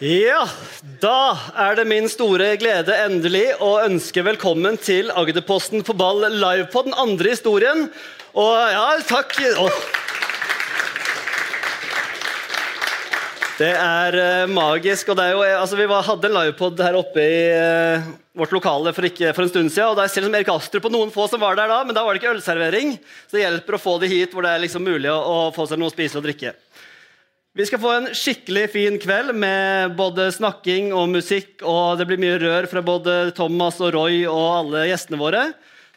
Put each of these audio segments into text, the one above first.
Ja, da er det min store glede endelig å ønske velkommen til Agderposten på ball live på den andre historien. Og ja, takk. oh. Det er uh, magisk. og det er jo, eh, altså Vi var, hadde en livepod her oppe i uh, vårt lokale for, ikke, for en stund siden. og Det er selv som Erik Astrup og noen få som var der da, men da var det ikke ølservering. Så det hjelper å få de hit hvor det er liksom mulig å, å få seg noe å spise og drikke. Vi skal få en skikkelig fin kveld med både snakking og musikk, og det blir mye rør fra både Thomas og Roy og alle gjestene våre,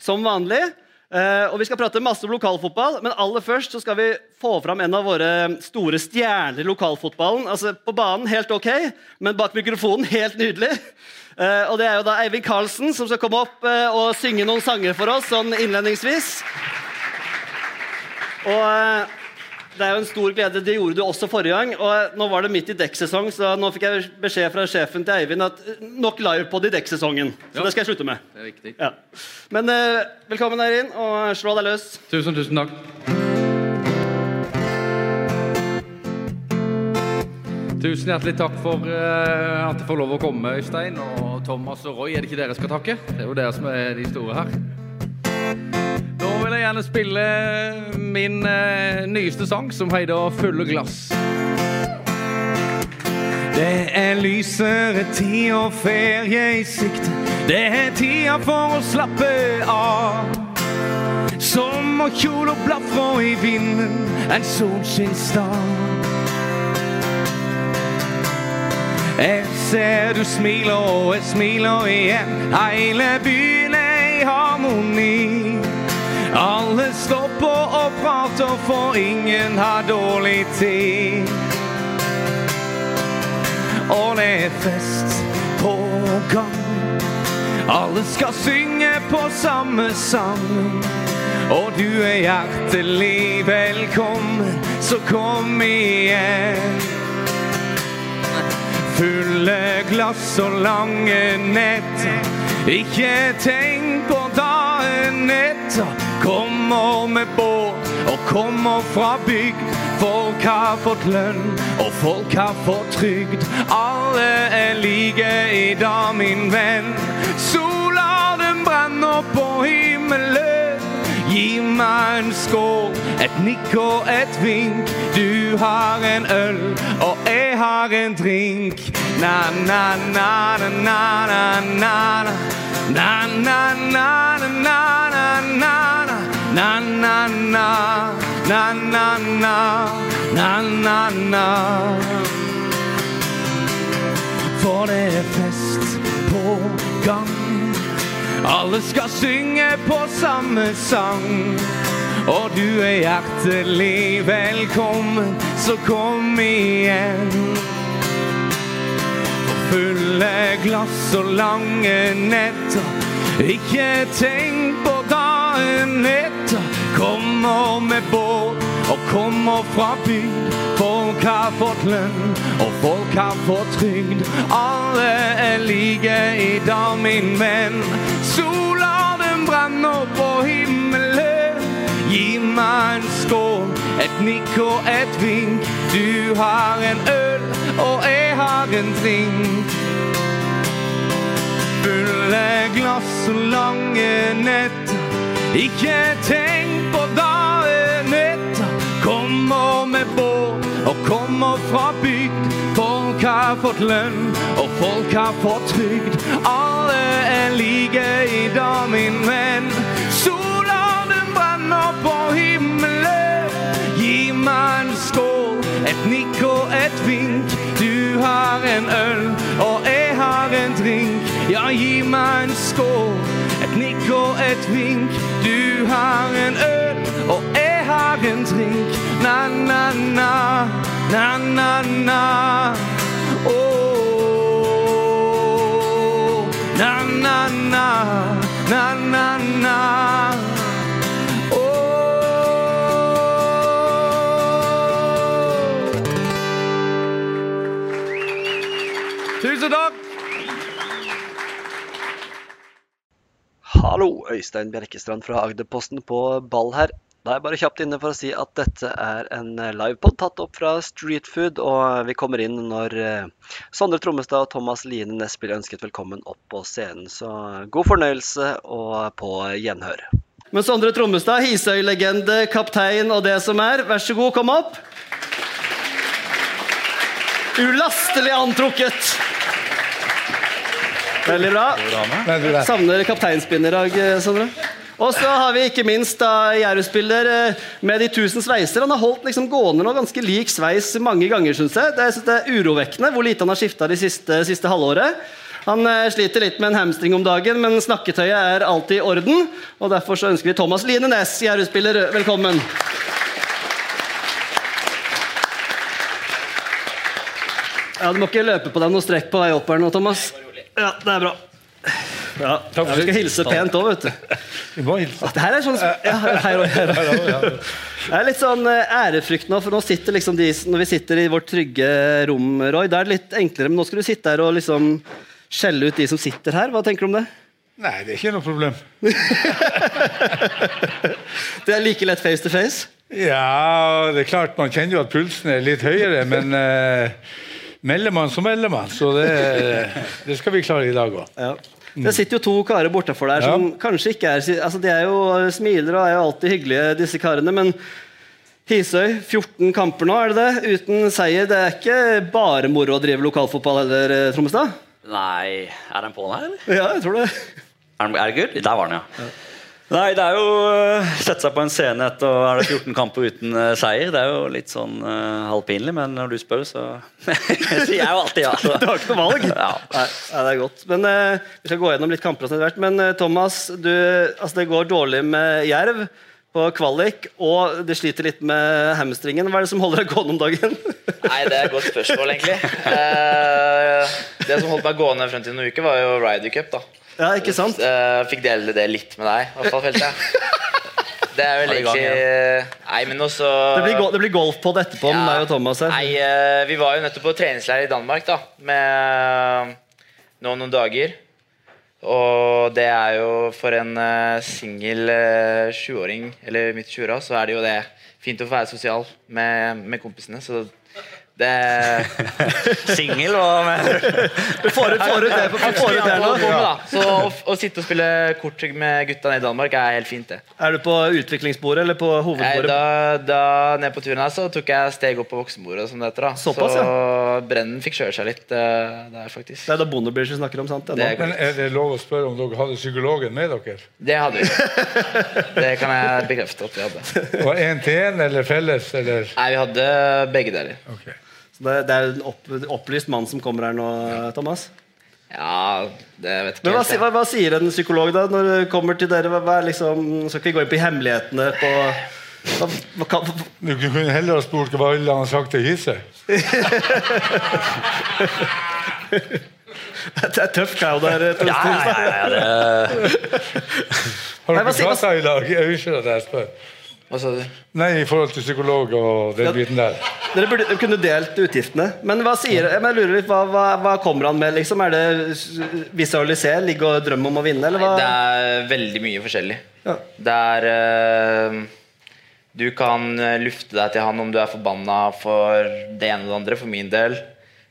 som vanlig. Eh, og Vi skal prate masse om lokalfotball, men aller først så skal vi få fram en av våre store stjerner i lokalfotballen. Altså På banen helt ok, men bak mikrofonen helt nydelig. Eh, og Det er jo da Eivind Karlsen som skal komme opp eh, og synge noen sanger for oss sånn innledningsvis. Og det er jo en stor glede. Det gjorde du også forrige gang. og Nå var det midt i dekksesong, så nå fikk jeg beskjed fra sjefen til Eivind at nok livepod i dekksesongen. Så Ja. det skal jeg slutte med. Det er viktig. Ja. Men uh, velkommen inn, og slå deg løs. Tusen, tusen takk. Tusen hjertelig takk for uh, at jeg får lov å komme, Øystein. Og Thomas og Roy, er det ikke dere skal takke? Det er jo dere som er de store her. Da vil jeg gjerne spille min eh, nyeste sang, som heter 'Fulle glass'. Det er lysere tid og ferie i sikte. Det er tida for å slappe av. Sommerkjole og blafra i vinden en solskinnsdag. Jeg ser du smiler, og jeg smiler igjen. Hele byen er i harmoni. Alle stopper og prater, for ingen har dårlig tid. Og det er fest på gang. Alle skal synge på samme sang. Og du er hjertelig velkommen, så kom igjen. Fulle glass og lange netter. Ikke tenk på dagen etter. Kommer med båt og kommer fra bygd. Folk har fått lønn, og folk har fått trygd. Alle er like i dag, min venn. Sola den brenner på himmelen. Gi meg en skål, et nikk og et vink. Du har en øl, og jeg har en drink. Na-na-na-na-na-na-na. Na-na-na-na-na-na-na. Na-na-na. Na-na-na. Na-na-na. For det er fest på gang. Alle skal synge på samme sang. Og du er hjertelig velkommen, så kom igjen. Fulle glass og lange netter. Ikke tenk på dagen etter. Kommer med båt og kommer fra bygd. Folk har fått lønn, og folk har fått trygd. Alle er like i dag, min venn. Sola den brenner på himmelen. Gi meg en skål, et nikk og et vink. Du har en øl, og jeg har en drink. Fulle glass og lange netter. Ikke tenk på dagen etter. Kommer med båt og kommer fra bygd. Folk har fått lønn, og folk har fått trygd. Alle er like i dag, min venn. Sola den brenner på himmelen. Gi meg en skål, et nikk og et vink. Har en øl, og jeg har en drink. Ja, gi meg en skål, et nikk og et vink. Du har en øl, og jeg har en drink. Na-na-na, na-na-na. Oh, na-na-na, na-na-na. Hallo, Øystein Bjerkestrand fra Agderposten på ball her. Da er jeg bare kjapt inne for å si at dette er en eh, livepod tatt opp fra Streetfood, og vi kommer inn når eh, Sondre Trommestad og Thomas Line Næss ønsket velkommen opp på scenen. Så god fornøyelse og på gjenhør. Men Sondre Trommestad, Hisøy-legende, kaptein og det som er, vær så god, kom opp. Ulastelig antrukket. Veldig bra. Savner kapteinspinn i dag, eh, Sondre. Og så har vi ikke minst da Jerv-spiller eh, med de tusen sveiser. Han har holdt liksom gående nå ganske lik sveis mange ganger, syns jeg. Det er, det er urovekkende hvor lite han har skifta de siste, siste halvåret. Han eh, sliter litt med en hamstring om dagen, men snakketøyet er alltid i orden. og Derfor så ønsker vi Thomas Line Næss, Jerv-spiller, velkommen. Ja, Du må ikke løpe på deg noe strekk på vei opp her nå, Thomas. Ja, det er bra. Ja, ja Vi skal hilse pent òg, vet du. Vi må hilse. Det her er sånn ja, her og her. Det er litt sånn eh, ærefrykt nå, for nå sitter liksom de, når vi sitter i vårt trygge rom, Roy, da er det litt enklere. Men nå skal du sitte her og liksom skjelle ut de som sitter her. Hva tenker du om det? Nei, det er ikke noe problem. det er like lett face to face? Ja, det er klart man kjenner jo at pulsen er litt høyere, men uh, melder man, så melder man. Så det, det skal vi klare i dag òg. Ja. Det sitter jo to karer bortafor der som ja. kanskje ikke er altså De er jo smiler og er jo alltid hyggelige, disse karene. Men Hisøy, 14 kamper nå, er det det? Uten seier. Det er ikke bare moro å drive lokalfotball heller, eh, Trommestad? Nei Er den på her, eller? Ja, jeg tror det. Er, det good? Der var den, ja. ja. Nei, det er jo å sette seg på en scene etter er det 14 kamper uten uh, seier. Det er jo litt sånn uh, halvpinlig, men når du spør, så sier jeg jo alltid ja. Du har ikke noe valg? Ja. Nei, det er godt. Men Vi skal gå gjennom litt kamper. Hvert. Men Thomas, du, altså, det går dårlig med Jerv på kvalik, og det sliter litt med hamstringen. Hva er det som holder deg gående om dagen? Nei, Det er et godt spørsmål, egentlig. Eh, det som holdt meg gående frem til noen uker, var jo Ryder Cup. da ja, ikke sant? Uh, fikk dele det litt med deg, i hvert fall, følte jeg. Det er vel egentlig Nei, men også Det blir, det blir golfpod etterpå ja, med meg og Thomas her. Nei, uh, vi var jo nettopp på treningsleir i Danmark da med nå noen dager. Og det er jo for en uh, singel sjuåring, eller midt i 20-åra, så er det jo det fint å få være sosial med, med kompisene. Så det Singel og Du får ut, får ut det, på. Så å, å, sitte og spille kort med gutta nede i Danmark er helt fint. det Er du på utviklingsbordet eller på hovedbordet? Da, da ned på turen her så tok jeg steg opp på voksenbordet. Som det heter, da. Såpass, så ja. brennen fikk kjøre seg litt uh, der, faktisk. Det er da Bonderbridge vi snakker om, sant? Det er, Men er det lov å spørre om dere hadde psykologen med dere? Det hadde vi. Det kan jeg bekrefte at vi hadde. Og én til én eller felles? Eller? Nei, vi hadde begge deler. Okay. Det, det, er en opp, opplyst mann som kommer her nå, Thomas? Ja, det vet ikke Men hva, hva, hva, sier en psykolog da når det kommer til dere? Hva, liksom, skal ikke vi gå inn på hemmelighetene på hva, hva, Du kunne heller ha spurt hva ville han sagt til Hisse. det er tøff crowd her. Ja, ja, ja, det... Har dere prata i lag? Unnskyld at jeg spør. Hva sa du? Nei, i forhold til psykolog og den ja, biten der. Dere burde kunne delt utgiftene. Men hva sier jeg lurer litt, hva, hva, hva, kommer han med? liksom? Er det visualisere, ligge og drømme om å vinne? Eller hva? Det er veldig mye forskjellig. Ja. Det er uh, Du kan eh, lufte deg til han om du er forbanna for det ene og det andre. For min del.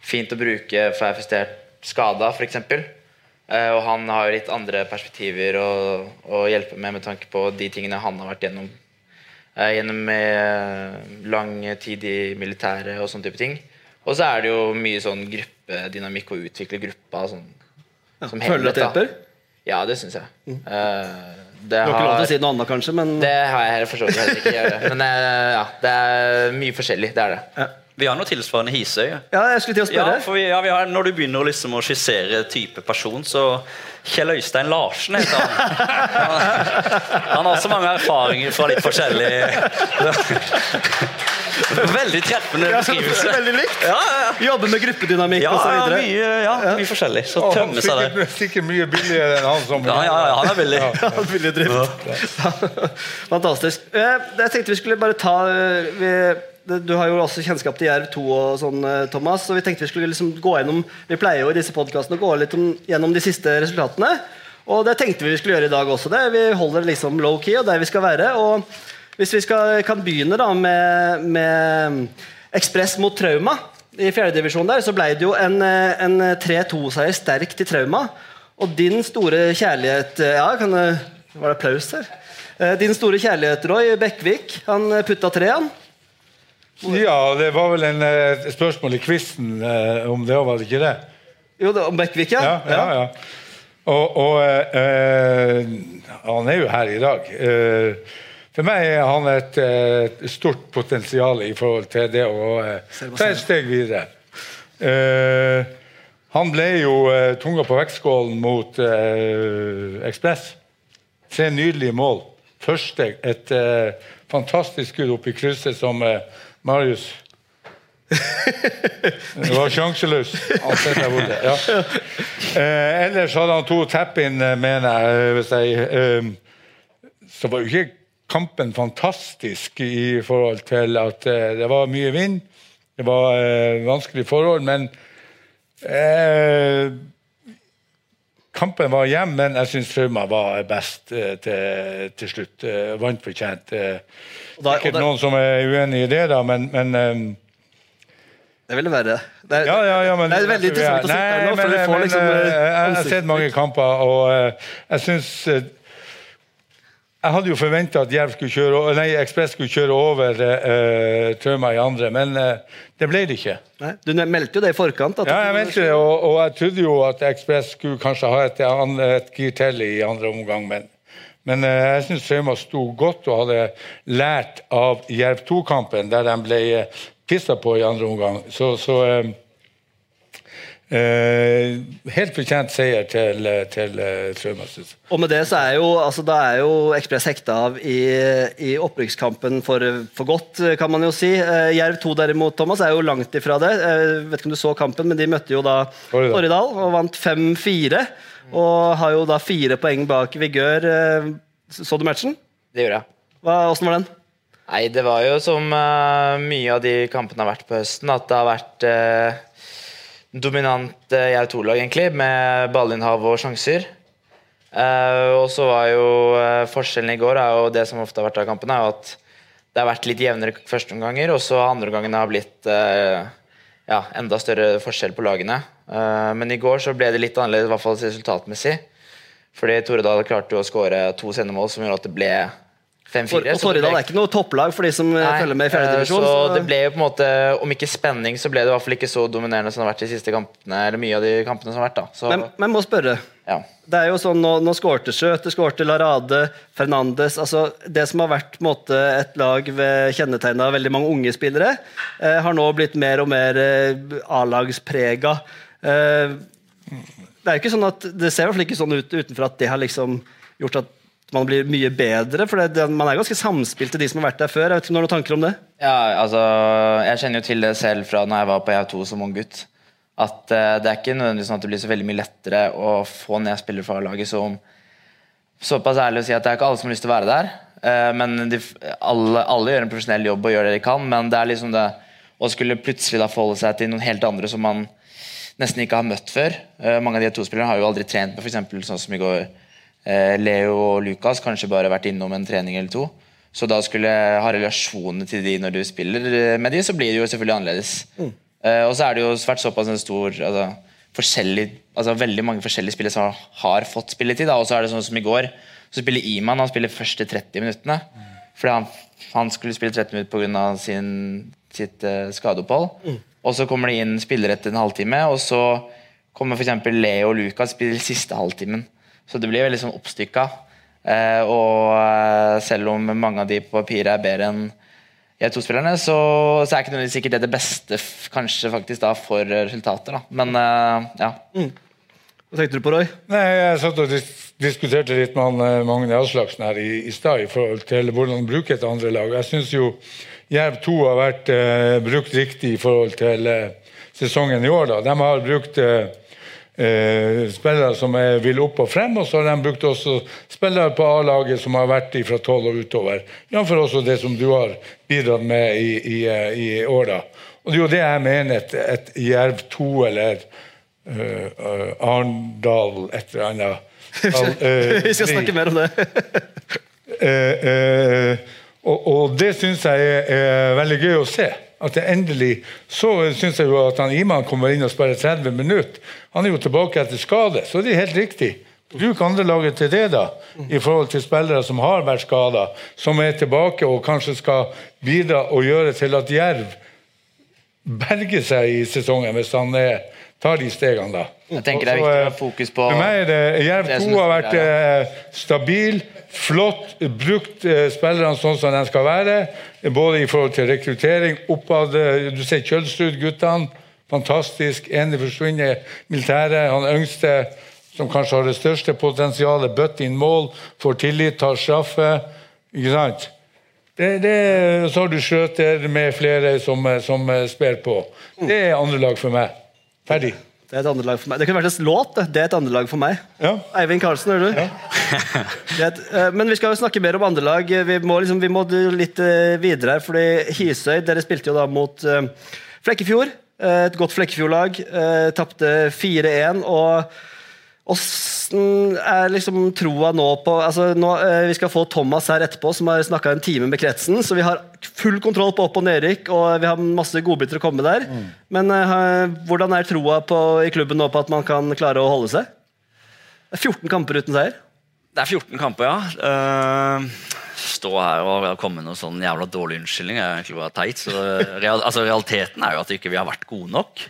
Fint å bruke for jeg er frustrert skada, f.eks. Uh, eh, og han har jo litt andre perspektiver å, å hjelpe med med tanke på de tingene han har vært gjennom gjennom eh, lang tid i militæret og sånne type ting. Og så er det jo mye sånn gruppedynamikk å utvikle gruppa sånn, ja, som Føler du at det hjelper? Ja, det syns jeg. Mm. Uh, du har ikke lov til å si noe annet, kanskje? Men... Det har jeg for så vidt heller ikke. Men uh, ja, det er mye forskjellig. Det er det. Ja. Vi har noe tilsvarende Hisøy. Ja, jeg skulle til å spørre. Ja, for vi, ja, vi har, når du begynner liksom å skissere type person, så Kjell Øystein Larsen heter han. Han, har også mange erfaringer fra litt forskjellig Veldig treffende beskrivelse. Veldig likt. Ja, ja. Jobber med gruppedynamikk ja, osv. Ja, mye, ja, mye forskjellig. Så oh, tømme seg der. Sikkert mye billigere enn han som Ja, ja, ja han er billig. Ja, billig drift. Fantastisk. Eh, jeg tenkte vi skulle bare ta eh, vi du har jo også kjennskap til Jerv 2 og sånn, eh, Thomas. Så vi tenkte vi skulle liksom gå gjennom Vi pleier jo i disse podkastene å gå litt om, gjennom de siste resultatene. Og det tenkte vi vi skulle gjøre i dag også. Det. Vi holder liksom low-key og der vi skal være. Og Hvis vi skal, kan begynne da med, med Ekspress mot Trauma i fjerdedivisjon der, så ble det jo en, eh, en 3-2-seier sterk til Trauma. Og din store kjærlighet eh, Ja, kan var det applaus her? Din store kjærlighet, Roy Bekkvik, han putta tre, han. Ja, det var vel en, eh, et spørsmål i quizen eh, om det, var det ikke det? Jo, det, om Bekkvik, ja. Ja, ja, ja. Og, og eh, eh, han er jo her i dag. Eh, for meg er han et eh, stort potensial i forhold til det å ta et steg videre. Eh, han ble jo eh, tunga på vektskålen mot eh, Ekspress. Tre nydelige mål. Første et fantastisk skudd opp i krysset som Marius det var sjanseløs. Ja. Eh, ellers hadde han to tap-in, eh, mener jeg. Hvis jeg eh, så var jo ikke kampen fantastisk i forhold til at eh, det var mye vind. Det var eh, vanskelige forhold, men eh, Kampen var jevn, men jeg syns Trauma var best eh, til, til slutt. Eh, vant fortjent. Eh, Og der, og Sikkert noen som er uenig i det, da, men, men um... Det ville være det. Er, ja, ja, ja, men, det er veldig interessant å sitte her nå, for men, vi får men, liksom eh, Jeg har sett mange kamper, og uh, jeg syns uh, Jeg hadde jo forventa at Jerv skulle kjøre, nei, Ekspress skulle kjøre over uh, Trauma i andre, men eh, det ble det ikke. Nei, du meldte jo det i forkant. At Ja, jeg meldte det, og, og jeg trodde jo at Ekspress skulle kanskje ha et, et gir til i andre omgang, men, men eh, jeg syns Trauma sto godt og hadde lært av Jerv 2-kampen, der de ble uh, pissa på i andre omgang. Så, så eh, eh, Helt fortjent seier til, eh, til jeg. Og med det så er jo, altså, da er jo Ekspress hekta av i, i opprykkskampen for, for godt, kan man jo si. Eh, Jerv 2 derimot, Thomas, er jo langt ifra det. Jeg vet ikke om du så kampen, men de møtte jo da. Torridal og vant 5-4. Og har jo da fire poeng bak Vigør. Eh, Så du matchen? Det gjorde jeg. Hva, hvordan var den? Nei, det var jo som uh, mye av de kampene har vært på høsten, at det har vært uh, dominant uh, jeg 2-lag, egentlig, med ballinnhav og sjanser. Uh, og så var jo forskjellen i går, er jo det som ofte har vært av kampene, er jo at det har vært litt jevnere førsteomganger, og så andre omgangene har blitt ja, enda større forskjell på lagene. Eh, men i går så ble det litt annerledes, i hvert fall resultatmessig. Fordi Toredal klarte å skåre to sendemål som gjorde at det ble 5-4. For, og så Torridal er ikke noe topplag for de som eh, Nei, følger med i fjerde Så, divisjon. Så det ble jo på en måte, om ikke spenning, så ble det i hvert fall ikke så dominerende som det har vært de siste kampene. Eller mye av de kampene som har vært da. Så, men, men må spørre. ja. Det er jo sånn, Nå, nå skårte Skjøte, skårte Larade, Fernandes altså Det som har vært på måte, et lag ved kjennetegna av veldig mange unge spillere, eh, har nå blitt mer og mer eh, A-lagsprega. Eh, det er jo ikke sånn at, det ser i hvert fall ikke sånn ut utenfor at det har liksom gjort at man blir mye bedre. for det, Man er ganske samspilt til de som har vært der før. Jeg vet ikke om du har noen tanker om det? ja, altså Jeg kjenner jo til det selv fra når jeg var på EU2 som ung gutt. At uh, det er ikke nødvendigvis sånn at det blir så veldig mye lettere å få ned spillere fra laget som Såpass ærlig å si at det er ikke alle som har lyst til å være der. Uh, men de, alle, alle gjør en profesjonell jobb og gjør det de kan, men det er liksom det å skulle plutselig da forholde seg til noen helt andre som man nesten ikke har møtt før. Eh, mange av de to spillerne har jo aldri trent med f.eks. sånn som i går. Eh, Leo og Lukas kanskje bare vært innom en trening eller to. Så da skulle ha relasjoner til de når du spiller eh, med de, så blir det jo selvfølgelig annerledes. Eh, og så er det jo vært såpass en stor altså, forskjellig, altså Veldig mange forskjellige spillere som har fått spilletid. Og så er det sånn som i går, så spiller Iman han spiller første 30 minuttene. Fordi han, han skulle spille 30 minutter pga. sitt uh, skadeopphold. Og så kommer det inn spillere etter en halvtime, og så kommer f.eks. Leo og Lucas spiller siste halvtimen. Så det blir veldig sånn oppstykka. Eh, og eh, selv om mange av de på papiret er bedre enn jeg to spillerne, så, så er ikke nødvendigvis sikkert det det beste kanskje faktisk da for resultater. Da. Men eh, ja. Hva tenkte du på, Roy? Nei, Jeg satt og dis diskuterte litt med han, eh, Magne Aslaksen her i, i stad i forhold til hvordan bruke et andre lag. Jeg synes jo Jerv 2 har vært eh, brukt riktig i forhold til eh, sesongen i år. da. De har brukt eh, eh, spillere som er, vil opp og frem, og så har de brukt også spillere på A-laget som har vært fra 12 og utover. Jf. også det som du har bidratt med i, i, eh, i år. da. Og det er jo det jeg mener et, et Jerv 2 eller eh, Arendal et eller annet. Vi skal snakke mer om det. uh, eh, Og, og det syns jeg er, veldig gøy å se. At det endelig Så syns jeg jo at han Iman kommer inn og spiller 30 minutter. Han er jo tilbake etter skade, så det er helt riktig. Bruk andrelaget til det, da, i forhold til spillere som har vært skada, som er tilbake og kanskje skal bidra og gjøre til at Jerv berger seg i sesongen, hvis han er, tar de stegene, da. Jeg tenker det er viktig å eh, ha fokus på For meg er det Jerv 2 har vært eh, stabil, flott, brukt eh, spillerne sånn som de skal være. Både i forhold til rekruttering, oppad eh, Du ser Kjølsrud-guttene. Fantastisk. enig forsvunnet militære, Han yngste, som kanskje har det største potensialet, bøtt inn mål, får tillit, tar straffe. Ikke sant? Det, det, så har du Skjøter med flere som, eh, som eh, sper på. Det er andre lag for meg. Ferdig. Det er et andre lag for meg. Det kunne vært en låt. det. Er et andre lag for meg. Ja. Eivind Karlsen, hører du? Er et, eh, men vi skal jo snakke mer om andre lag. Vi må, liksom, vi må litt eh, videre her. fordi Hisøy dere spilte jo da mot eh, Flekkefjord. Et godt Flekkefjord-lag. Tapte 4-1. og Åssen er liksom troa nå på altså nå, eh, Vi skal få Thomas her etterpå, som har snakka en time med kretsen. Så vi har full kontroll på opp- og nedrykk, og vi har masse godbiter å komme der. Men eh, hvordan er troa på, i klubben nå på at man kan klare å holde seg? Det er 14 kamper uten seier. Det er 14 kamper, ja. Uh, stå her og komme med noen sånn jævla dårlig unnskyldning er egentlig bare teit. Så real, altså, realiteten er jo at ikke vi ikke har vært gode nok.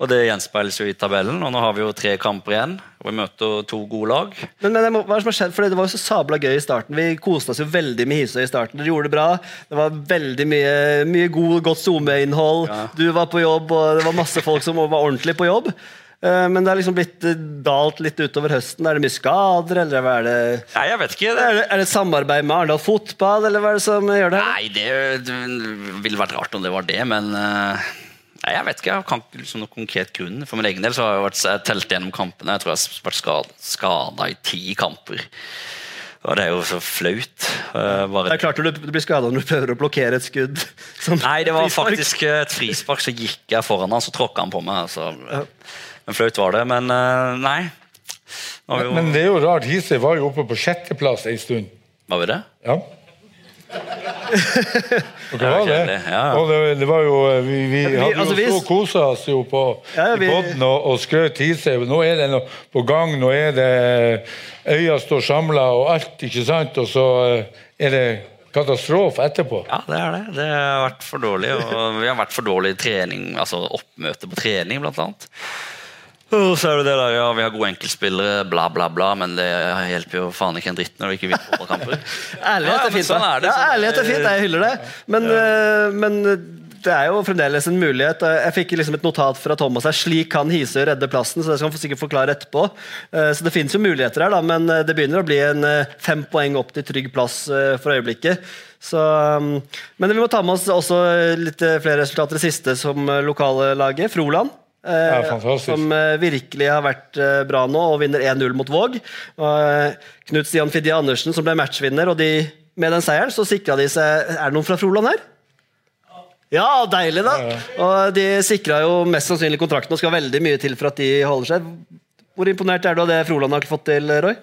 Og det gjenspeiles jo i tabellen. Og nå har vi jo tre kamper igjen. Og vi møter to gode lag. Men, men må- hva er det som har skjedd? Fordi Det var jo så sabla gøy i starten. Vi koste oss jo veldig med Hisøy i starten. Dere gjorde det bra. Det var veldig mye, mye god, godt SoMe-innhold. Ja. Du var på jobb, og det var masse folk som var ordentlig på jobb. Eh, Men det er liksom blitt eh, dalt litt utover høsten. Er det mye skader, eller hva er det? Nei, jeg vet ikke. Det, Er det, er det et samarbeid med Arendal Fotball, eller hva er det som gjør det? Nei, det, det ville vært rart om det var det, men eh, Nei, Jeg vet ikke, jeg kan ikke liksom noen konkret grunn. For min egen del så har jeg vært telt gjennom kampene. Jeg tror jeg har vært skada, i ti kamper. Og det er jo så flaut. Bare... Det er klart du, du blir skada når du prøver å blokkere et skudd. Nei, det var frispark. faktisk et frispark, så gikk jeg foran han, så tråkka han på meg. Så. Men flaut var det. Men eh, nei. Nå har vi jo, Men det er jo rart. Hisøy var jo oppe på sjetteplass en stund. var vi det? Ja. Dere var det. ja. Og det, det var jo Vi, vi vi- hadde altså, jo vi- så kosa oss jo på Ja, vi- i båten og, og skrøt Hisøy. Nå er det noe på gang. Nå er det Øya står samla og alt, ikke sant? Og så eh, er det katastrofe etterpå. Ja, det er det. Det har vært for dårlig. Og vi har vært for dårlig i trening, altså oppmøte på trening, blant annet. Så er det det der, ja, Vi har gode enkeltspillere, bla, bla, bla, men det hjelper jo faen ikke en dritt når du ikke vinner fotballkamper. Ærlighet Ja, er fint, sånn da. er det, ja, sånn- ærlighet er fint, jeg hyller det. Men, øh, men det er jo fremdeles en mulighet. Jeg fikk liksom et notat fra Thomas her. Slik kan Hisøy redde plassen. så det skal han sikkert forklare etterpå. Eh, Så det finnes jo muligheter her, da, men eh, det begynner å bli en eh, fem poeng opp til trygg plass eh, for øyeblikket. Så, um, men vi må ta med oss også litt eh, flere resultater. Det siste som eh, lokale laget, Froland. Eh, Ja, som eh, virkelig har vært eh, bra nå og vinner 1-0 mot Våg. Eh, Knut Stian Fidje Andersen som ble matchvinner, og de, med den seieren så sikra de seg Er det noen fra Froland her? Ja, deilig, da! Og de sikra jo mest sannsynlig kontrakten og skal veldig mye til for at de holder seg. Hvor imponert er du av det Froland har fått til, Roy?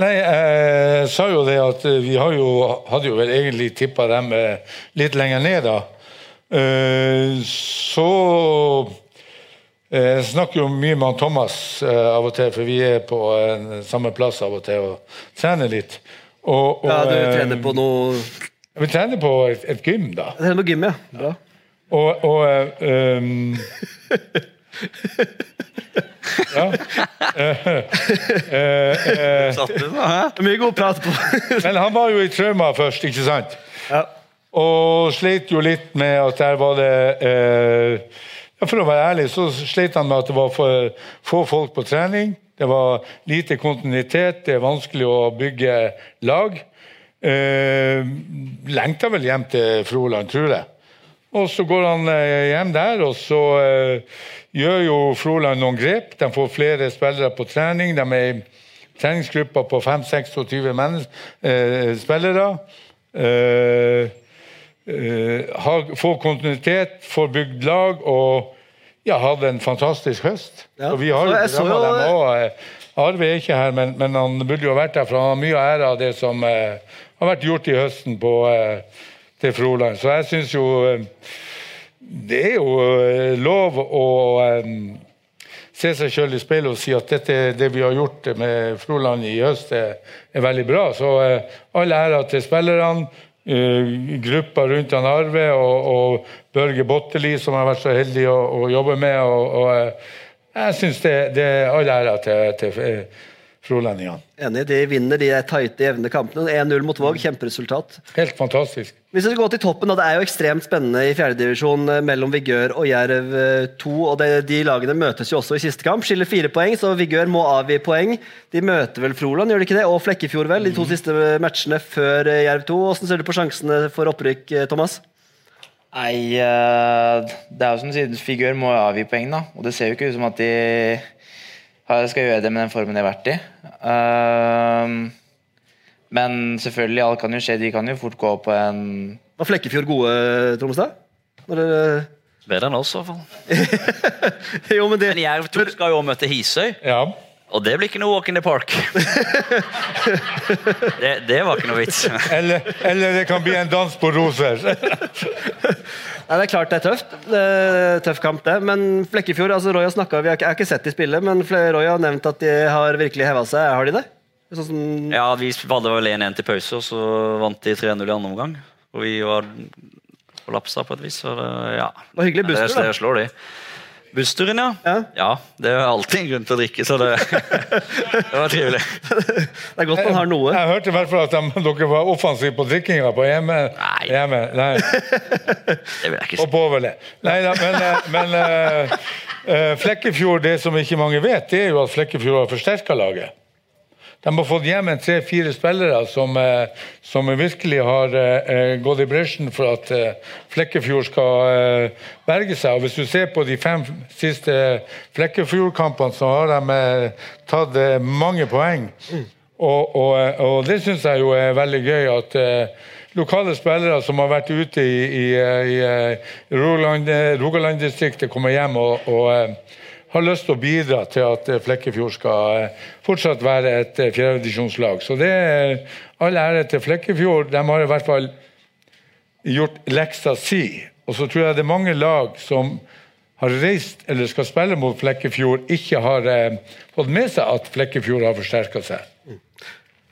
Nei, jeg sa jo det at eh, vi har jo, hadde jo vel egentlig tippa dem eh, litt lenger ned, da. Eh, Så eh, Jeg snakker jo mye med han Thomas eh, av og til, for vi er på eh, samme plass av og til og trener litt. Og, og, Ja, Du eh, trener på noe Vi trener på et, et gym, da. Jeg trener på gym, ja. Bra. Og, og eh, um, Ja. Eh, eh, eh, du nå, hæ? Mye god prat på Men han var jo i trauma først, ikke sant? ja. Og sleit jo litt med at der var det eh, ja, For å være ærlig, så slet han med at det var for få folk på trening. Det var lite kontinuitet, det er vanskelig å bygge lag. Eh, lengta vel hjem til Froland, tror jeg. Og så går han eh, hjem der, og så eh, gjør jo Froland noen grep. De får flere spillere på trening. De er i treningsgrupper på 5-26 eh, spillere. Eh, har, får kontinuitet, får bygd lag og ja, hadde en fantastisk høst. Ja. Og vi har jo programmet jo- dem også. Arve er ikke her, men, men han burde jo vært her, for han har mye ære av det som eh, har vært gjort i høsten på, eh, til Froland. Så jeg syns jo eh, det er jo eh, lov å eh, se seg sjøl i speilet og si at dette, det vi har gjort med Froland i høst, er, er veldig bra. Så eh, all ære til spillerne, eh, gruppa rundt han Arve og, og Børge Botteli, som har vært så heldig å, å jobbe med. Og, og eh, jeg syns det, det er all ære til, til eh, frolendingene. Enig, De vinner de tighte, jevne kampene. 1-0 mot Våg, kjemperesultat. Helt fantastisk. Hvis vi skal gå til toppen, da, Det er jo ekstremt spennende i fjerdedivisjon mellom Vigør og Jerv 2. og det, De lagene møtes jo også i siste kamp. Skiller fire poeng, så Vigør må avgi poeng. De møter vel Froland, gjør de ikke det? Og Flekkefjord, vel? De to siste matchene før eh, Jerv 2. Hvordan ser du på sjansene for opprykk, eh, Thomas? Nei, eh, det er jo som du sier, Figør må avgi poeng, da. Og det ser jo ikke ut som at de skal gjøre det med den formen jeg har vært i. Uh, men selvfølgelig, alt kan jo skje. De kan jo fort gå på en Var Flekkefjord gode, Tromsdal? Når dere- Bedre enn oss, i hvert fall. Jo, men det Men Jerv 2 skal jo møte Hisøy, Ja. og det blir ikke noe walk in the park. det, det var ikke noe vits. Eller, eller det kan bli en dans på roser. Nei, det er klart det er tøft. Det er tøff kamp, det. Men Flekkefjord altså Roy har snakket, Vi har jeg har ikke sett de spille, men Roy har nevnt at de har virkelig heva seg. Har de det? Sånn som, Ja, Vi hadde vel 1-1 til pause, og så vant de 3-0 i andre omgang. Og vi var kollapsa på et vis. Så det, ja. Det var hyggelig booster da. Det slår de. Bussturen, ja. Ja. Det er alltid en grunn til å drikke, så det, det var trivelig. det er godt man har noe. Jeg hørte i hvert fall at de, dere var offensive på drikkinga på hjemme. Nei. hjemme. Nei. Det vil jeg ikke si. Og på overle. Nei da, men, eh, men uh, uh, Flekkefjord, det som ikke mange vet, det er jo at Flekkefjord har forsterka laget. De har fått hjem en tre-fire spillere som, eh, som virkelig har eh, gått i bresjen for at eh, Flekkefjord skal eh, berge seg. Og Hvis du ser på de fem siste Flekkefjord-kampene, så har de eh, tatt eh, mange poeng. Og, og, eh, og det syns jeg jo er veldig gøy at eh, lokale spillere som har vært ute i, i, i, i eh, Rogaland- eh, Rogaland-distriktet, kommer hjem og, og eh, har lyst til å bidra til at eh, Flekkefjord skal eh, fortsatt være et eh, fjerdedivisjonslag. Så det er all ære til Flekkefjord. De har i hvert fall gjort leksa si. Og så tror jeg det er mange lag som har reist eller skal spille mot Flekkefjord, ikke har eh, fått med seg at Flekkefjord har forsterka seg.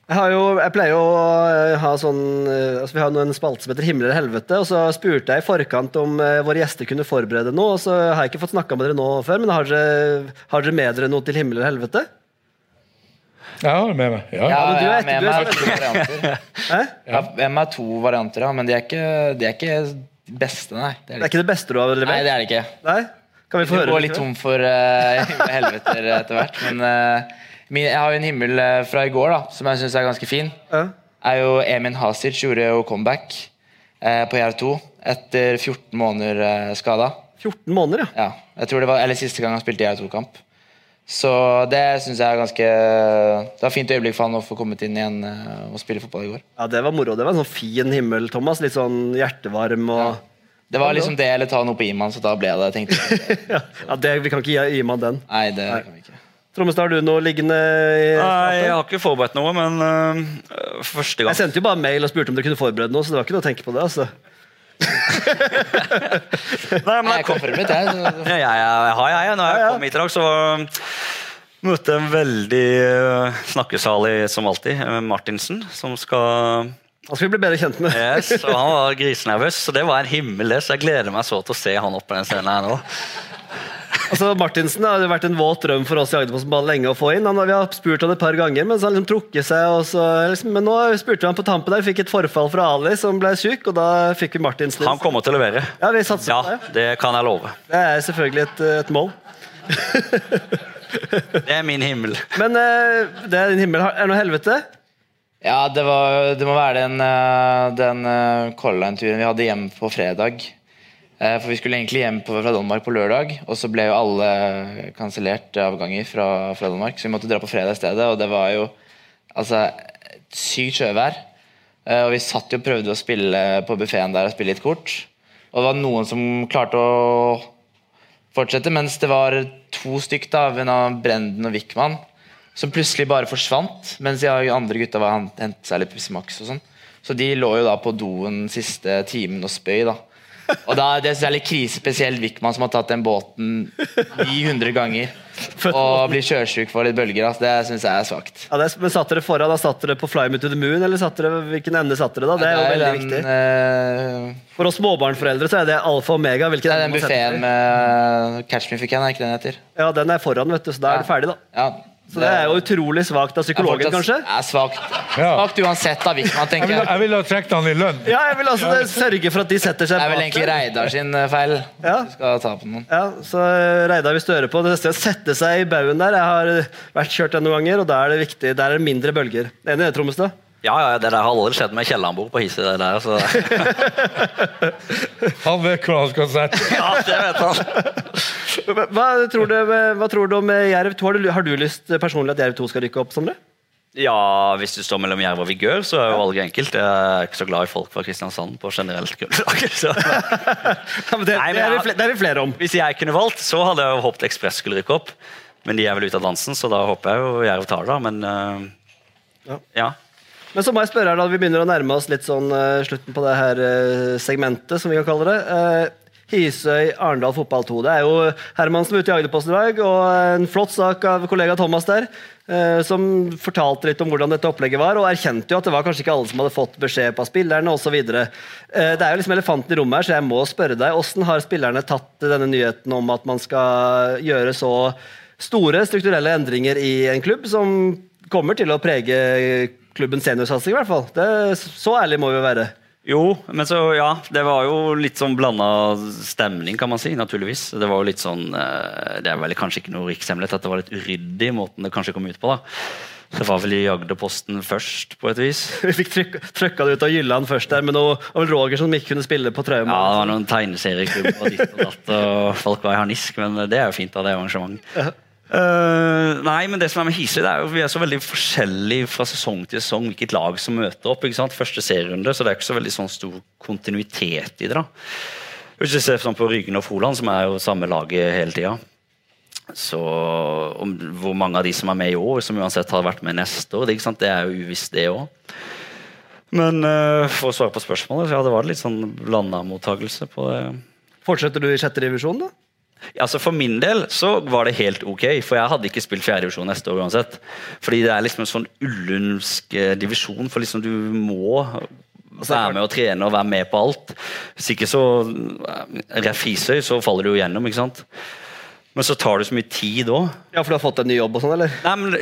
Jeg, har jo, jeg pleier jo å eh, ha sånn eh, altså Vi har en spalte som heter Himmel eller helvete. og Så spurte jeg i forkant om eh, våre gjester kunne forberede noe. og Så har jeg ikke fått snakka med dere nå før, men har dere, har dere med dere noe til himmel eller helvete? Jeg har det med meg. Ja. Ja, men du jeg er har med er meg to varianter. Hæ? Jeg har med meg to varianter, ja, men de er ikke de er ikke beste, nei. Det Det er er ikke det beste du har Nei, det er det ikke. Nei? Kan vi få høre går litt tom for uh, helveter etter hvert. Men eh, min, jeg har jo en himmel eh, fra i går da, som jeg syns er ganske fin. Ja. Er jo Emin Hasic gjorde jo comeback eh, på JR2 etter 14 måneder eh, skada. 14 måneder, ja. Ja, jeg tror det var, eller siste gang han spilte JR2-kamp. Så det syns jeg er ganske Det var fint øyeblikk for han å få kommet inn igjen eh, og spille fotball i går. Ja, Det var moro. Det var en sånn fin himmel, Thomas. Litt sånn hjertevarm og Det var liksom det eller ta noe på Iman, så da ble det. tenkte jeg. ja. ja, det, Vi kan ikke gi, Iman den. Nei, det kan vi ikke. Trommestad, har du noe liggende i Nei, jeg har ikke forberedt noe, men uh, første gang Jeg sendte jo bare mail og spurte om dere kunne forberede noe, så det var ikke noe å tenke på det. altså. Nei, men jeg kom forberedt, jeg. Så, Ja, ja, ja, ja, ja. Når jeg kom hit i dag, så var- møtte jeg en veldig uh, snakkesalig, som alltid, eh, Martinsen, som skal Han skal vi bli bedre kjent med. Yes, og Han var grisenervøs, så det var en himmel, det. Så jeg gleder meg så til å se han opp på den scenen her nå. Altså, Martinsen har vært en våt drøm for oss i Agderposten bare lenge å få inn. Han, har- vi har spurt han et par ganger, men så har han liksom trukket seg. Og så, liksom, men nå spurte vi han på tampen der, vi fikk et forfall fra Ali som ble syk, og da fikk vi Martinsen. Han kommer til å levere. Ja, vi satser Ja, på det. det kan jeg love. Det er selvfølgelig et, et mål. Det er min himmel. Men eh, det er din himmel. Er det noe helvete? ja, det, var, det må være den, eh, den eh, Color Line-turen vi hadde hjem på fredag. Eh, For vi skulle egentlig hjem på, fra Danmark på lørdag, og så ble jo alle kansellert avganger fra, fra Danmark. Så vi måtte dra på fredag i stedet, og det var jo altså, sykt sjøvær. Eh, Og vi satt jo og prøvde å spille på buffeen der og spille litt kort. Og det var noen som klarte å fortsette, mens det var to stykk da, ved navn Brenden og Wickman, som plutselig bare forsvant, mens de andre gutta var hentet seg litt Pepsi Max og sånn. Så de lå jo da på doen siste timen og spøy. da Og da, Det jeg er litt krise, spesielt Wickman som har tatt den båten 900 ganger. Og blir sjøsjuk for litt bølger. Altså. Det syns jeg er svakt. Ja, det, men Satt dere foran? da Satt dere på Fly Me to the Moon, eller satt dere, hvilken ende satt dere da? Det er jo veldig den, viktig. Uh, For oss småbarnforeldre så er det alfa og omega. Hvilken det er den buffeen med Catch Me If You Can, er ikke den heter? Ja, den er foran, vet du, så da er du ferdig, da. Ja, Så det er jo utrolig svakt av psykologen, kanskje? Er svakt. Ja. svakt uansett av Wickman, tenker jeg. jeg ville ha trukket han i lønn. Ja, jeg vil altså det, sørge for at de setter seg Det er vel egentlig. Reidar sin eh, feil. Ja. Du skal ta på noen. Ja, så eh, Reidar, hvis du hører på, det neste er å sette seg i baugen der. Jeg har vært kjørt den noen ganger, og da er det viktig. Der er det mindre bølger. Enig i det, Trommestad? Ja, ja, det der har aldri skjedd med Kielland-bord på hisse det der, så Han vet hvor han skal sette. ja, det vet han. Hva tror du, hva tror du om eh, Jerv 2? Har du, har du lyst personlig at Jerv 2 skal rykke opp, Sondre? Ja, hvis du står mellom Jerv og Vigør, så er jo valget enkelt. Jeg er ikke så glad i folk fra Kristiansand på generelt grunnlag. så- Ja, det, Nei, men det, er vi det er vi flere om. Hvis jeg kunne valgt, så hadde jeg håpet Ekspress skulle rykke opp. Men de er vel ute av dansen, så da håper jeg jo Jerv tar det. Men uh, Ja. ja. Men så må jeg spørre her da, Vi begynner å nærme oss litt sånn uh, slutten på det her uh, segmentet, som vi kan kalle det. Uh, Hisøy Arendal fotball 2. Det er jo Hermansen er ute i Agderposten i dag, og en flott sak av kollega Thomas der, som fortalte litt om hvordan dette opplegget var, og erkjente jo at det var kanskje ikke alle som hadde fått beskjed på spillerne osv. Det er jo liksom elefanten i rommet her, så jeg må spørre deg, hvordan har spillerne tatt denne nyheten om at man skal gjøre så store strukturelle endringer i en klubb som kommer til å prege klubbens seniorsatsing, i hvert fall. Det, så ærlig må vi jo være. Jo, men så ja, det var jo litt sånn blanda stemning, kan man si. naturligvis. Det var jo litt sånn, eh, det er vel kanskje ikke noe rikshemmelighet at det var litt uryddig måten det kanskje kom ut på. da. Det var vel i Agderposten først, på et vis. Vi fikk tryk, trykka det ut av Jylland først der, med noe og Roger som ikke kunne spille på Trauma. Ja, det var noen tegneserieklubber og ditt og datt, og folk var i harnisk, men det er jo fint av det arrangementet. Eh, nei, men det som er med Hisøy, det er jo vi er så veldig forskjellige fra sesong til sesong hvilket lag som møter opp. ikke sant? Første serierunde, så det er ikke så veldig sånn stor kontinuitet i det. da. Hvis du ser sånn på Ryggen og Froland, som er jo samme laget hele tida, så hvor mange av de som er med i år, som uansett har vært med neste år, det, det er jo uvisst, det òg. Men uh, for å svare på spørsmålet, så ja, det var litt sånn blanda mottakelse på det. Fortsetter du i sjette divisjon, da? Altså For min del så var det helt ok, for jeg hadde ikke spilt fjerdedivisjon neste år uansett. Fordi det er liksom en sånn ullundsk eh, divisjon, for liksom du må være med og trene og være med på alt. Hvis ikke så Refisøy, så faller du jo gjennom, ikke sant. Men så tar det så mye tid òg. Ja, for du har fått en ny jobb og sånn, eller? Nei, men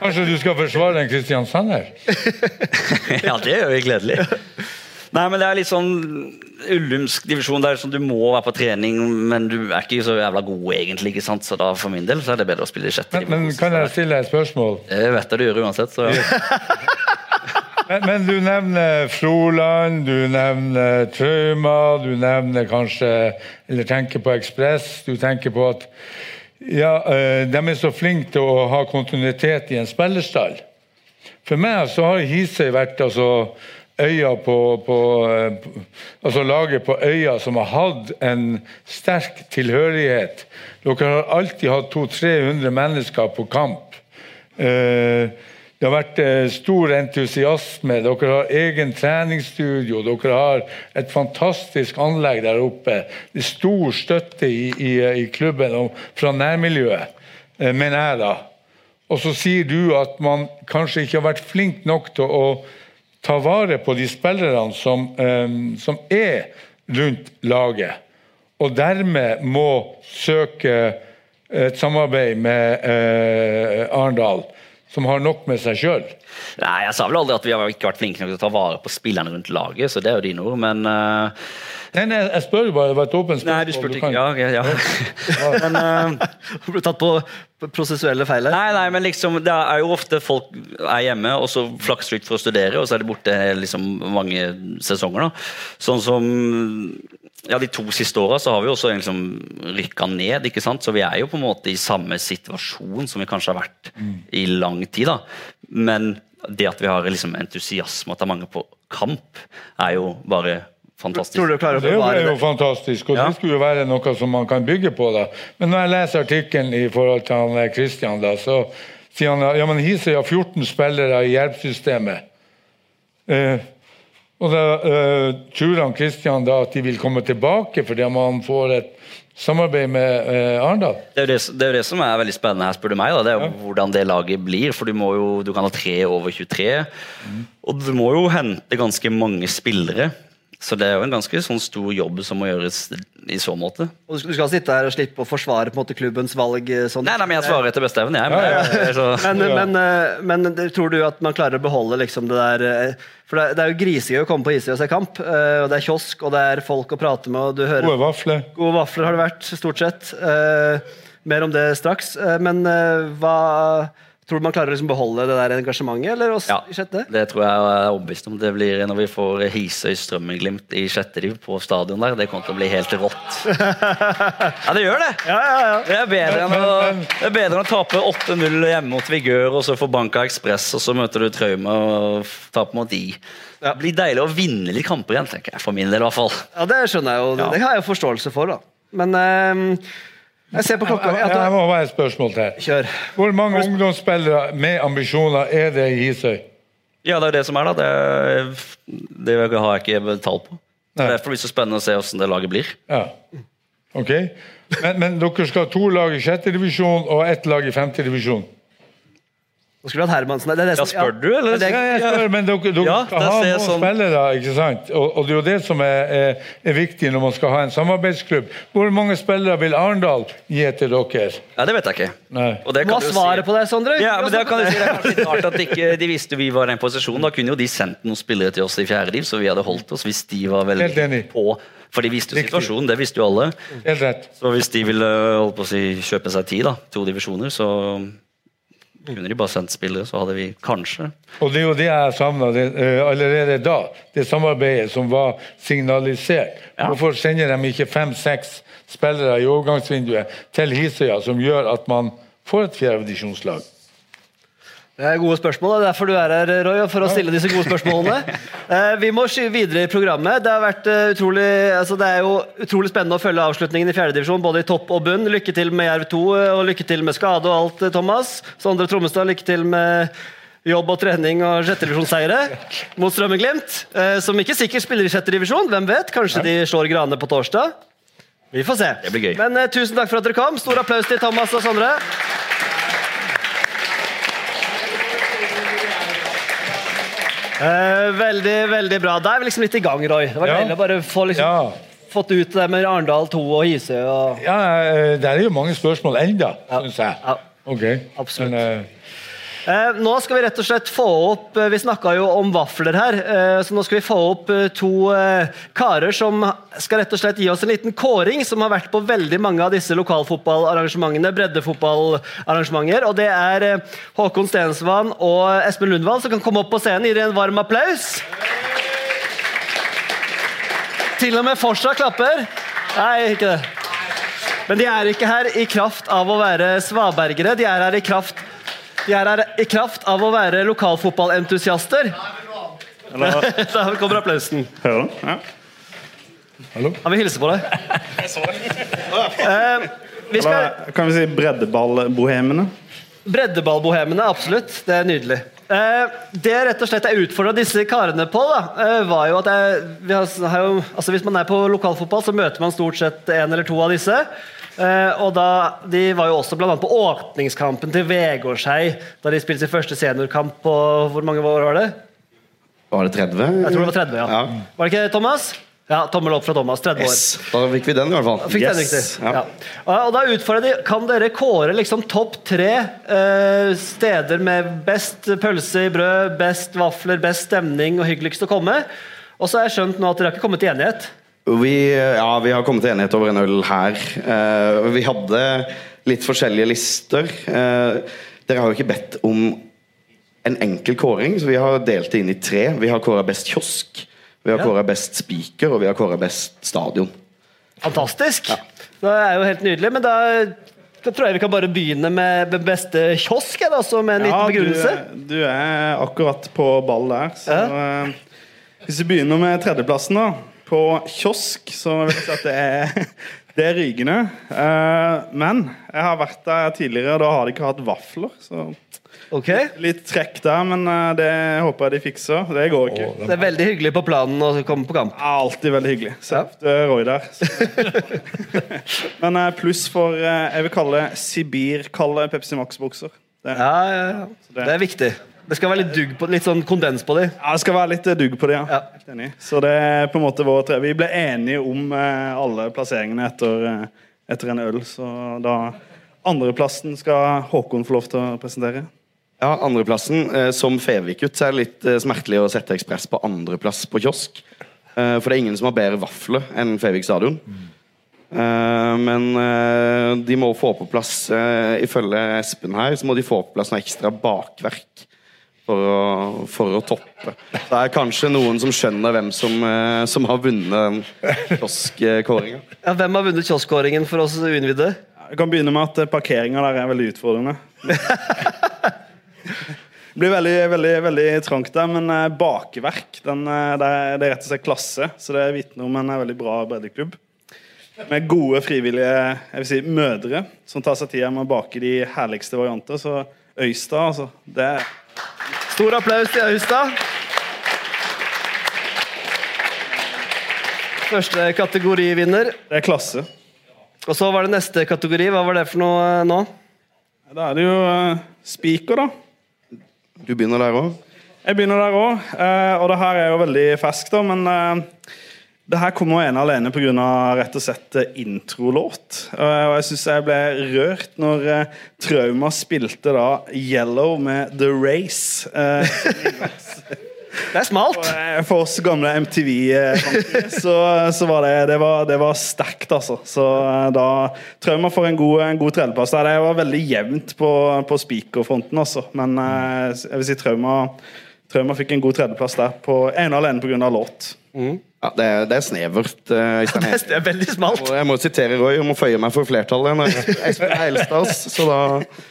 Kanskje du skal forsvare en kristiansander? Ja, det er jo gledelig. Nei, men det er litt sånn ullumsk divisjon der sånn, du må være på trening, men du er ikke så jævla god egentlig. ikke sant? Så da for min del så er det bedre å spille i sjette Men, men kan jeg stille deg et spørsmål? Jeg vet det du gjør uansett. så... Men, men du nevner Froland, du nevner Trauma, du nevner kanskje Eller tenker på Ekspress. Du tenker på at ja, eh, de er så flinke til å ha kontinuitet i en spillerstall. For meg så har Hisøy vært altså øya på, på eh, Altså laget på øya som har hatt en sterk tilhørighet. Dere har alltid hatt 200-300 mennesker på kamp. Eh, det har vært eh, stor entusiasme. Dere har egen treningsstudio. Dere har et fantastisk anlegg der oppe. Det er stor støtte i, i, i klubben fra nærmiljøet, jeg da. Og så sier du at man kanskje ikke har vært flink nok til å ta vare på de spillerne som, eh, som er rundt laget, og dermed må søke et samarbeid med eh, Arendal, som har nok med seg sjøl. Nei, Jeg sa vel aldri at vi har ikke vært flinke nok til å ta vare på spillerne rundt laget, så det er jo dine ord, men eh, Nei, nei, jeg spør bare, det var et åpent spørsmål. Nei, du spurte ikke. Ja, ok, ja. men, uh, Du ble tatt på prosessuelle feil her. nei, nei, men liksom, det er jo ofte folk er hjemme, og så flakser ut for å studere, og så er de borte liksom mange sesonger. da. Sånn som ja, De to siste åra har vi også liksom rykka ned, ikke sant? så vi er jo på en måte i samme situasjon som vi kanskje har vært i lang tid. da. Men det at vi har liksom entusiasme, at det er mange på kamp, er jo bare fantastisk. Tror du klarer å Det Det jo- er jo fantastisk, og Ja. det skulle jo være noe som man kan bygge på. da. Men når jeg leser artikkelen i forhold til han eh, Christian, da, så sier han ja, men Hisøy har 14 spillere i Jerv-systemet. Eh, og da eh, tror han Kristian da at de vil komme tilbake fordi man får et samarbeid med eh, Arendal? Det er, jo det, det er jo det som er veldig spennende her, spør du meg. Da. Det er jo hvordan det laget blir. For du, må jo, du kan ha tre over 23. Og du må jo hente ganske mange spillere. Så det er jo en ganske sånn stor jobb som må gjøres i så måte. Og du skal, du skal sitte her og slippe å forsvare på en måte klubbens valg? eh, Sånn. Nei, nei, men jeg svarer etter beste evne, jeg. Men, ja, ja. så, Men, men, eh, men tror du at man klarer å beholde liksom det der eh, For det, er- det er jo grisegøy å komme på Isøy og se kamp. eh, Og det er kiosk, og det er folk å prate med, og du hører Gode vafler. Gode vafler har det vært, stort sett. Eh, mer om det straks. Eh, men eh, hva Tror du man klarer å liksom beholde det der engasjementet, eller også, ja, i sjette? det tror jeg er overbevist om. Det blir når vi får Hisøy Strømmen-Glimt i sjette div på stadion der. Det kommer til å bli helt rått. Ja, det gjør det! Ja, ja, ja. Det er bedre enn å, det er bedre enn å tape 8-0 hjemme mot Vigør, og så få banka Ekspress, og så møter du Trauma og taper mot de. Det blir deilig å vinne litt kamper igjen, tenker jeg. For min del, i hvert fall. ja, det skjønner jeg jo. Det har jeg jo forståelse for, da. Men eh, jeg ser på klokka. Jeg, jeg, jeg må være et spørsmål til. kjør. Hvor mange ungdomsspillere med ambisjoner er det i Hisøy? Ja, det er jo det som er, da. Det, det har jeg ikke tall på. Nei. Derfor blir det så spennende å se hvordan det laget blir. Ja. Ok. Men, men dere skal ha to lag i sjette divisjon og ett lag i femte divisjon. Nå skulle hatt Hermansen er det Ja, spør du, eller? Ja, jeg spør, men dere, dere Ja, skal ha noen sånn- spillere, ikke sant? Og, og det er jo det som er, er, er viktig når man skal ha en samarbeidsklubb. Hvor mange spillere vil Arendal gi til dere? Ja, Det vet jeg ikke. Nei. Og det Hva kan er du svaret si. på det, Sondre? Ja, men det kan du si, det er kanskje litt rart at ikke, De visste vi var i en posisjon. Da kunne jo de sendt noen spillere til oss i fjerde div, så vi hadde holdt oss hvis de var veldig Helt enig. på. For de visste jo Riktig. situasjonen, det visste jo alle. Helt rett. Så hvis de ville holdt på å si, kjøpe seg tid, da, to divisjoner, så kunne de bare sendt spillere, så hadde vi kanskje Og det er jo det jeg savna allerede da. Det samarbeidet som var signalisert. Ja. Hvorfor sender de ikke fem-seks spillere i overgangsvinduet til Hisøya, som gjør at man får et fjerdedivisjonslag? Det er gode spørsmål. Det er derfor du er her, Roy, for å stille disse gode spørsmålene. Eh, vi må skyve videre i programmet. Det, eh, utrolig, altså det er jo utrolig spennende å følge avslutningen i fjerdedivisjon, både i topp og bunn. Lykke til med Jerv 2, eh, og lykke til med skade og alt, Thomas. Sondre Trommestad, lykke til med jobb og trening og sjettedivisjonsseiere mot Strømmen-Glimt, eh, som ikke sikkert spiller i sjette divisjon. Hvem vet? Kanskje de slår Grane på torsdag? Vi får se. Det blir gøy. Men tusen takk for at dere kom. Stor applaus til Thomas og Sondre. Eh, veldig, veldig bra. Da er vi liksom litt i gang, Roy. Det var Ja. deilig å bare få liksom, Ja. fått ut det med Arendal 2 og Hisøy. Og... ja, det der er jo mange spørsmål enda, Ja. syns jeg. Ja. Ok. Absolutt. Men, eh, Eh, nå skal vi rett og slett få opp eh, Vi snakka jo om vafler her, eh, så nå skal vi få opp to karer som skal rett og slett gi oss en liten kåring, som har vært på veldig mange av disse lokalfotballarrangementene, breddefotballarrangementer. Og det er Håkon Stensvann og Espen Lundvall som kan komme opp på scenen. Gi dem en varm applaus? Til og med Forsa klapper. Nei, ikke det. Men de er ikke her i kraft av å være svabergere. De er her i kraft, de er her i kraft av å være lokalfotballentusiaster. Der kommer applausen. Hører du? Ja. hallo? Han vil hilse på deg. Eh, vi skal Eller kan vi si breddeballbohemene? Breddeballbohemene, absolutt. Det er nydelig. Eh, det jeg rett og slett jeg utfordra disse karene på, da, eh, var jo at jeg, vi har, har jo, altså Hvis man er på lokalfotball, så møter man stort sett en eller to av disse. Eh, og da, De var jo også blant annet på åpningskampen til Vegårshei da de spilte sin første seniorkamp på Hvor mange år var det? Var det 30? Jeg tror det var 30, ja. Ja. Var det ikke Thomas? Ja, Tommel opp fra Thomas. 30 år. Da fikk vi den, i hvert fall. Fikk den riktig. Ja. Ja. Og- Og da utfordrer de, Kan dere kåre liksom topp tre eh, steder med best pølse i brød, best vafler, best stemning og hyggeligst å komme? Og så har jeg skjønt nå at dere har ikke kommet til enighet. Vi, ja, vi har kommet til enighet over en øl her. Uh, vi hadde litt forskjellige lister. Uh, dere har jo ikke bedt om en enkel kåring, så vi har delt det inn i tre. Vi har kåra best kiosk, vi har Ja. kåra best spiker, og vi har kåra best stadion. Fantastisk! Det er jo helt nydelig. Men da, da tror jeg vi kan bare begynne med beste kiosk, da, så med en liten du, begrunnelse. du er akkurat på ball der. Så, eh, hvis vi begynner med tredjeplassen, da. På kiosk, så vil jeg si at det er Det er Rygende. Eh, men jeg har vært der tidligere, og da har de ikke hatt vafler. Så Okay. litt trekk der, men eh, det håper jeg de fikser. Det går ikke. Det er veldig hyggelig på planen å komme på kamp. Ja, alltid veldig hyggelig. Søte Roy der. Men eh, pluss for eh, jeg vil kalle Sibir-kalde Pepsi Max-bukser. Det, Ja, ja, ja. Det er viktig. Det skal være litt dugg på, litt sånn kondens på dem. ja, det skal være litt eh, dugg på det, ja. Ja. Helt enig. Så det er på en måte vår tre. Vi ble enige om eh, alle plasseringene etter, eh, etter en øl, så da Andreplassen skal Håkon få lov til å presentere. Ja, andreplassen. Som Fevik-gutt så er det litt smertelig å sette Ekspress på andreplass på kiosk. Eh, for det er ingen som har bedre vafler enn Fevik stadion. Eh, men de må få på plass, ifølge Espen her, så må de få på plass noe ekstra bakverk. For å, for å toppe. Det er kanskje noen som skjønner hvem som, eh, som har vunnet kioskkåringa. Ja, hvem har vunnet kioskkåringen for oss uinnvidde? Jeg kan begynne med at eh, parkeringa der er veldig utfordrende. Det blir veldig, veldig, veldig trangt der, men eh, bakverk den, det, er, det er rett og slett klasse. Så det vitner om en veldig bra breddeklubb. Med gode frivillige jeg vil si, mødre som tar seg tida med å bake de herligste varianter. Så Øystad, altså. Det er Stor applaus til Austad. Første kategorivinner. Det er klasse. Og så var det neste kategori. Hva var det for noe eh, nå? Da er det jo uh, spiker, da. Du begynner der òg. Jeg begynner der òg. og det her er jo veldig ferskt, da, men eh, det her kommer ene alene pga. rett og slett eh, introlåt. Eh, og jeg syns jeg ble rørt når eh, Trauma spilte da 'Yellow' med The Race. Det er smalt. For oss gamle MTV-kampere så, så var det Det var, det var sterkt, altså. Så da Trauma får en god, en god tredjeplass. der. Det var veldig jevnt på, på spikerfronten, altså. Men jeg vil si Trauma, Trauma fikk en god tredjeplass der, på ene alene pga. låt. Ja, det, er, det er snevert. Uh, Øystein Hestad. Det er veldig smalt. Og jeg må sitere Roy, om må føye meg for flertallet. Når jeg er eldstads, så da,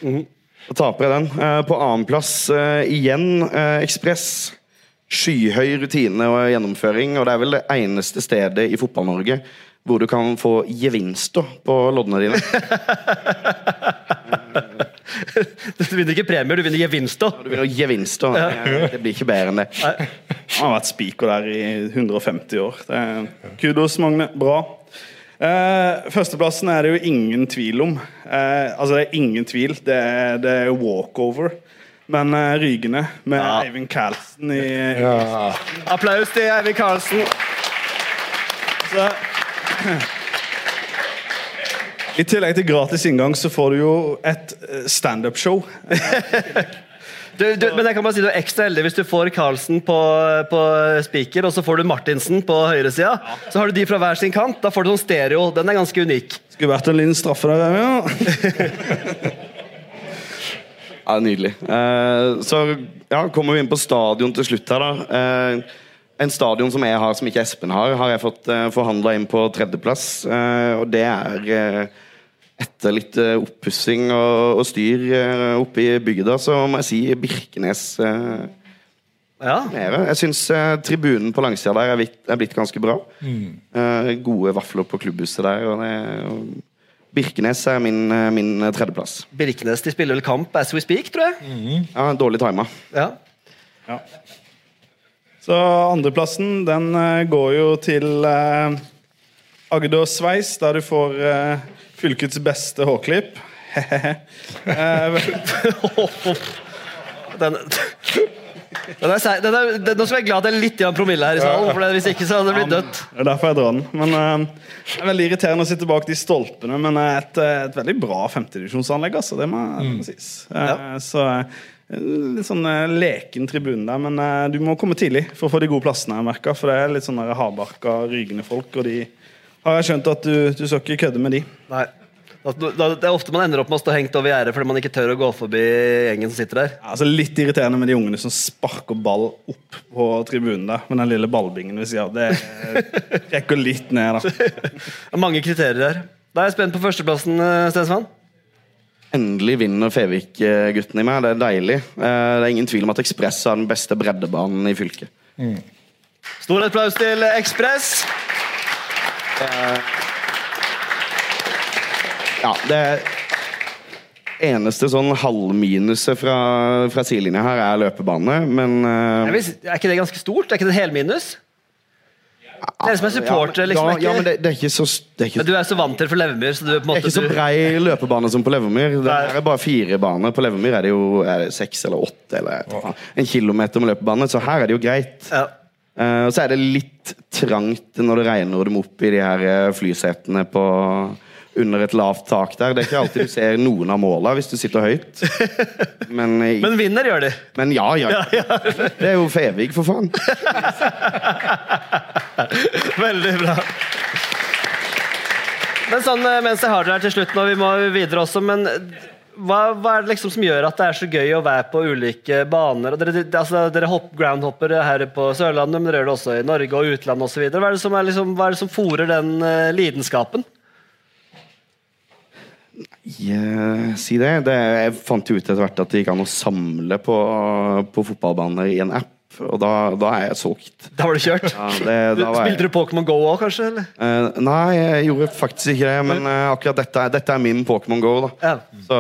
da taper jeg den. Uh, På annenplass uh, igjen uh, Ekspress. Skyhøy rutine og gjennomføring, og det er vel det eneste stedet i Fotball-Norge hvor du kan få gevinster på loddene dine. Du vinner ikke premier, du vinner gevinster. Du vinner gevinster. Ja. Det blir ikke bedre enn det. Han har vært spiker der i 150 år. Det er, kudos, Magne. Bra. Eh, førsteplassen er det jo ingen tvil om. Eh, altså, det er ingen tvil. Det er, det er walkover. Men eh, Rygende med Eivind Karlsen i Ja. Applaus til Eivind Karlsen. så, I tillegg til gratis inngang så får du jo et eh, standup-show. Du, du, men jeg kan bare si du er ekstra heldig hvis du får Carlsen på, på spiker, og så får du Martinsen på høyresida. Så har du de fra hver sin kant. Da får du sånn stereo. Den er ganske unik. Skulle vært en liten straffe der, ja. Ja, Nydelig. Eh, så ja, kommer vi inn på stadion til slutt her, da. Eh, en stadion som jeg har, som ikke Espen har, har jeg fått eh, forhandla inn på tredjeplass. Eh, og det er eh, etter litt uh, oppussing og, og styr uh, oppe i bygda, så må jeg si Birkenes. eh, Ja. nede. Jeg syns tribunen på langsida der er blitt, er blitt ganske bra. Eh, gode vafler på klubbhuset der. Og det, og Birkenes er min, eh, min tredjeplass. Birkenes de spiller vel kamp as we speak, tror jeg. Ja, Dårlig tima. Ja. Så andreplassen den eh, går jo til eh, Agder Sveis, der du får eh, fylkets beste hårklipp. Eh, Den, den er, den er, den, nå skal jeg være glad at det er litt grann promille her i salen, for det, hvis ikke så hadde det blitt dødt. det er derfor jeg drar den. Men uh, Det er veldig irriterende å sitte bak de stolpene, men eh, et, eh, et veldig bra femtedivisjonsanlegg. Altså, det må, mm. sies. Uh, ja. Så Litt sånn leken tribune der, men du må komme tidlig for å få de gode plassene. merker, For det er litt sånn hardbarka, rygende folk, og de har jeg skjønt at du, du skal ikke kødde med de. Nei. Det er ofte man ender opp med å stå hengt over gjerdet fordi man ikke tør å gå forbi gjengen som sitter der. Altså Litt irriterende med de ungene som sparker ball opp på tribunen der med den lille ballbingen ved sida av. Det rekker litt ned, da. Det er mange kriterier her. Da er jeg spent på førsteplassen, eh, Stensvann. Endelig vinner Fevik-gutten i meg. Det er deilig. Eh, Det er ingen tvil om at Ekspress har den beste breddebanen i fylket. Stor applaus til Ekspress. Ja, det eneste sånn halvminuset fra, fra sidelinja her er løpebane, men uh, Jeg vil Er ikke det ganske stort? Er ikke det helminus? Dere som er supportere, liksom. ja, men det, det er ikke så det er ikke, Men du er så vant til for Levermyr, så du på en det er ikke så brei løpebane som på Levermyr. Det er bare fire baner. På Levermyr er det jo er det seks eller åtte eller en kilometer med løpebane, så her er det jo greit. Ja. Eh, og så er det litt trangt når det regner dem opp i de her eh, flysetene på under et lavt tak der. Det er ikke alltid du ser noen av måla hvis du sitter høyt. Men, i, Men vinner gjør de. men ja, ja. Det er jo Fevig, for faen. Veldig bra. Men sånn, eh, mens jeg har dere her til slutt nå, vi må videre også, men hva, hva er det liksom som gjør at det er så gøy å være på ulike baner? Dere, altså, dere hopp, groundhopper her på Sørlandet, men dere gjør det også i Norge og utlandet osv. Hva er det som, er liksom, hva er det som fòrer den uh, lidenskapen? Ja, si det. det. Jeg fant ut etter hvert at det gikk an å samle på, på fotballbaner i en app, og da, da er jeg solgt. Da var du kjørt. Ja, det, da var jeg, Spilte du Pokémon Go òg, kanskje? Eller? Eh, nei, jeg gjorde faktisk ikke det, men uh, akkurat dette, dette er min Pokémon Go. Ja. Så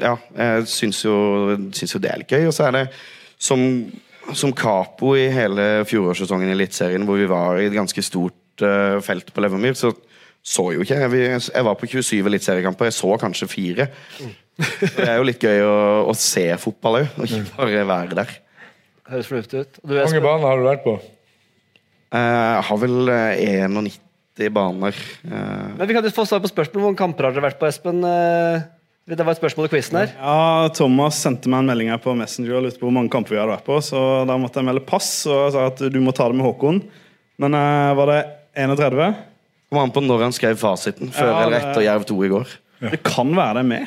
ja, jeg syns jo, syns jo det er litt gøy. Og så er det som, som capo i hele fjorårssesongen i Eliteserien, hvor vi var i et ganske stort uh, felt på Levermyr, så så jo ikke jeg. Jeg var på 27 eliteseriekamper, jeg så kanskje fire. Så det er jo litt gøy å, å se fotball òg, og ikke bare være der. Høres fornuftig ut. Hvor mange baner har du vært på? Eh, Jeg har vel eh, 91 baner. eh, Men vi kan jo få svar på spørsmål. Hvor mange kamper har dere vært på, Espen? Eh, Det var et spørsmål i quizen her. Ja, Thomas sendte meg en melding her på Messenger og lurte på hvor mange kamper vi hadde vært på. Så da måtte jeg melde pass og sa at du må ta det med Håkon. Men eh, var det 31? Kom an på når han skrev fasiten. Før Ja, eller det- etter Jerv 2 i går. Det kan være det mer.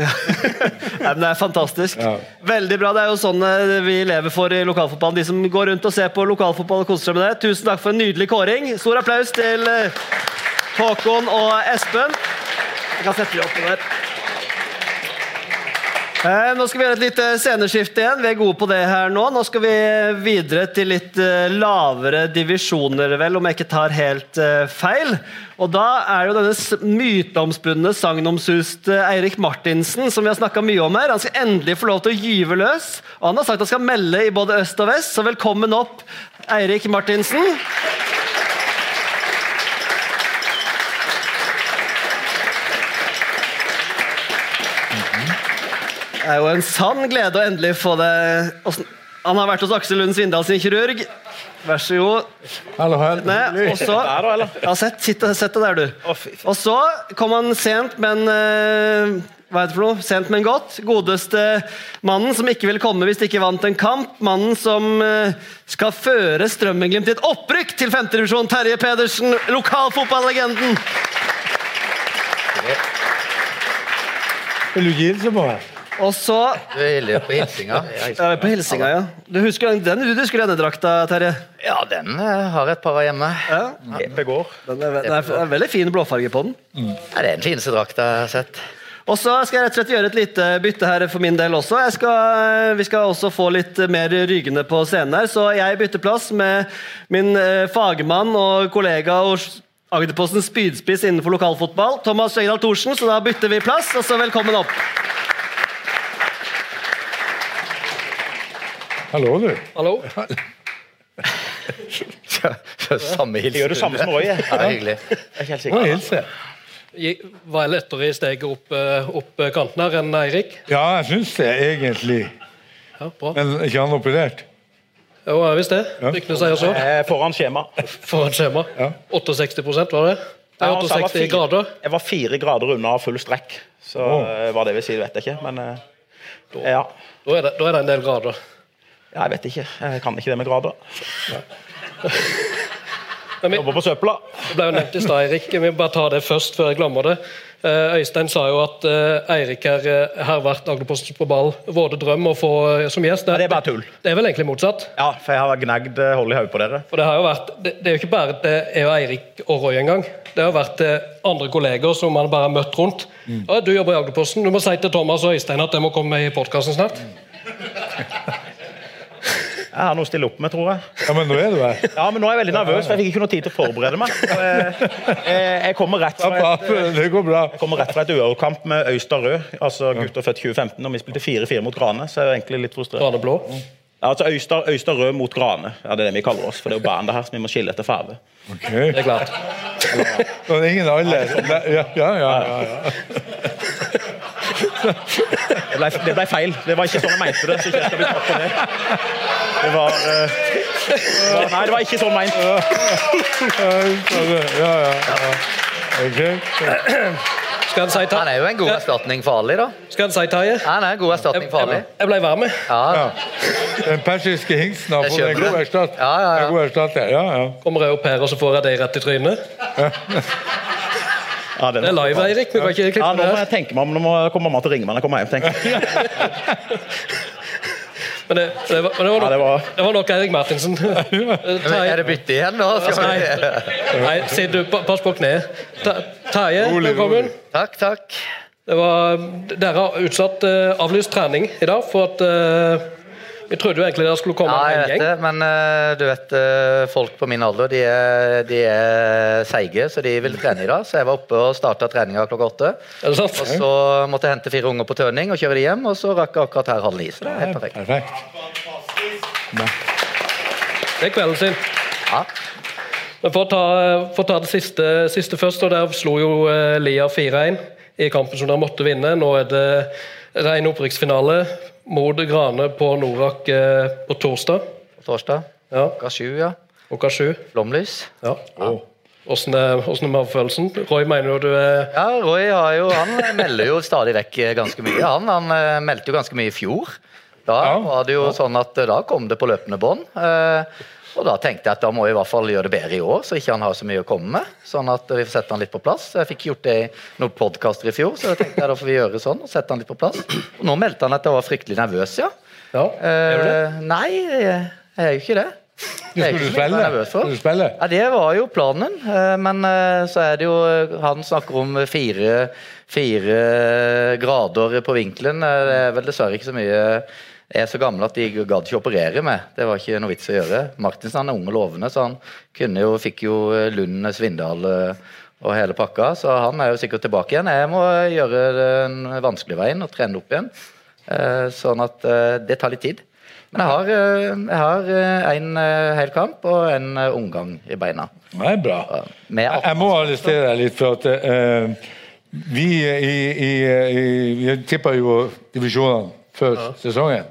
Nei, men det er fantastisk. Veldig bra. Det er jo sånn eh, vi lever for i lokalfotballen. De som går rundt og ser på lokalfotball og koser seg med det. Tusen takk for en nydelig kåring. Stor applaus til eh, Håkon og Espen. Jeg kan sette dem opp der. Eh, Nå skal vi gjøre et lite sceneskifte igjen. Vi er gode på det her nå. Nå skal vi videre til litt eh, lavere divisjoner, vel, om jeg ikke tar helt eh, feil. Og da er jo denne myteomspunne sagnomsuste Eirik Martinsen, som vi har snakka mye om her, han skal endelig få lov til å gyve løs. Og han har sagt han skal melde i både øst og vest, så velkommen opp, Eirik Martinsen. Er jo en sann glede å endelig få det Han har vært hos Aksel Lund Svindal sin kirurg. Vær så god. Hallo, hallo. Og så Ja, sett, sitt, sett deg der, du. Og så kom han sent, men eh, Hva heter det for noe? Sent, men godt. Godeste mannen som ikke ville komme hvis de ikke vant en kamp. Mannen som eh, skal føre Strømmenglimt til et opprykk til femtedivisjon. Terje Pedersen, lokalfotballegenden. Ikke hilse på meg? Og så Du er heldig på hilsinga. ja, På hilsinga, ja. Du husker den, du husker denne drakta, Terje? Ja, den eh, har jeg et par av hjemme. Ja. Begår. Den er, den er, er veldig fin blåfarge på den. Ja, det er den fineste drakta jeg har sett. Og så skal jeg rett og slett gjøre et lite bytte her for min del også. Jeg skal, vi skal også få litt mer Rygende på scenen her, så jeg bytter plass med min eh, fagmann og kollega og Agderpostens spydspiss innenfor lokalfotball, Thomas Skjegdal Thorsen, så da bytter vi plass, og så velkommen opp. Hallo, du. Hallo? Samme hilsen. gjør det samme som Roy. Ja, hyggelig. Jeg er ikke helt Må hilse. Var jeg lettere i steget opp, eh, opp kanten her enn Eirik? Ja, jeg syns det, egentlig. Ja, bra. Men ikke han operert? Jo, jeg visste det. Ja. Ryktene sier så. Eh, Foran skjema. Foran skjema. Ja. 68 var det? Det Ja, er han sa jeg var 68 fire- grader. Jeg var fire grader unna full strekk. Så eh, hva det vil si, vet jeg ikke. Men eh, ja. Da er, det, da er det en del grader. Jeg vet ikke. Jeg kan ikke det med grader. Jobber på søpla. det ble jo nevnt i stad, Eirik. Vi må bare ta det først, før jeg glemmer det. Eh, Øystein sa jo at eh, Eirik her eh, har vært Agderposten på ball. Våde drøm å få som gjest. Ja, det er bare tull. Det er vel egentlig motsatt? Ja, for jeg har gnagd hold i hodet på dere. For det har jo vært, det, det er jo ikke bare det er Eirik og Roy engang. Det har vært andre kolleger som man bare har møtt rundt. Ja, 'Du jobber i Agderposten. Du må si til Thomas og Øystein at jeg må komme med i podkasten snart.' Jeg har noe å stille opp med, tror jeg. Ja, men nå er du her. Ja, men nå er jeg veldig nervøs, for jeg fikk ikke noe tid til å forberede meg. Jeg, jeg, jeg kommer rett fra et, det går bra. jeg kommer rett fra et uavgjort-kamp med Øyster Rød, altså gutter født 2015, og vi spilte 4-4 mot Grane, så jeg er egentlig litt frustrert. Grane blå. Ja, altså Øyster, Øyster Rød mot Grane, ja, det er det vi kaller oss, for det er jo bandet her, så vi må skille etter farve. Ok. Det er klart. Ja. det er ingen alle Ja, ja, ja. ja, ja. Det ble, det ble feil. Det var ikke sånn jeg mente det. så ikke jeg skal bli tatt på det. Det var uh, det var- Nei, det var ikke sånn meint. ja, ja, ja. Okay. Skal en si Han er jo en god erstatning for Ali, da. Skal han si Taje? Han er en god erstatning for Ali. Jeg ble varm. Ja. Ja, Den persiske hingsten har fått en god erstatning. Ja, ja, ja. En god. Ja, ja. Kommer jeg opp her, og så får jeg deg rett i trynet? Ja, Det er live, Eirik. Du kan ikke Ja, nå må jeg tenke meg om. Nå må kommer mamma til å ringe meg når jeg kommer hjem. tenker jeg. Men det, det, var, men det, var, Ja, det nok, var- det var nok Erik Martinsen. Er det bytte igjen nå? Skal Nei, vi... nei sitt du, pass på kneet. Terje, velkommen. Takk, takk. Det var, dere har utsatt uh, avlyst trening i dag, for at eh, vi trodde jo egentlig det skulle komme Ja, jeg en vet gjeng. det, men eh, du vet eh, folk på min alder de er, de er seige, så de vil trene i dag. Så jeg var oppe og starta treninga klokka åtte. Er det sant? Og så måtte jeg hente fire unger på tøning og kjøre de hjem, og så rakk jeg akkurat her halv ni. Så det er helt perfekt. Perfekt. Det er kvelden sin. Ja. Men for å ta, for å ta det siste, siste først, og der slo jo eh, Lia 4-1 i kampen som dere måtte vinne. Nå er det ren opprykksfinale mot Grane på Norak eh, på torsdag. På torsdag Ja, klokka sju, ja. klokka sju. Flomlys. Ja. Hvordan er, hvordan er magefølelsen? Roy, mener du du er Ja, Roy har jo, han melder jo stadig vekk ganske mye. Han, han eh, meldte jo ganske mye i fjor. Da Ja. var det jo sånn at eh, da kom det på løpende bånd. Eh, og da tenkte jeg at da må jeg i hvert fall gjøre det bedre i år, så ikke han har så mye å komme med. Sånn at vi får sette han litt på plass. Jeg fikk gjort det i noen podkaster i fjor, så da tenkte jeg da får vi gjøre sånn og sette han litt på plass. Og nå meldte han at jeg var fryktelig nervøs, ja. Ja, er du det? Eh, nei, jeg er jo ikke det. Ikke du spille? Ja, Det var jo planen, eh, men eh, så er det jo Han snakker om fire, fire grader på vinkelen. Eh, Det er vel dessverre ikke så mye er så gammel at de gadd ikke operere med. Det var ikke noe vits å gjøre. Martinsen er ung og lovende, så han kunne jo, fikk jo Lund, Svindal eh, og hele pakka. Så han er jo sikkert tilbake igjen. Jeg må gjøre den vanskelige veien og trene opp igjen. Eh, Sånn at eh, det tar litt tid. Men jeg har, eh, jeg har eh, en eh, hel kamp og en eh, omgang i beina. Det er bra. Jeg, må arrestere deg litt, for at uh, vi i, i, i Vi tippa jo divisjonene før sesongen.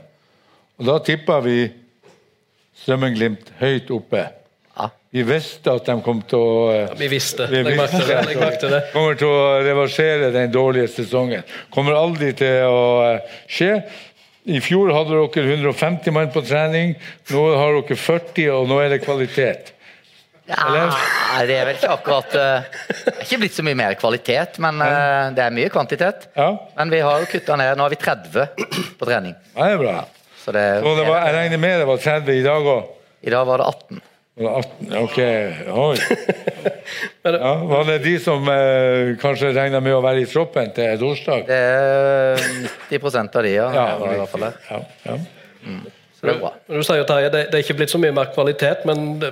Og da tippa vi Strømmen-Glimt høyt oppe. Ja. Vi visste at de kom til å ja, Vi visste. vi visste det. De kommer til å reversere den dårlige sesongen. Kommer aldri til å eh, skje. I fjor hadde dere 150 mann på trening, nå har dere 40, og nå er det kvalitet. Eller? Nei, det er vel ikke akkurat eh, Det er ikke blitt så mye mer kvalitet, men eh, det er mye kvantitet. Ja, Men vi har jo kutta ned. Nå har vi 30 på trening. det er bra. Så det, så det var, jeg regner med det var 30 i dag òg? I dag var det 18. Ok, oi. Ja, var det de som eh, kanskje regna med å være i troppen til torsdag? Det er 90 av de, ja. Ja, Det var i hvert fall det. Ja, ja. Så det er bra. Du, Du sier jo, Terje, det, det er ikke blitt så mye mer kvalitet, men det,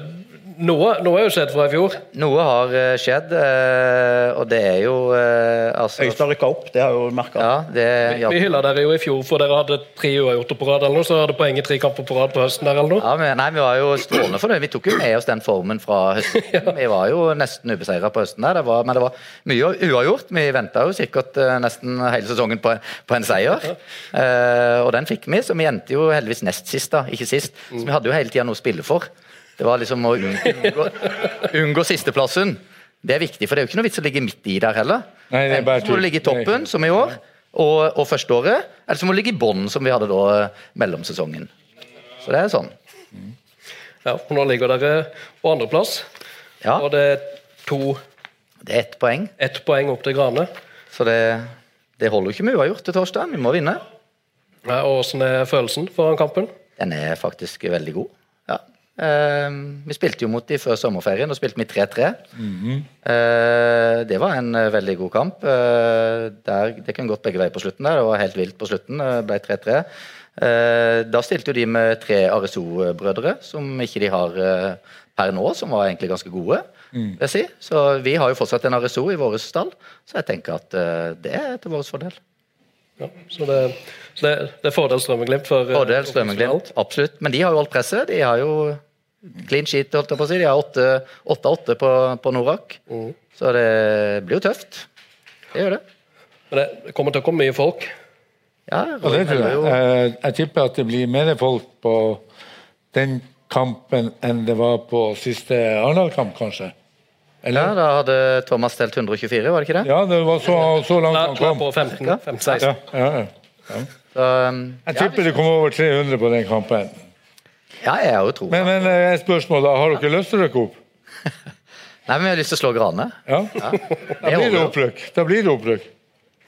noe, noe er jo skjedd fra i fjor. Noe har eh, skjedd, eh, og det er jo eh, altså Øystein rykka opp, det har jo merka. Ja, det Vi hjalp. hylla dere jo i fjor, for dere hadde tre uavgjorte på rad, eller noe, så hadde poeng i tre kamper på rad på høsten der, eller noe. Ja, men, nei, Vi var jo strålende fornøyde. Vi tok jo med oss den formen fra høsten. Vi var jo nesten ubeseira på høsten, der. Det var, men det var mye uavgjort. Vi venta jo sikkert nesten hele sesongen på, på en seier. Eh, og den fikk vi, så vi endte jo heldigvis nest sist, da, ikke sist. Så vi hadde jo hele tida noe å spille for. Det var liksom å unngå, unngå sisteplassen. Det er viktig, for det er jo ikke noe vits å ligge midt i der heller. Nei, det er bare Enten så må du ligge i toppen, som i år, og, og førsteåret, eller så må du ligge i bånn, som vi hadde da mellomsesongen. Så det er sånn. Ja, og Nå ligger dere på andreplass, Ja, og det er to, det er ett poeng. ett poeng opp til Grane. Så det, det holder jo ikke med uavgjort til torsdag. Vi må vinne. Ja, og Hvordan er følelsen foran kampen? Den er faktisk veldig god. Eh, vi spilte jo mot dem før sommerferien, og spilte vi 3-3. Eh, det var en uh, veldig god kamp. Eh, der, det kunne gått begge veier på slutten. der, Det var helt vilt på slutten. Det ble 3-3. Eh, da stilte jo de med tre RSO-brødre, som ikke de har eh, per nå, som var egentlig ganske gode. Mm. jeg si. Så vi har jo fortsatt en RSO i vår stall, så jeg tenker at eh, det er til vår fordel. Ja, så det, så det, det er fordel Strømmen-Glimt for eh, Fordel Strømmen-Glimt, absolutt. Men de har jo alt presset. De har jo clean sheet, holdt jeg på å si. De har 8-8 på, på Norak. Så det blir jo tøft. Det gjør det. Men det kommer til å komme mye folk. Ja, Og det tror jeg. Eh, Jeg tipper at det blir mer folk på den kampen enn det var på siste Arendal-kamp, kanskje. Ja, da hadde Thomas stelt 124, var det ikke det? Ja, det var så, så langt han kom. på 15, 15 Ja, 16. ja, ja. Så, um, Jeg tipper det kom over 300 på den kampen. Ja, jeg har jo tro. Men, men eh, et spørsmål da, har dere lyst til å rykke opp? Nei, men vi har lyst til å slå Grane. Ja? Da blir det opprykk. Da blir det opprykk.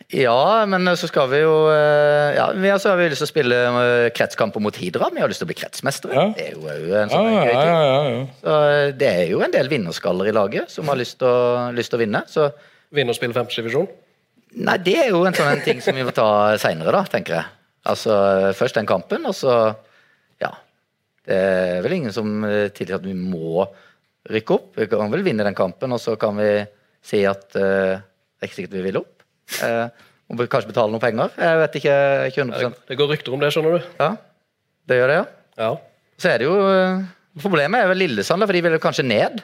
Ja, men så skal vi jo eh, Ja, vi har så har vi lyst til å spille eh, kretskamper mot Hidra. Vi har lyst til å bli kretsmestere. Ja. Det er jo en sånn ja, gøy ting. ja, ja, ja. Så eh, det er jo en del vinnerskaller i laget som har lyst til å, lyst til å vinne. Så Vinne og spille femtedivisjon. Nei, det er jo en sånn en ting som vi må ta seinere, da, tenker jeg. Altså først den kampen, og så Ja. Det er vel ingen som eh, tilsier at vi må rykke opp. Vi kan vel vinne den kampen, og så kan vi si at eh, det er ikke sikkert vi vil opp. Eh, må kanskje betale noen penger. Jeg vet ikke, ikke 100 Det går rykter om det, skjønner du. Ja, det gjør det, ja. Ja. Så er det jo eh, Problemet er vel Lillesand, for de vil jo kanskje ned.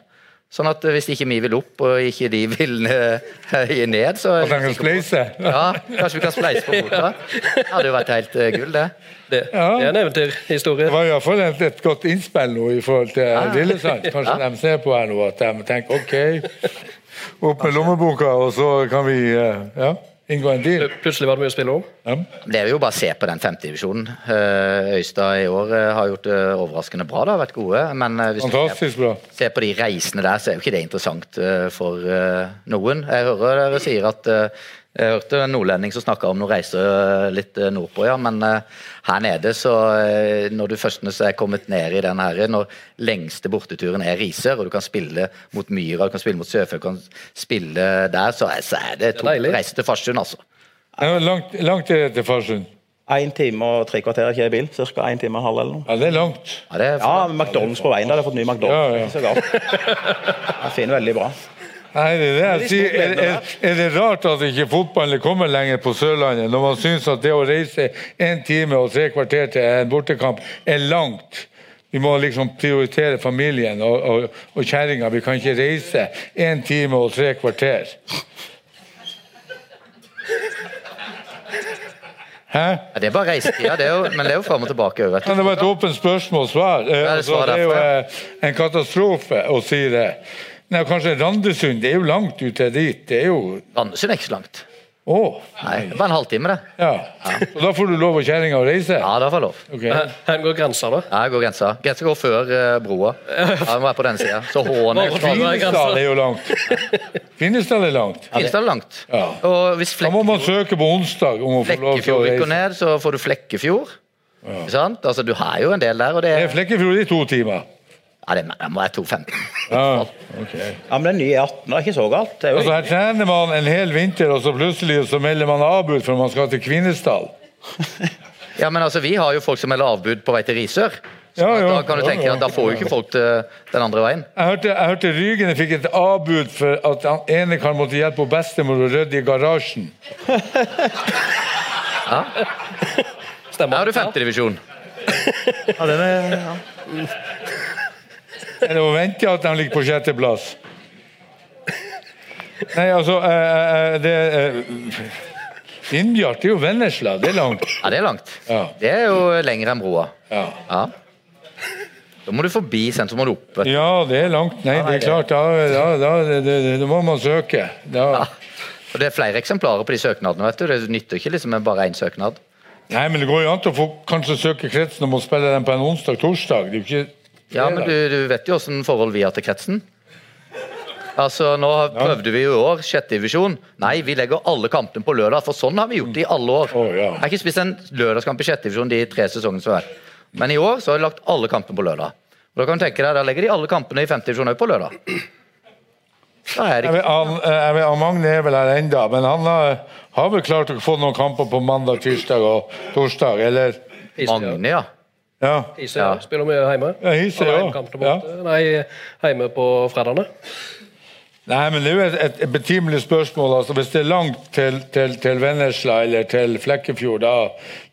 Sånn at eh, hvis ikke vi vil opp, og ikke de vil eh, ned, så At de kan spleise. ja, kanskje vi kan spleise på fota. Det hadde jo vært helt eh, gull, det. Det, Ja. det er en eventyrhistorie. Det var iallfall et, et godt innspill nå i forhold til Lillesand. Kanskje de ser på her nå at de tenker OK, opp med lommeboka, og så kan vi ja, inngå en deal. Plutselig var det mye å spille om. Ja. Det er jo bare å se på den femtedivisjonen. Øystad i år eh, har gjort det overraskende bra. Det har vært gode. Men eh, hvis du ser, Fantastisk bra. ser på de reisene der, så er jo ikke det interessant eh, for eh, noen. Jeg hører dere sier at eh, jeg hørte en nordlending som snakka om noen reiser eh, litt eh, nordpå, ja. Men eh, her nede, så når du først er kommet ned i den her, når lengste borteturen er Risør, og du kan spille mot Myra, du kan spille mot Sørfjord, du kan spille der, så er, det det to reiser til Farsund, altså. Ja, langt, langt er det til Farsund. Én time og tre kvarter ikke i bil. Cirka én time og en halv eller noe. Ja, det er langt. Ja, det er Ja, McDonald's på veien. da. hadde har fått ny McDonald's. Ja, ja. er så galt. Jeg finner veldig bra. Nei, det er det jeg sier. Er, er, er det rart at ikke fotballen kommer lenger på Sørlandet, når man syns at det å reise en time og tre kvarter til en bortekamp er langt? Vi må liksom prioritere familien og, og, og kjerringa. Vi kan ikke reise en time og tre kvarter. Hæ? Ja, det er bare reisetida, det er men det er jo fram og tilbake. Vet Men det var et åpent spørsmål-svar. Eh, det altså, det er jo eh, en katastrofe å si det. Nei, kanskje Randesund. Det er jo langt ut til dit. Det er jo Randesund er ikke så langt. Å! Nei, det er bare en halvtime, det. Ja. Og da får du lov av kjerringa å reise? Ja, det får lov. Ok. Her går grensa, da. Ja, går grensa. Grensa går før eh, broa. Ja, den være på den sida. Så Hån er Kvinesdal er jo langt. Kvinesdal er langt. Finstad er langt. Ja. Og hvis Da må man søke på onsdag om å få lov til å Flekkefjord rykker reise. ned, så får du Flekkefjord. Ikke sant? Altså, du har jo en del der, og det Det er Flekkefjord i to timer. Ja, det må være 2.15. Ja, okay. Ja, men den nye E18 er ikke så galt. Det er jo Altså, her trener man en hel vinter, og så plutselig så melder man avbud for man skal til Kvinesdal. Ja, men altså, vi har jo folk som melder avbud på vei til Risør. Så Ja, ja. da kan du tenke Ja, ja. at da får jo ikke folk til den andre veien. Jeg hørte, jeg hørte Rygene fikk et avbud for at han ene kan måtte hjelpe bestemor å rydde i garasjen. Stemmer. Her har du femtedivisjon. ja, den er, ja. Er det å vente at de ligger på sjetteplass? Nei, altså eh, eh, det, eh, Innbjart er jo Vennesla. Det er langt. Ja, det er langt. Ja. Det er jo lenger enn broa. Ja. Ja. Da må du forbi sentrum, og opp. ja, det er langt. Nei, det er klart. Da, da, da, det, det må man søke. Da. Og Det er flere eksemplarer på de søknadene. vet du. Det nytter ikke liksom bare én søknad. Nei, men det går jo an til å få kanskje søke kretsen om å spille den på en onsdag-torsdag. Det er jo ikke Ja, men du, du vet jo åssen forhold vi har til kretsen. Altså, Nå prøvde vi jo i år sjette divisjon. Nei, vi legger alle kampene på lørdag, for sånn har vi gjort det i alle år. Ja. Jeg har ikke spist en lørdagskamp i sjette divisjon de tre sesongene som vært. Men i år så har vi lagt alle kampene på lørdag. Og Da kan du tenke deg, da legger de alle kampene i femte divisjon òg på lørdag. Da er det Jeg ikke vet, han, jeg vet, han Magne er vel her enda, men han har, har vel klart å få noen kamper på mandag, tirsdag og torsdag, eller? Magne, ja. Ja. Hise ja. spiller mye hjemme. Ja, Hise, Har ja. Nei, hjemme på fredagene. Nei, men det er jo et, et, et betimelig spørsmål. Altså, hvis det er langt til, til, til Vennesla eller til Flekkefjord, da,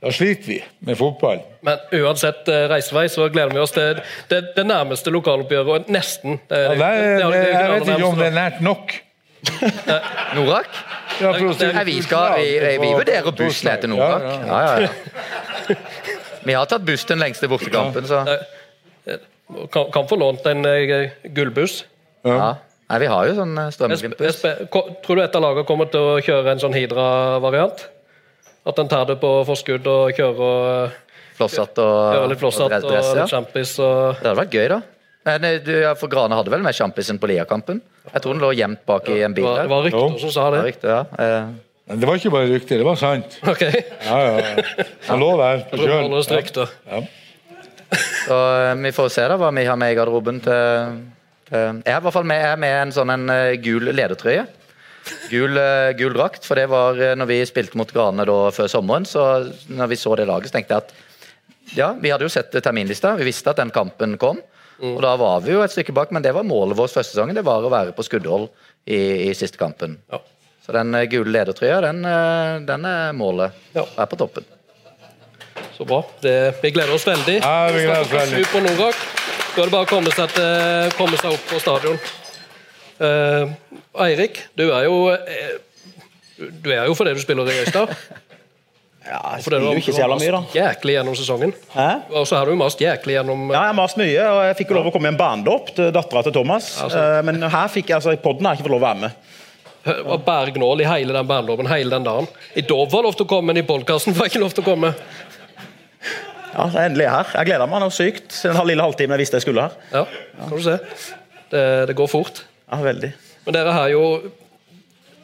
da sliter vi med fotball. Men uansett eh, reisevei så gleder vi oss til det, det nærmeste lokaloppgjøret. og Nesten. Det, Ja, nei, det- det- det- det- jeg vet ikke om det er nært nok. Norak? Ja, si vi, skal, vi, vi, vi vurderer buss ned til Norak. Ja, ja. Vi har tatt buss den lengste bortekampen, så Kan, kan få lånt en eh, gullbuss. ja. Nei, vi har jo sånn eh, strømglimt-buss. Tror du et av lagene kommer til å kjøre en sånn Hidra-variant? At en tar det på forskudd og kjører, Flosshatt og, flosshatt og dress, ja. og Det hadde vært gøy, da. Men eh, du, for Grane hadde vel med sjampisen på Lia-kampen? Jeg tror den lå gjemt bak i en bil det var rykter Jo. som sa det. det. var riktig, ja. Men det var ikke bare rykter, det var sant. Ok. Ja, ja, ja. Han lå der på oss kjølen. rykter. Så eh, vi får se da hva vi har med i garderoben til, til Jeg er i hvert fall med, jeg er med en sånn en eh, gul ledertrøye. Gul, eh, gul drakt, for det var når vi spilte mot Grane da før sommeren. Så når vi så det laget, så tenkte jeg at ja, vi hadde jo sett terminlista, vi visste at den kampen kom. Og da var vi jo et stykke bak, men det var målet vårt første sesongen. Det var å være på skuddhold i, i siste kampen. Ja. Så den eh, gule ledertrøya, den, eh, den er målet. Ja. Er på toppen. Så bra. Det, vi gleder oss veldig. Ja, vi gleder oss veldig. På Norak. Da er det bare å komme seg, til, komme seg opp på stadion. Uh, Eirik, du er jo Du er jo fordi du spiller i Øystad. Ja, jeg spiller jo ikke så jævla mye, da. Jæklig gjennom sesongen. Hæ? Og så har du mast jæklig gjennom Ja, jeg har mast mye, og jeg fikk jo lov å komme i en barndåp til dattera til Thomas. Eh, Men her fikk jeg, altså i podden har jeg ikke fått lov å være med. Og bære gnål i hele den bandloven hele den dagen. I Dov var lov til å komme, men i podkasten var ikke lov til å komme. Ja, så er jeg endelig her. Jeg gleder meg noe sykt. Den halv- lille halvtime jeg visste jeg skulle her. Ja, kan du se. Det, det går fort. Ja, veldig. Men dere har jo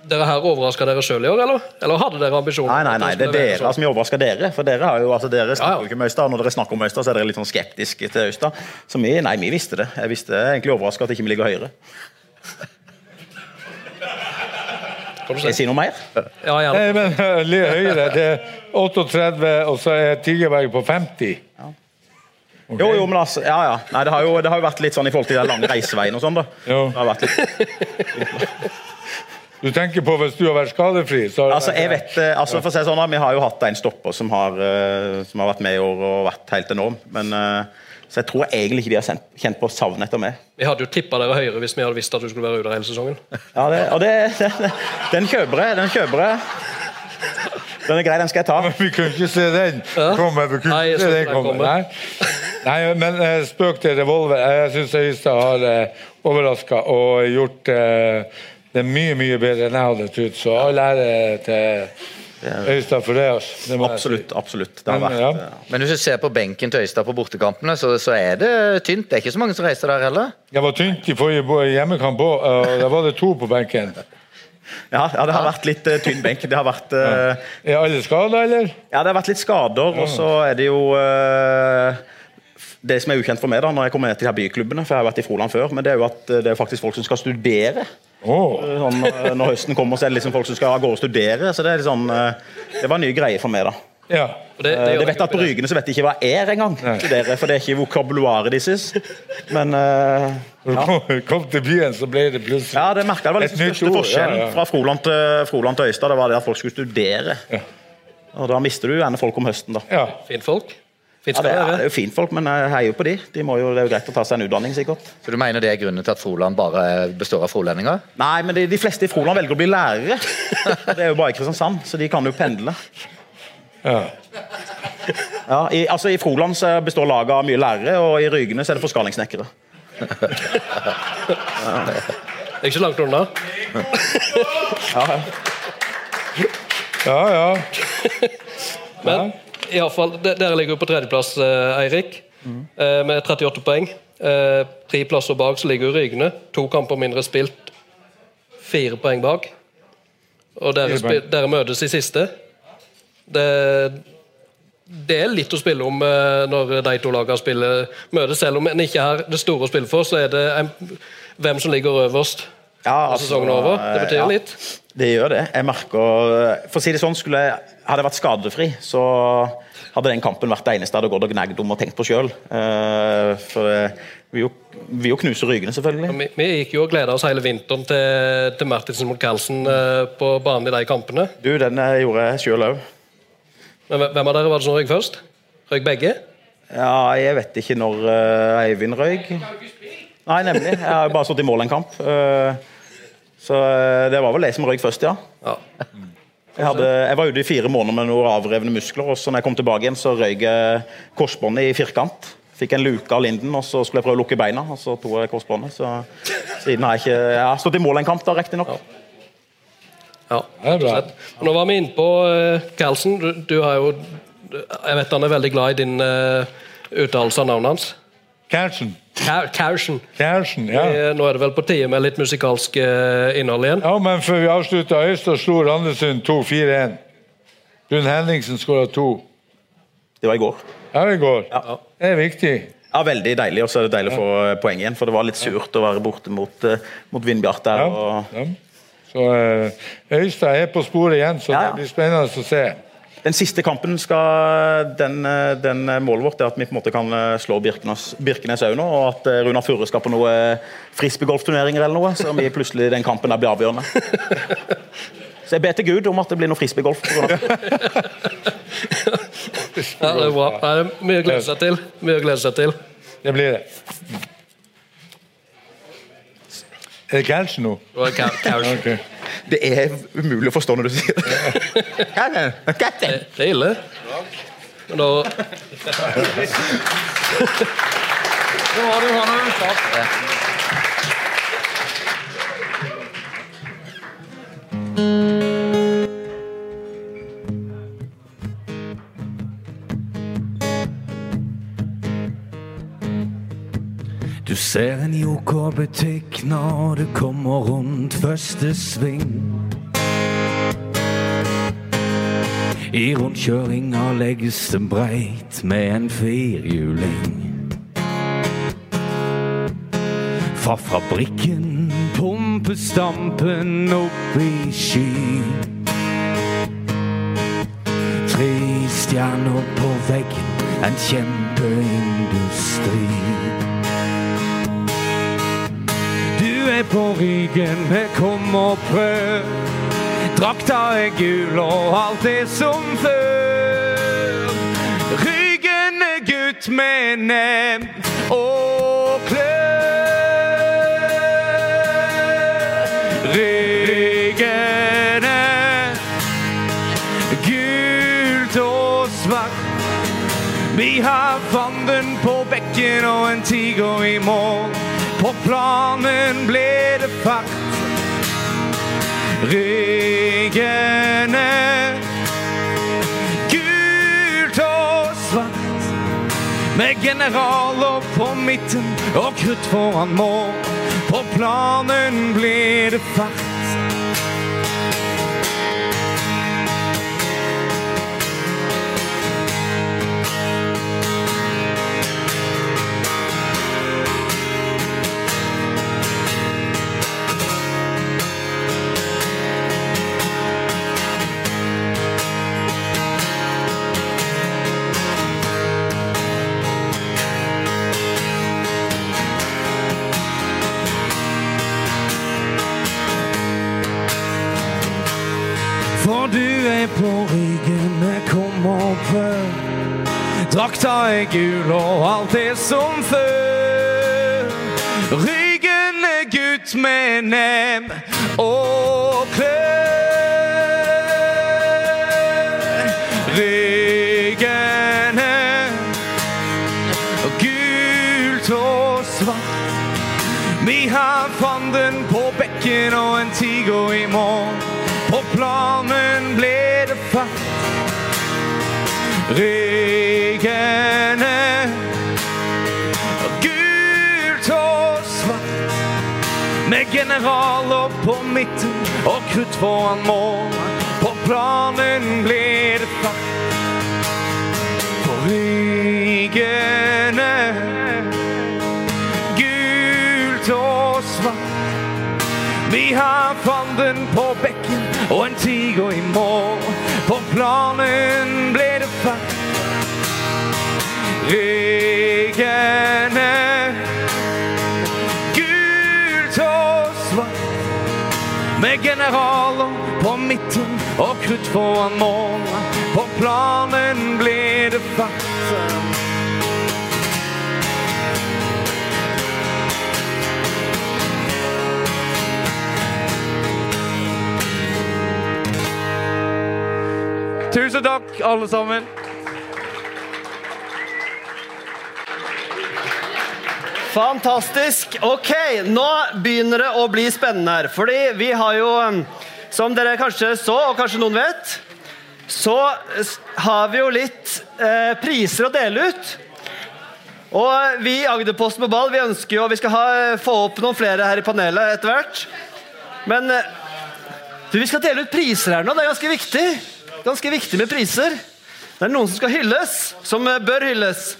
Dere her overraska dere sjøl i år, eller? Eller hadde dere ambisjoner? Nei, nei, nei, det er dere altså, som overrasker dere. For dere har jo, altså, dere snakker Ja, ja. jo ikke med Øystad. Når dere snakker om Øystad, så er dere litt sånn skeptiske til Øystad. Så vi, nei, vi visste det. Jeg visste egentlig overraska at ikke vi ligger høyere. Jeg sier si noe mer? Ja, ja. Nei, men litt høyere. Det er 38, og så er Tigerberg på 50. Jo, jo, men altså, ja, ja. Nei, det har, jo, det har jo vært litt sånn i forhold til den lange reiseveien og sånn, da. Jo. Det har vært litt, Du tenker på hvis du har vært skadefri? Så har altså, jeg vet, eh, altså, for å si sånn, da, Vi har jo hatt en stopper som har, eh, som har vært med i år og vært helt enorm. Men, eh, så jeg tror egentlig ikke de har kjent, kjent på savnet etter meg. Vi hadde jo tippa dere høyere hvis vi hadde visst at du skulle være ute hele sesongen. Ja, det, og det, den, den kjøper jeg. Den kjøper jeg. Den er grei, den skal jeg ta. Vi kunne ikke se den komme. Vi kunne ikke se den komme. komme. Nei. Nei, men eh, spøk til revolver. Jeg syns Øystad har uh, overraska og gjort eh, det mye, mye bedre enn jeg hadde trodd. Så all ære til Øystad for det. Altså. det. Absolutt. absolutt. Det har Men, vært, ja. eh, Men hvis du ser på benken til Øystad på bortekampene, så, så er det tynt. Det er ikke så mange som reiser der heller. Det var tynt i forrige hjemmekamp òg, da var det to på benken. ja, ja, det har vært litt uh, tynn benk. Det har vært uh, Er alle skada, eller? Ja, det har vært litt skader, og så er det jo uh, Det som er ukjent for meg da, når jeg kommer ned til de her byklubbene, for jeg har vært i Froland før, men det er jo at det er faktisk folk som skal studere. Åh. Sånn, eh, når høsten kommer, så er det liksom folk som skal gå og studere. Så det er sånn eh, Det var en ny greie for meg, da. Ja. Og det, det de vet at På Rygene så vet de ikke hva er engang, studere, for det er ikke vokabularet deres. Men uh, du kom, til byen, så ble det plutselig ja, det merka jeg var liksom Et nytt største ord, forskjellen ja, ja. fra Froland til, Froland til Øystad. Det var det at folk skulle studere. Og da mister du gjerne folk om høsten, da. Ja. Fint Ja, det, er, det er jo fint folk, men jeg heier jo på de. de må jo, det er jo greit å ta seg en utdanning, sikkert. Så du mener det er grunnen til at Froland bare består av frolendinger? Nei, men de, de fleste i Froland velger å bli lærere. Det er jo bare i Kristiansand, så de kan jo pendle. ja. Ja, i, altså I Froland så består laget av mye lærere, og i Rygene så er det forskalingssnekkere. Det er ikke langt unna. ja, ja. ja, ja. alle fall, der ligger jo på tredjeplass, eh, Eirik, mm. med 38 poeng. Eh, Tre plasser bak så ligger jo Rygene. To kamper mindre spilt. Fire poeng bak. Og dere, dere møtes i siste. Det, det er litt å spille om når de to lagene spiller møtes. Selv om en ikke har det store å spille for, så er det en, hvem som ligger øverst Ja, altså, sesongen er over. Det betyr ja. litt. Det gjør det. Jeg merker For å si det sånn, skulle jeg, hadde jeg vært skadefri, så hadde den kampen vært det eneste jeg hadde gått og gnagd om og tenkt på sjøl. for eh, vi jo, vi jo knuser Rygene, selvfølgelig. Vi, vi gikk jo og gleda oss hele vinteren til, til Martinsen mot Carlsen eh, på banen i de kampene. Du, den eh, gjorde jeg sjøl òg. Hvem av dere var det som røyk først? Røyk begge? Ja, jeg vet ikke når uh, Eivind røyk. Nei, nemlig. Jeg har jo bare sittet i mål en kamp. Uh, så uh, det var vel jeg som røyk først, ja. Ja. Jeg, hadde, jeg var ute i fire måneder med noen avrevne muskler, og så når jeg kom tilbake igjen, så røyk jeg korsbåndet i firkant. Fikk en luke av linden, og så skulle jeg prøve å lukke beina, og så tok jeg korsbåndet. Så siden har jeg ikke Jeg har stått i mål en kamp, da, riktignok. Ja. Det er bra. Nå var vi inne på uh, Carlsen. Du, du har jo Jeg vet han er veldig glad i din uh, uttalelse av navnet hans. Carlsen. Carlsen. Carlsen, ja. Nå er det vel på tide med litt musikalsk eh, innhold igjen. Ja, men før vi avslutta, Øystad slo Randesund 2-4-1. Gunn Henningsen skåra to. Det var i går. Ja, det går. Ja. Det er viktig. Ja, Veldig deilig, og så er det deilig å få eh, poeng igjen. For det var litt surt å være borte mot, eh, mot Vindbjart der. Ja. Og Ja. Så Øystad er på sporet igjen, så Ja, ja. det blir spennende å se. Den siste kampen skal den, eh, den eh, Målet vårt er at vi på en måte kan eh, slå Birkenes, Birkenes òg nå, og at Runar Furre skal på noe frisbeegolfturneringer eller noe, så vi plutselig den kampen der blir avgjørende. Så jeg ber til Gud om at det blir noe frisbeegolf. Ja, det er bra. Det er mye å glede seg til. Mye å glede seg til. Det blir det. Er det Carlsen nå? Det var Carlsen. Det er umulig å forstå når du sier det. Det, det er ille. Men da Du ser en jokerbutikk når du kommer rundt første sving. I rundkjøringa legges det breit med en firhjuling. Fra fabrikken pumpes dampen opp i sky. Tre stjerner på veggen, en kjempeindustri. På Ryggen, kom og prøv. Drakta er gul og alt er som før. Ryggen er gutt med nebb og klør. Ryggen er gult og svart. Vi har fanden på bekken og en tiger i mål. På planen ble det fart. Ryggen er gult og svart. Med generaler på midten og krutt foran mål. På planen ble det fart. Drakta er gul og alt er som før. Ryggen er gutt med nebb og klør. Med generaler på midten og krutt foran mål. På planen ble det fart. veggene. Gult og svart. Vi har fanden på bekken og en tiger i mål. På planen ble det fart. Reggene. Med på midten og krutt foran mål. På planen ble det fart. Tusen takk, alle sammen. Fantastisk. Ok, nå begynner det å bli spennende her. Fordi vi har jo, som dere kanskje så, og kanskje noen vet, så har vi jo litt eh, priser å dele ut. Og vi i Agderposten på ball vi ønsker jo, vi skal ha, få opp noen flere her i panelet etter hvert. Men eh, du, vi skal dele ut priser her nå. Det er ganske viktig. Ganske viktig med priser. Det er noen som skal hylles, som eh, bør hylles.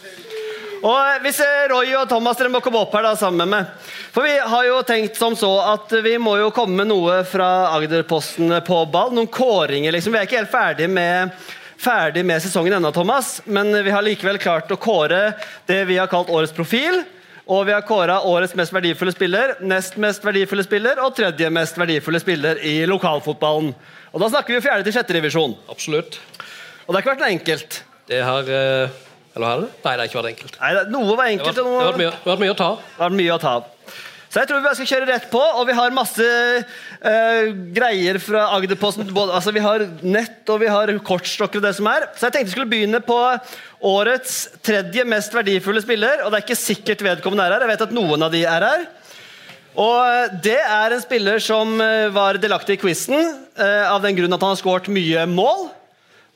Og eh, hvis eh, Roy og Thomas dere må komme opp her da sammen med meg. For vi har jo tenkt som så at vi må jo komme med noe fra Agderposten på ball. Noen kåringer, liksom. Vi er ikke helt ferdig med, ferdig med sesongen ennå, Thomas. Men vi har likevel klart å kåre det vi har kalt årets profil. Og vi har kåra årets mest verdifulle spiller, nest mest verdifulle spiller og tredje mest verdifulle spiller i lokalfotballen. Og da snakker vi jo fjerde til sjette divisjon. Absolutt. Og det har ikke vært noe enkelt. Det har eh, Eller har det? Nei, det har ikke vært enkelt. Nei, noe var enkelt. vært- det har vært har vært mye å ta. Det har vært mye å ta. Så jeg tror vi bare skal kjøre rett på, og vi har masse uh, greier fra Agderposten. Altså, vi har nett, og vi har kortstokker og det som er. Så jeg tenkte vi skulle begynne på årets tredje mest verdifulle spiller. Og det er ikke sikkert vedkommende er her. Jeg vet at noen av de er her. Og det er en spiller som eh, var delaktig i quizen uh, av den grunn at han har skåret mye mål.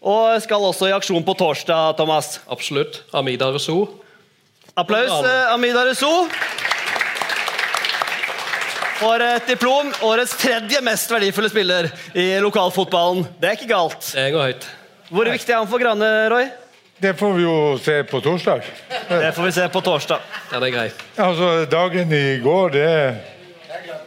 Og skal også i aksjon på torsdag, Thomas. Absolutt. Amida Resso. Applaus, eh, Amida Resso. For et diplom. Årets tredje mest verdifulle spiller i lokalfotballen. Det er ikke galt. Det går høyt. Hvor viktig er han for Grane, Roy? Det får vi jo se på torsdag. Det får vi se på torsdag. Ja, det er greit. Altså, dagen i går, det er,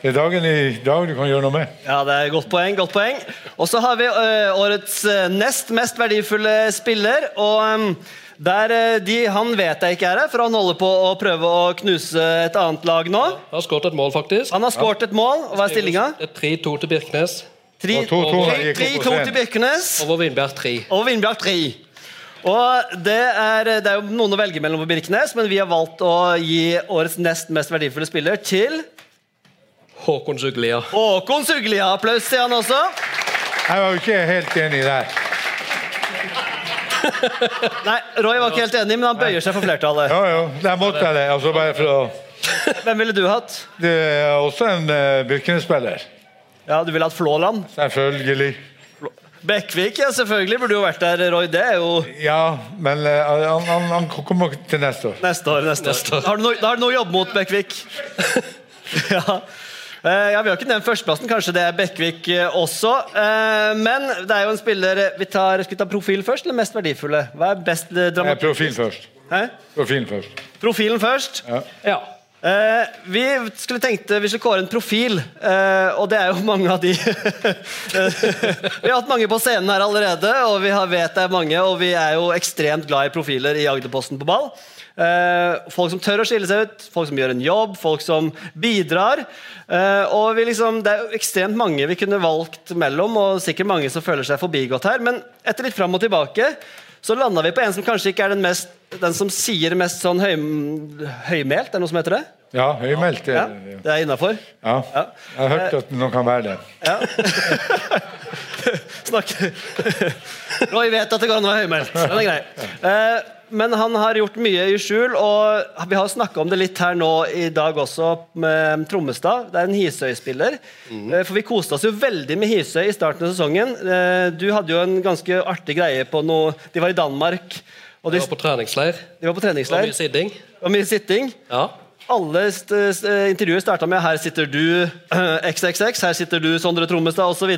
det er dagen i dag du kan gjøre noe med. Ja, det er Godt poeng. godt poeng. Og så har vi ø, årets nest mest verdifulle spiller. Og ø, der, de, Han vet jeg ikke er her, for han holder på å prøve å knuse et annet lag nå. Han har skåret et mål, faktisk. Han har skåret et mål. Hva er stillinga? Er 3-2 til Birkenes. Tre- Og 2-2 tre- gikk opp på 3-2 til Birkenes. Over Vindbjart 3. Og Vindbjart 3. Og det er, det er jo noen å velge mellom på Birkenes, men vi har valgt å gi årets nest mest verdifulle spiller til Håkon Suglia. Håkon Suglia. Applaus til han også. Jeg var jo ikke helt enig der. Nei, Roy var ikke helt enig, men han bøyer seg for flertallet. Jo, jo, der måtte jeg det. Altså bare for å Hvem ville du hatt? Det er også en uh, Birkenes-spiller. Ja, Du ville hatt Flåland? Selvfølgelig. Bekkvik, ja, selvfølgelig. Burde jo vært der, Roy. Det er jo Ja, men uh, han, han, han kommer til neste år. neste år. neste, Neste år. år. Da har du noe, da har du noe å jobbe mot, Bekkvik? ja. Eh, ja, Vi har ikke nevnt førsteplassen. Kanskje det er Bekvik eh, også. Eh, Men det er jo en spiller vi tar, Skal vi ta profil først, eller mest verdifulle? Hva er best dramatisk? Profil først. Hæ? Profilen først. Profilen først. Ja. Eh, vi skulle tenkte vi skulle kåre en profil, eh, og det er jo mange av de Vi har hatt mange på scenen her allerede, og vi har, vet det er mange, og vi er jo ekstremt glad i profiler i Agderposten på ball. Eh, folk som tør å skille seg ut, folk som gjør en jobb, folk som bidrar. Eh, og vi liksom, Det er ekstremt mange vi kunne valgt mellom, og sikkert mange som føler seg forbigått her. Men etter litt fram og tilbake så landa vi på en som kanskje ikke er den, mest, den som sier mest sånn høy, høymælt. Er det noe som heter det? Ja, høymælt. Ja, Ja. det er innafor. Ja. Ja. Jeg har hørt at noen kan være det. Snakk Roy vet at det går an å være høymælt. Den er grei. Men han har gjort mye i skjul, og vi har snakka om det litt her nå i dag også med Trommestad. Det er en Hisøy-spiller. Mm. For vi koste oss jo veldig med Hisøy i starten av sesongen. Eh, Du hadde jo en ganske artig greie på noe De var i Danmark. Og de, de var på treningsleir. de var på treningsleir. Og mye sitting. Og mye sitting. Ja. Alle st intervjuer starta med 'Her sitter du XXX', 'Her sitter du Sondre Trommestad', osv.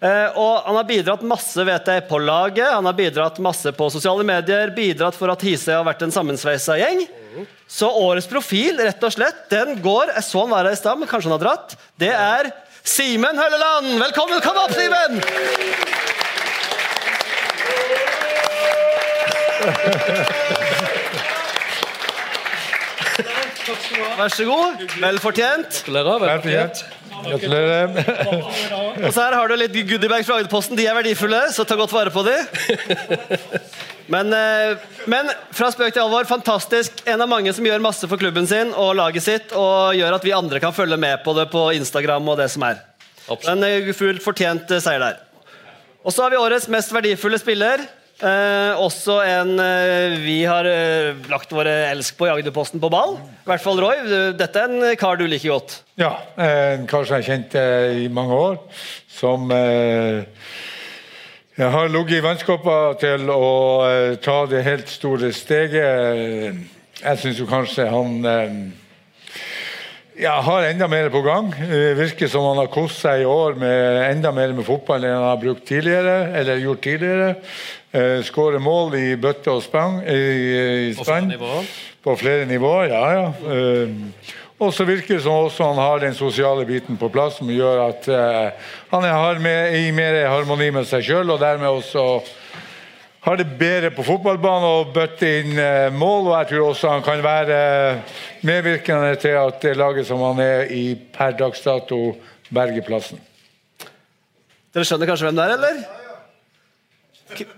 Eh, og han har bidratt masse vet jeg, på laget, han har bidratt masse på sosiale medier, bidratt for at Hisøy har vært en sammensveisa gjeng. Så årets profil, rett og slett, den går Jeg så han var her i stad, men kanskje han har dratt. Det er Simen Hølleland! Velkommen! Kom opp, Simen! Vær så god. Vel fortjent. Gratulerer. Og så her har du litt goodiebags fra Agderposten. De er verdifulle, så ta godt vare på de. Men, eh, men fra spøk til alvor, fantastisk. En av mange som gjør masse for klubben sin og laget sitt, og gjør at vi andre kan følge med på det på Instagram og det som er. En eh, fullt fortjent eh, seier der. Og så har vi årets mest verdifulle spiller. Eh, også en eh, vi har eh, lagt våre elsk på i Agderposten på ball. I hvert fall Roy. du- Dette er en kar du liker godt. Ja, en kar som jeg har kjent eh, i mange år, som eh, jeg har ligget i vannskorpa til å eh, ta det helt store steget. Jeg syns jo kanskje han ja, har enda mer på gang. Det virker som han har kost seg i år med enda mer med fotball enn han har brukt tidligere, eller gjort tidligere. Eh, Skårer mål i bøtte og spann. I, i På flere nivåer. Ja. ja. Eh, og så virker det som også han har den sosiale biten på plass, som gjør at eh, han er med, i mer harmoni med seg sjøl, og dermed også har det bedre på fotballbanen og bøtte inn eh, mål. Og jeg tror også han kan være medvirkende til at det laget som han er i per dags dato, berger plassen. Dere skjønner kanskje hvem det er, eller?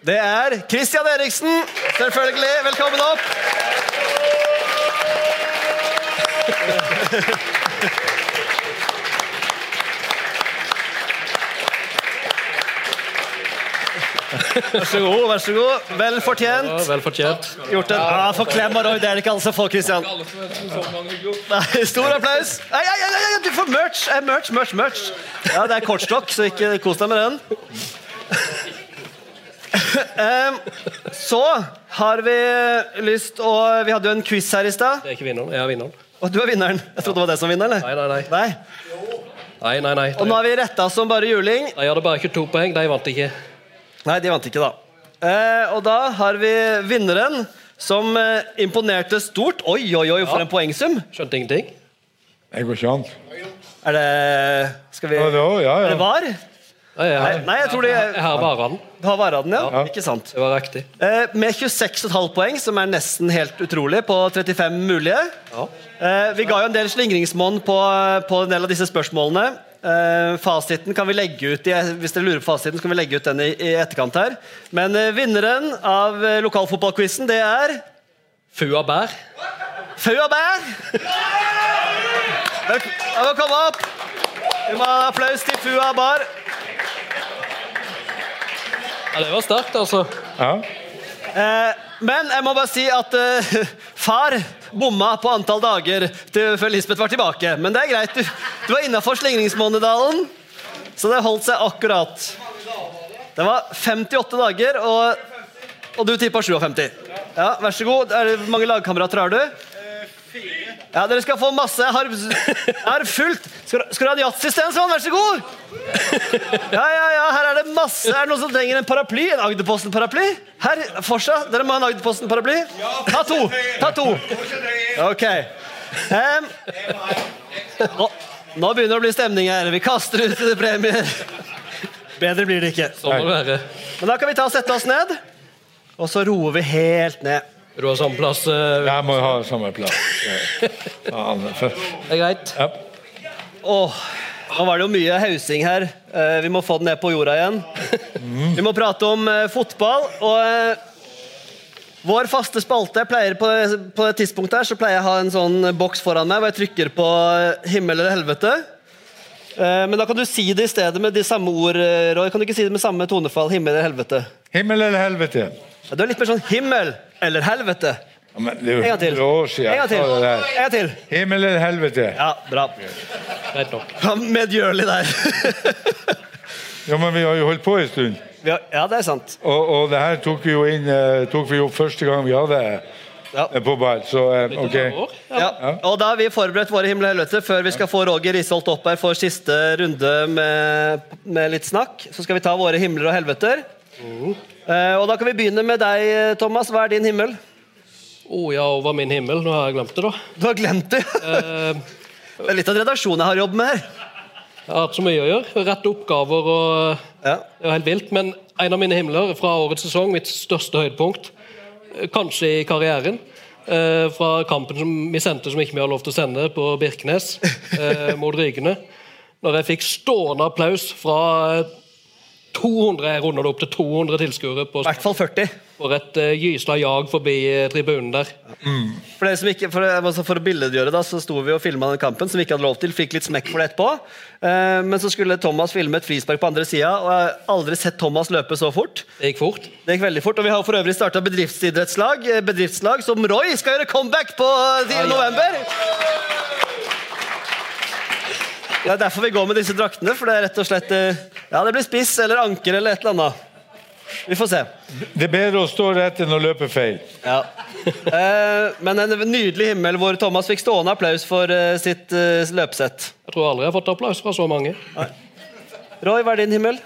Det er Christian Eriksen. Selvfølgelig. Velkommen opp. Vær så god. vær så god. Vel fortjent. Ja, vel fortjent. Gjort en ja, For klem og Roy, er alle som får, Christian. Nei, Stor applaus. Nei, nei, nei, nei, du får merch. Eh, merch, merch, merch. Ja, Det er kortstokk, så ikke kos deg med den. Em, så har vi lyst å Vi hadde jo en quiz her i stad. Det er ikke vinneren. Jeg er vinneren. Og du er vinneren. Jeg trodde det var det som vinner, eller? Nei, nei, nei. Nei. nei, nei, nei. Og nå har vi retta som bare juling. Jeg hadde bare 22 poeng. De vant ikke. Nei, de vant ikke, da. Eh, og da har vi vinneren, som eh, imponerte stort. Oi, oi, oi, for Ja. en poengsum! Skjønte ingenting. Jeg går ikke an. Er det Skal vi Ja, det var- ja, ja. Er det var? Nei, jeg, Nei, nei, jeg tror de jeg har varen. Du har Varaden, ja? Ja. Ikke sant. Det var riktig. Eh, med 26,5 poeng, som er nesten helt utrolig, på 35 mulige. Ja. Eh, vi ga jo en del slingringsmonn på, på en del av disse spørsmålene. Eh, fasiten kan vi legge ut i, Hvis dere lurer på fasiten, så kan vi legge ut den i, i etterkant her. Men eh, vinneren av eh, lokalfotballquizen, det er Fua bær. Fua Bær! Vel- Ja, må komme opp. Vi må ha applaus til Fua Bar. Ja, det var sterkt, altså. Ja. Eh, men jeg må bare si at eh, far bomma på antall dager til, før Lisbeth var tilbake. Men det er greit. Du, du var innafor slingringsmånedalen, så det holdt seg akkurat. Det var 58 dager, og, og du tippa 57. Ja, Vær så god. Er det, hvor mange lagkamerater har du? Ja, Dere skal få masse. Jeg har, jeg har fullt. Skal, du- skal du ha en yatzy, Stensson? Vær så god! Ja, ja, ja, her er det masse. Er det noen som trenger en paraply? En Agderposten-paraply? Her, Forsa, Dere må ha en Agderposten-paraply? Ta to. Ta to. Ok. Um, nå, nå begynner det å bli stemning her. Vi kaster ut premier. Bedre blir det ikke. Sånn må det være. Men da kan vi ta og sette oss ned, og så roer vi helt ned. Du har samme plass? Uh, Jeg må ha samme plass. Ja, Det er greit. ja. Åh, nå var det jo mye hausing her. Uh, vi må få den ned på jorda igjen. Vi må prate om uh, fotball. Og vår faste spalte jeg pleier på, på det tidspunktet her, så pleier jeg å ha en sånn boks foran meg hvor jeg trykker på himmel eller helvete. Eh, men da kan du si det i stedet med de samme ord, Roy. Kan du ikke si det med samme tonefall? Himmel eller helvete? Himmel eller helvete? Ja, du er litt mer sånn himmel eller helvete. Ja, men det er jo til. 100 år siden En gang til. En gang. Himmel eller helvete? Ja, bra. Greit nok. Ja, Medgjørlig der. Ja, men vi har jo holdt på en stund. Vi Ja, det er sant. Og, og det her tok vi jo inn eh, tok vi opp første gang vi hadde Ja. eh, på ball. Så eh, ok. Ja. Og da har vi forberedt våre himmel og helvete før vi skal få Roger Risholt opp her for siste runde med, med litt snakk. Så skal vi ta våre himler og helveter. Eh, og da kan vi begynne med deg, Thomas. Hva er din himmel? Å ja, over min himmel. Nå har jeg glemt det, da. Du har glemt det? det er litt av redaksjonen jeg har jobb med her. Jeg har hatt så mye å gjøre. Rette oppgaver og Ja. Det er helt vilt. Men en av mine himler fra årets sesong, mitt største høydepunkt, eh, kanskje i karrieren, eh, fra kampen som vi sendte som ikke vi har lov til å sende på Birkenes eh, mot Rygene. Når jeg fikk stående applaus fra eh, 200 jeg runder det opp til 200 tilskuere på hvert fall 40. for et uh, gysla jag forbi eh, tribunen der. For, det som ikke, for, altså for å billedgjøre da, så sto vi og filma den kampen, som vi ikke hadde lov til. Fikk litt smekk for det etterpå. Uh, men så skulle Thomas filme et frispark på andre sida, og jeg har aldri sett Thomas løpe så fort. Det gikk fort. Det gikk veldig fort, og Vi har for øvrig starta bedriftsidrettslag eh, bedriftslag som Roy skal gjøre comeback på eh, 10. november. Det er derfor vi går med disse draktene. for det er rett og slett eh, Ja, det blir spiss eller anker eller et eller annet. Vi får se. Det er bedre å stå rett enn å løpe feil. Ja. Eh, men en nydelig himmel hvor Thomas fikk stående applaus for eh, sitt eh, løpesett. Jeg tror aldri jeg har fått applaus fra så mange. Roy, hva er din himmel?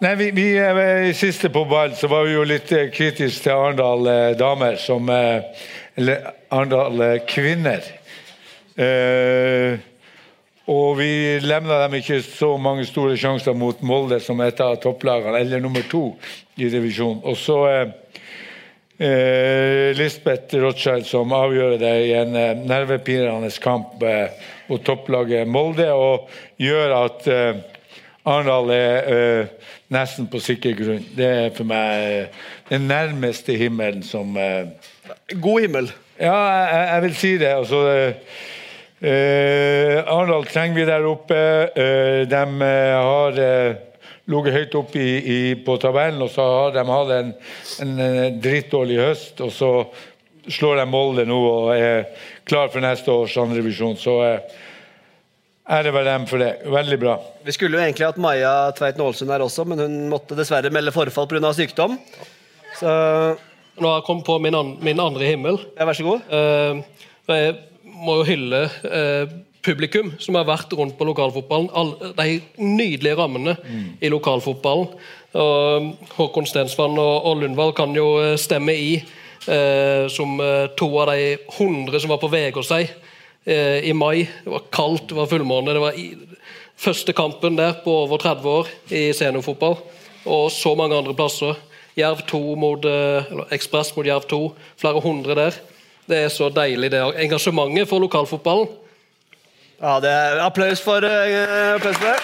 Nei, vi, vi eh, Siste på ball så var vi jo litt eh, kritiske til Arendal eh, damer som eh, Eller Arendal eh, kvinner. Eh, og vi lemna dem ikke så mange store sjanser mot Molde som et av topplagene, eller nummer to i divisjonen. Og så eh, eh, Lisbeth Rothschild som avgjør det i en eh, nervepirrende kamp eh, mot topplaget Molde, og gjør at eh, Arendal er eh, nesten på sikker grunn. Det er for meg eh, den nærmeste himmelen som God himmel. Ja, jeg- jeg vil si det. Altså, eh, eh, Arendal trenger vi der oppe. Eh, de eh, har eh, ligget høyt oppe i, i, på tabellen, og så har de hatt en, en, en drittdårlig høst. Og så slår de Molde nå og er klar for neste års andrevisjon. Så eh, ære være dem for det. Veldig bra. Vi skulle jo egentlig hatt Maja Tveiten Aalsund her også, men hun måtte dessverre melde forfall pga. sykdom. Så Nå har jeg kommet på min, an min andre himmel. ja, vær så god. Eh, jeg må jo hylle eh, publikum som har vært rundt på lokalfotballen. All, de nydelige rammene i lokalfotballen. Og Håkon Stensvann og, og Lundvall kan jo eh, stemme i eh, som eh, to av de hundre som var på Vegårshei eh, i mai. Det var kaldt, det var fullmåne. Det var i, første kampen der på over 30 år i seniorfotball. Og så mange andre plasser. Jerv 2 mot, eh, eller Ekspress mot Jerv 2. Flere hundre der. Det er så deilig, det engasjementet for lokalfotballen. Ja, det er applaus for, eh, applaus for det.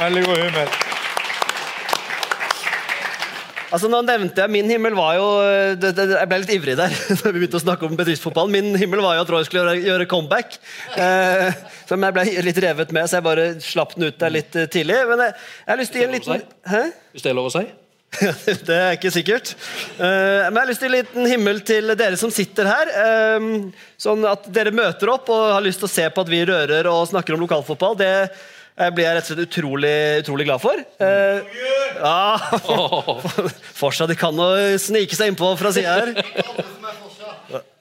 Veldig god humør. Altså, nå nevnte jeg Min himmel var jo det, det, Jeg ble litt ivrig der. da vi begynte å snakke om bedriftsfotballen. Min himmel var jo at Roy skulle gjøre, gjøre comeback. Eh, som jeg ble litt revet med, så jeg bare slapp den ut der litt eh, tidlig. Men jeg, jeg har lyst til å gi en liten Hæ? Hvis det er lov å si. det er ikke sikkert. Eh, men jeg har lyst til en liten himmel til dere som sitter her. Eh, sånn at dere møter opp og har lyst til å se på at vi rører og snakker om lokalfotball. Det eh, blir jeg rett og slett utrolig, utrolig glad for. Ja, Fortsatt de kan å snike seg innpå fra sida her.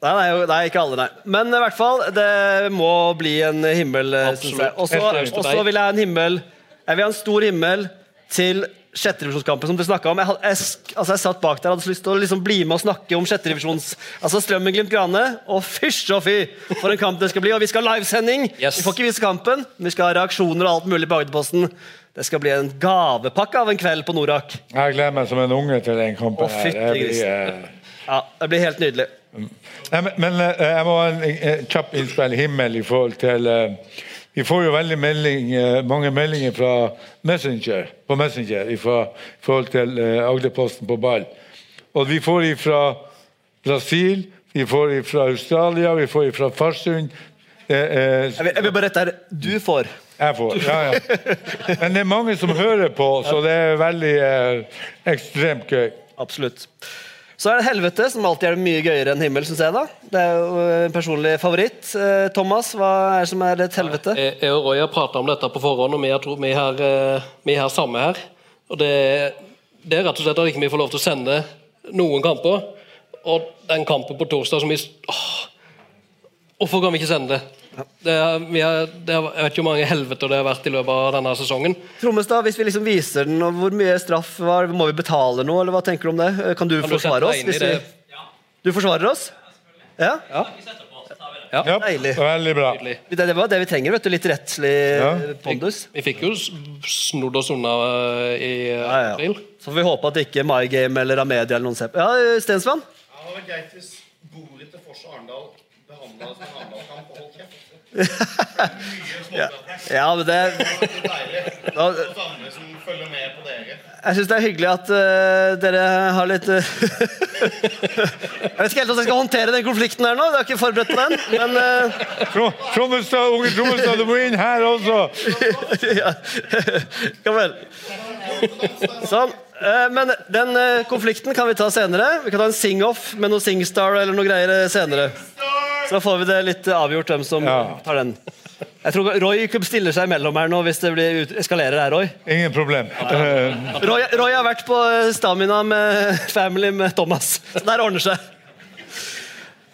Nei, nei, nei, ikke alle, nei. Men i hvert fall, det må bli en himmel. jeg. Og så og så vil jeg ha en himmel Jeg vil ha en stor himmel til sjettedivisjonskampen som du snakka om. Jeg, had- jeg, altså jeg satt bak der og hadde så lyst til å liksom bli med og snakke om sjetterevisjons... Altså Strømmen-Glimt Grane. Og fysj og fy for en kamp det skal bli! Og vi skal ha livesending! Yes. Vi får ikke vise kampen, men vi skal ha reaksjoner og alt mulig på Agderposten. Det skal bli en gavepakke av en kveld på Norak. Jeg gleder meg som en unge til den kampen. Å, fytti grisen. eh, Ja, Det blir helt nydelig. Nei, men, men eh, jeg må ha en eh, kjapp innspill himmel i forhold til eh, Vi får jo veldig melding, eh, mange meldinger fra Messenger, på Messenger i forhold til eh, Agderposten på ball. Og vi får fra Brasil, vi får fra Australia, vi får fra Farsund. Eh, eh, Jeg vil, jeg vil bare rette her. Du får. jeg får, ja, ja. Men det er mange som hører på, så det er veldig eh, ekstremt gøy. Absolutt. Så er det helvete, som alltid er mye gøyere enn himmel, Synes jeg. da. Det er jo en personlig favoritt. Eh, Thomas, hva er det som er et helvete? Jeg jeg og Roy har prata om dette på forhånd, og vi er, vi er, eh, vi er samme her. Og det, det er rett og slett at vi ikke får lov til å sende noen kamper. og den kampen på torsdag som vi Hvorfor kan vi ikke sende det? Det, er, vi er, det er, jeg vet ikke hvor mange helveter det har vært i løpet av denne sesongen. Trommestad, hvis vi liksom viser den, og hvor mye straff var, Må vi betale noe, eller hva tenker du om det? Kan du Kan du forsvare oss? vi, Ja. du forsvarer oss? Ja? Ja, Deilig. veldig bra. Det det var det vi trenger. vet du, Litt rettslig Ja. pondus. Vi fikk jo snodd oss unna eh, i eh, Ja, ja. april. Så får vi håpe at ikke My Game eller Amedia eller noen ser på. Ja, Stensvann? Ja, det var greit hvis bordet til Fors og Arendal behandla som en Arendal-kamp og holdt kjeft. Ja, ja men det da. Jeg syns det er hyggelig at uh, dere har litt uh, Jeg vet ikke helt hvordan jeg skal håndtere den konflikten her nå. Jeg har ikke forberedt på den. Men uh... Trommestad, unge Trommestad, du må inn her også! ja. Kom vel. Sånn. Eh, Men den eh, konflikten kan vi ta senere. Vi kan ta en sing-off med noe Singstar eller noe greier eh, senere. Så da får vi det litt avgjort, hvem som Ja. tar den. Jeg tror Roy stiller seg imellom her nå hvis det blir ut eskalerer her, Roy. Ingen problem. Eh, Roy. Roy har vært på eh, Stamina med Family med Thomas. Så der ordner seg.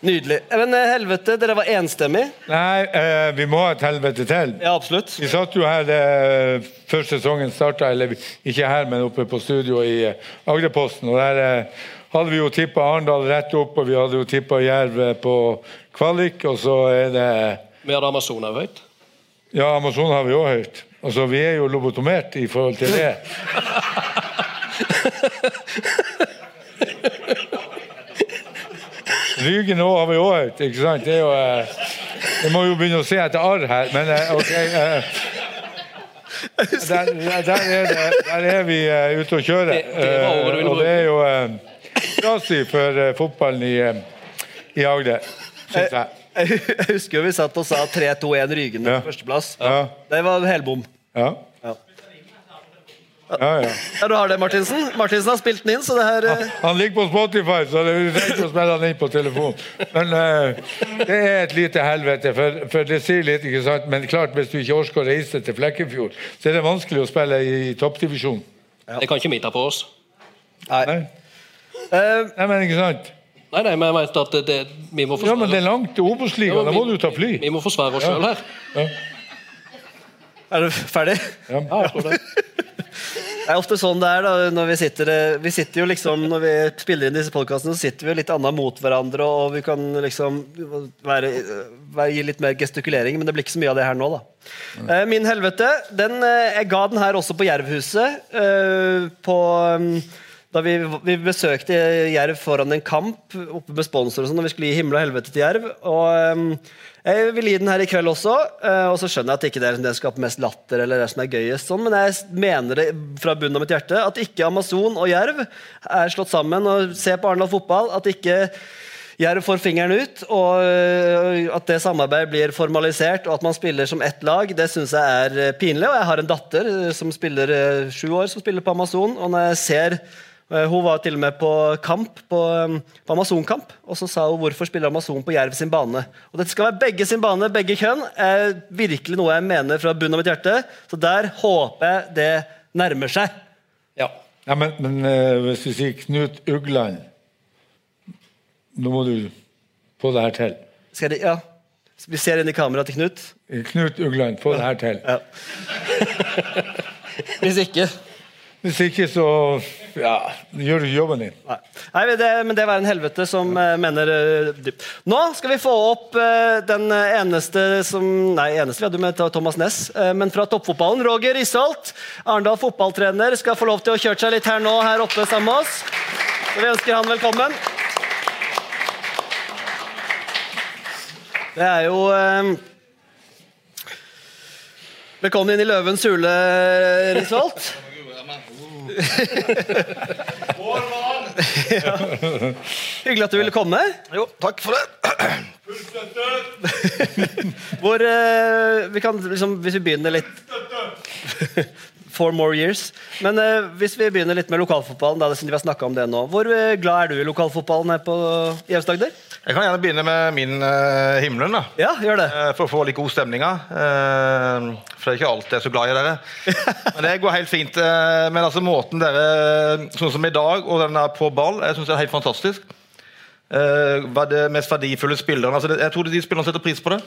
Nydelig. Men eh, helvete, dere var enstemmig. nei, eh, vi må ha et helvete til. Ja, absolutt. Vi satt jo her eh, før sesongen starta, eller ikke her, men oppe på studio i eh, Agderposten. Og der eh, hadde vi jo tippa Arendal rett opp, og vi hadde jo tippa Jerv eh, på kvalik. Og så er det Mer Amazon òg høyt. Ja, Amazon har vi òg høyt. Altså, vi er jo lobotomert i forhold til det. Rygen òg har vi òg høyt, ikke sant? Det er jo eh, Jeg må jo begynne å se etter arr her, men eh, OK. Eh, der, der, er det, der er vi ute og kjører. Og det er jo uh, trasig for fotballen i, i Agder, syns jeg. Jeg husker jo vi satt og sa 3-2-1 Rygende Ja. på førsteplass. Ja. Det var helbom. Ja. Ja. Ja, ja. Ja, du har det, Martinsen. Martinsen har spilt den inn, så det her eh, Han ligger på Spotify, så det er ikke å spille han inn på telefon. Men uh, det er et lite helvete, for, for det sier litt, ikke sant? Men klart, hvis du ikke orker å reise til Flekkefjord, så er det vanskelig å spille i toppdivisjon. Det kan ikke vi ta på oss. Nei. eh, Nei, men ikke sant? Nei, nei, men jeg mente at det, det, vi må Ja, men det er langt til Obos-ligaen, da må du ta fly. Vi må forsvare oss Ja. sjøl her. Ja. Er du ferdig? Ja. Ja, jeg tror det. Det er ofte sånn det er da, når vi sitter eh, Vi sitter jo liksom, Når vi spiller inn disse podkastene, så sitter vi jo litt annet mot hverandre, og vi kan liksom være, være, gi litt mer gestikulering, men det blir ikke så mye av det her nå, da. Eh, Min helvete, den, eh, jeg ga den her også på Jervhuset. eh, På mm, da vi, vi besøkte Jerv foran en kamp oppe med sponsor og sånn, og vi skulle gi himmel og helvete til Jerv. Og um, Jeg vil gi den her i kveld også, eh, og så skjønner jeg at ikke det er det som skaper mest latter, eller det som er gøyest, sånn, men jeg mener det fra bunnen av mitt hjerte at ikke Amazon og Jerv er slått sammen. og Se på Arendal fotball. At ikke Jerv får fingeren ut, og øh, at det samarbeidet blir formalisert, og at man spiller som ett lag, det syns jeg er pinlig. Og jeg har en datter øh, som spiller sju år, som spiller på Amazon, og når jeg ser hun var til og med på kamp, på, øh, på Amazon-kamp, og så sa hun hvorfor spiller Amazon på Jerv sin bane. Og Dette skal være begge sin bane, begge kjønn. er virkelig noe jeg mener fra bunnen av mitt hjerte. Så der håper jeg det nærmer seg. Ja. Ja, men, men eh, hvis vi sier Knut Ugland Nå må du få det her til. Skal jeg, ja. Vi ser inn i kameraet til Knut. Knut Ugland, få det her til. Ja. Hvis ikke Hvis ikke, så ja, gjør du jobben din. Nei, Nei men, det, men det var en helvete som eh, mener eh, dypt. Nå skal vi få opp eh, den eneste som Nei, eneste vi hadde med Thomas Ness, eh, men fra toppfotballen. Roger Risholt, Arendal fotballtrener, skal få lov til å kjøre seg litt her nå her oppe sammen med oss. Så vi ønsker han velkommen. Det er jo Velkommen inn i Løvens hule, Risholt. Ja. Hyggelig at du ville komme. Jo, takk for det. Hvor eh, vi kan liksom, Hvis vi begynner litt Four more years. Men eh, hvis vi begynner litt med lokalfotballen, da, siden vi har om det nå. Hvor eh, glad er du i lokalfotballen her på i Aust-Agder? Jeg kan gjerne begynne med min uh, himmelen, da. Ja, gjør det. Uh, For å få litt god stemning. Eh, For det er ikke alltid jeg er så glad i dere. Men det går helt fint. Uh, Men altså måten dere Sånn som i dag, og den er på ball, jeg syns er helt fantastisk. Uh, hva er det mest verdifulle spillerne? Altså, jeg tror de spillerne setter pris på det.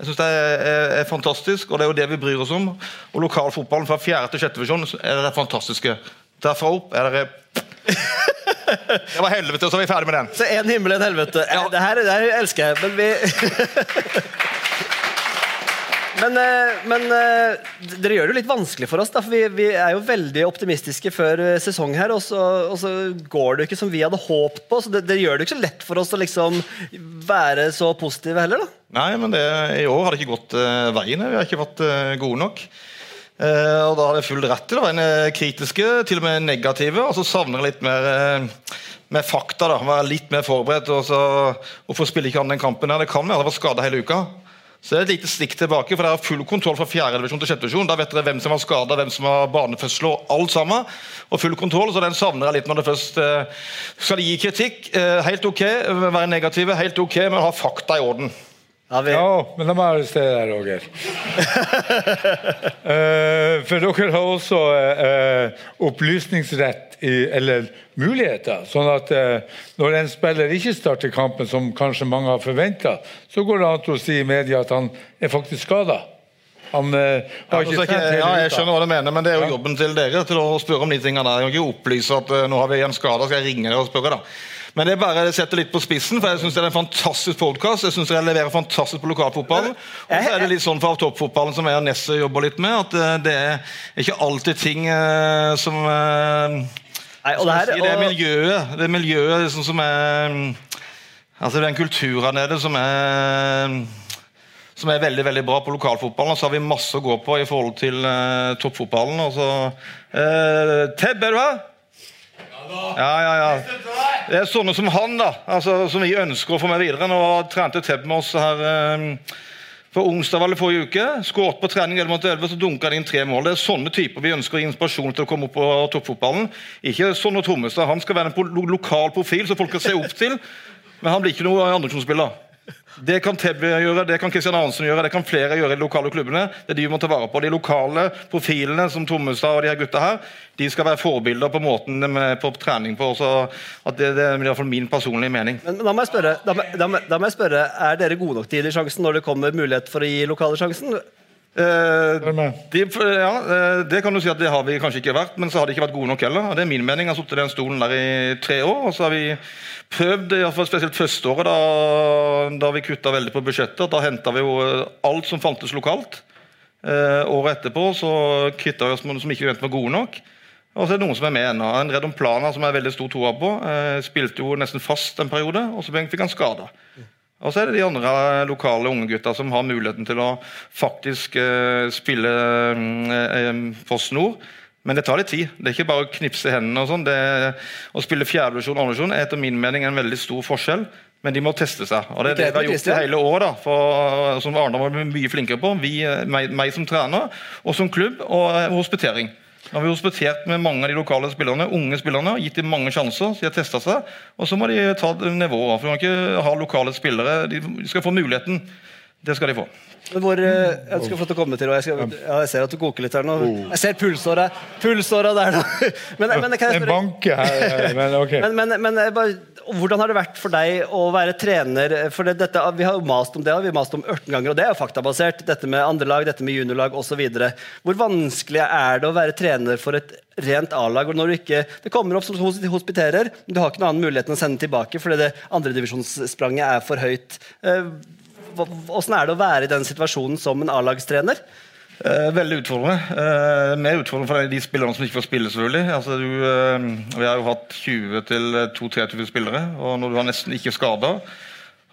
Jeg synes Det er, er, fantastisk, og det er jo det vi bryr oss om. Og Lokalfotballen fra 4. til 6. divisjon er det fantastiske. Derfra opp er det Det var helvete, og så er vi ferdig med den. Så en himmel, en helvete. Ja. Det, her, det her elsker jeg, men vi Men, eh, men eh, dere gjør det jo litt vanskelig for oss, da, for vi, vi er jo veldig optimistiske før eh, sesong her, og så, og så går det jo ikke som vi hadde håpet på. så det, det gjør det jo ikke så lett for oss å liksom være så positive heller, da. Nei, men det, i år har det ikke gått uh, veien. Vi har ikke vært uh, gode nok. Uh, og da har jeg full rett til å være kritiske, til og med negative. Og så savner jeg litt mer, uh, mer fakta. da, Være litt mer forberedt. og så Hvorfor spiller ikke han den kampen? her? Det kan være jeg var skada hele uka. Så det er et lite stikk tilbake, for dere har full kontroll fra 4. divisjon til 6. divisjon. Da vet dere hvem som var skada, hvem som har barnefødsel og alt sammen. Og full kontroll, så den savner jeg litt når det først eh, skal gi kritikk. Eh, helt ok, være negative, helt ok, men ha fakta i orden. Ja, vi, Ja, men da må jeg arrestere deg, Roger. uh, for dere har også uh, opplysningsrett, i, eller muligheter. Sånn at uh, når en spiller ikke starter kampen, som kanskje mange har forventa, så går det an til å si i media at han er faktisk skada. Han eh, Ja, har altså, ikke hele ja, jeg skjønner hva du mener, men det er jo Ja. jobben til dere til å spørre om de tingene der. Jeg kan ikke opplyse at nå har vi en skade, skal jeg ringe dere og spørre. da. Men det er bare jeg setter litt på spissen, for jeg syns det er en fantastisk podkast. Jeg synes dere leverer fantastisk på lokalfotballen. Og så er det litt sånn for toppfotballen som jeg og Nesse jobber litt med, at eh, det er ikke alltid ting eh, som eh, Nei, det her, si, det er miljøet. Det er miljøet liksom, som er Altså den kulturen her nede som er som er veldig veldig bra på lokalfotballen. Og så har vi masse å gå på i forhold til uh, toppfotballen. Og så, uh, Teb, er du her? Ja, ja, ja. Det er sånne som han, da, altså, som vi ønsker å få med videre. Nå trente Teb med oss her på onsdag eller forrige uke. Skåret på trening 11 mot 11, så dunka det inn tre mål. Det er sånne typer vi ønsker å gi inspirasjon til å komme opp på toppfotballen. Ikke sånn Trommestad. Han skal være en lo lokal profil som folk kan se opp til. Men han blir ikke noe andredivisjonsspiller. Det kan Tebbe gjøre, det kan Kristian Arnsen gjøre, det kan flere gjøre i de lokale klubbene. Det er de vi må ta vare på. De lokale profilene som Tommestad og de her gutta her, de skal være forbilder på måten de er på trening på. Så at det, det er i hvert fall min personlige mening. Men, men da må spørre, da, må, da må jeg spørre, er dere gode nok til å gi sjansen når det kommer mulighet for å gi lokale sjansen? Eh, de, ja, eh, det kan du si at det har vi kanskje ikke vært, men så har de ikke vært gode nok heller. Det er min mening. Jeg har sittet i den stolen der i tre år, og så har vi prøvd, i hvert fall spesielt første året, da, da vi kutta veldig på budsjettet. Da henta vi jo eh, alt som fantes lokalt. Eh, året etterpå så kvitta vi oss med noen som ikke var gode nok. Og så er det noen som er med ennå. En Redon Plana som jeg har veldig stor troa på. Eh, spilte jo nesten fast en periode, og så fikk han skada. Og så er det de andre lokale unge gutta som har muligheten til å faktisk uh, spille eh, på snor. Men det tar litt tid. Det er ikke bare å knipse hendene. og sånn. Å spille fjerdedivisjon og andredivisjon er etter min mening en veldig stor forskjell. Men de må teste seg. Og det er det vi har gjort i hele år. da, for, Som Arendal var mye flinkere på. Vi, eh, meg, meg som trener, og som klubb, og eh, hospitering. Nå har vi hospitert med mange av de lokale spillerne, unge spillerne, og gitt dem mange sjanser. så de har testet seg, Og så må de ta nivået. For De kan ikke ha lokale spillere. De skal få muligheten. Det skal de få. Men hvor, eh, jeg skal få til å komme til, og jeg, skal, ja, jeg ser at du koker litt her nå. Jeg ser pulsåra, pulsåra der nå. Men, men, kan jeg En banke her, eh, men ok. men, men, men jeg bare, hvordan har det vært for deg å være trener? For det, dette, Vi har jo mast om det, og vi har mast om 18 ganger, og det er jo faktabasert. Dette med andrelag, dette med juniorlag osv. Hvor vanskelig er det å være trener for et rent A-lag? når du ikke, Det kommer opp som hospiterer, men du har ikke noen annen mulighet enn å sende tilbake fordi det andredivisjonsspranget er for høyt. Åssen Hvordan er det å være i den situasjonen som en A-lagstrener? Eh, veldig utfordrende. Eh, mer utfordrende for de spillerne som ikke får spille. selvfølgelig. Altså, du, eh, vi har jo hatt 20-23 spillere, og når du har nesten ikke skader,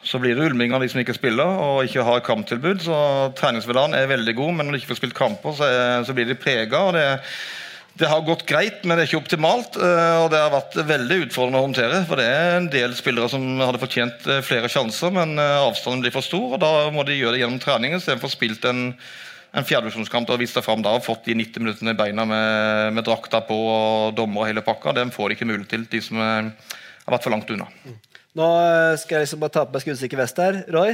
så blir det ulming av de som ikke spiller og ikke har kamptilbud. Så treningshverdagen er veldig god, men når de ikke får spilt kamper, så, er, så blir de prega. og det det har gått greit, men det er ikke optimalt. Og det har vært veldig utfordrende å håndtere. For det er en del spillere som hadde fortjent flere sjanser, men avstanden blir for stor. Og da må de gjøre det gjennom trening istedenfor spilt en, en fjerdedivisjonskamp og vist seg fram da og fått de 90 minuttene i beina med, med drakta på og dommer og hele pakka. Den får de ikke mulighet til, de som eh, har vært for langt unna. Nå eh, skal jeg liksom bare ta på meg skuddsikker vest her. Roy?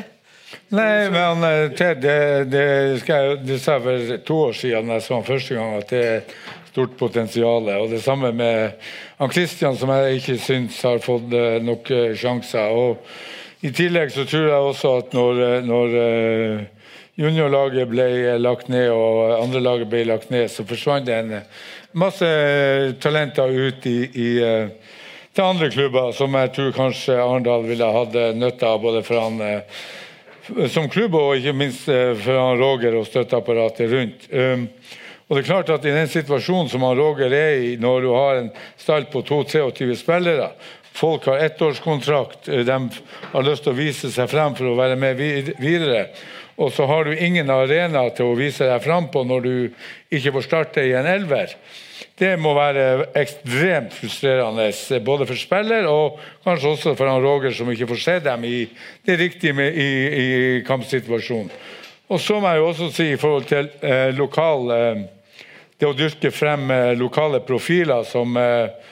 Nei, men eh, Ted, det, det, skal jeg, det sa jeg for to år siden da jeg så han første gang, at det, er stort potensial. Og det samme med han Christian, som jeg ikke syns har fått nok sjanser. Og I tillegg så tror jeg også at når, når juniorlaget ble lagt ned og andrelaget ble lagt ned, så forsvant det en masse talenter ut i, i eh, til andre klubber, som jeg tror kanskje Arendal ville hatt eh, nytte av, både for han eh, som klubb og ikke minst for han Roger og støtteapparatet rundt. Um, og det er klart at I den situasjonen som han Roger er i, når du har en stall på 22 spillere Folk har ettårskontrakt, de har lyst til å vise seg frem for å være med videre. Og så har du ingen arena til å vise deg frem på når du ikke får starte i en elver. Det må være ekstremt frustrerende eh, både for spiller og kanskje også for han Roger, som ikke får se dem i det riktige med, i, i kampsituasjonen. Og så må jeg jo også si i forhold til eh, lokal eh, Det å dyrke frem eh, lokale profiler som eh,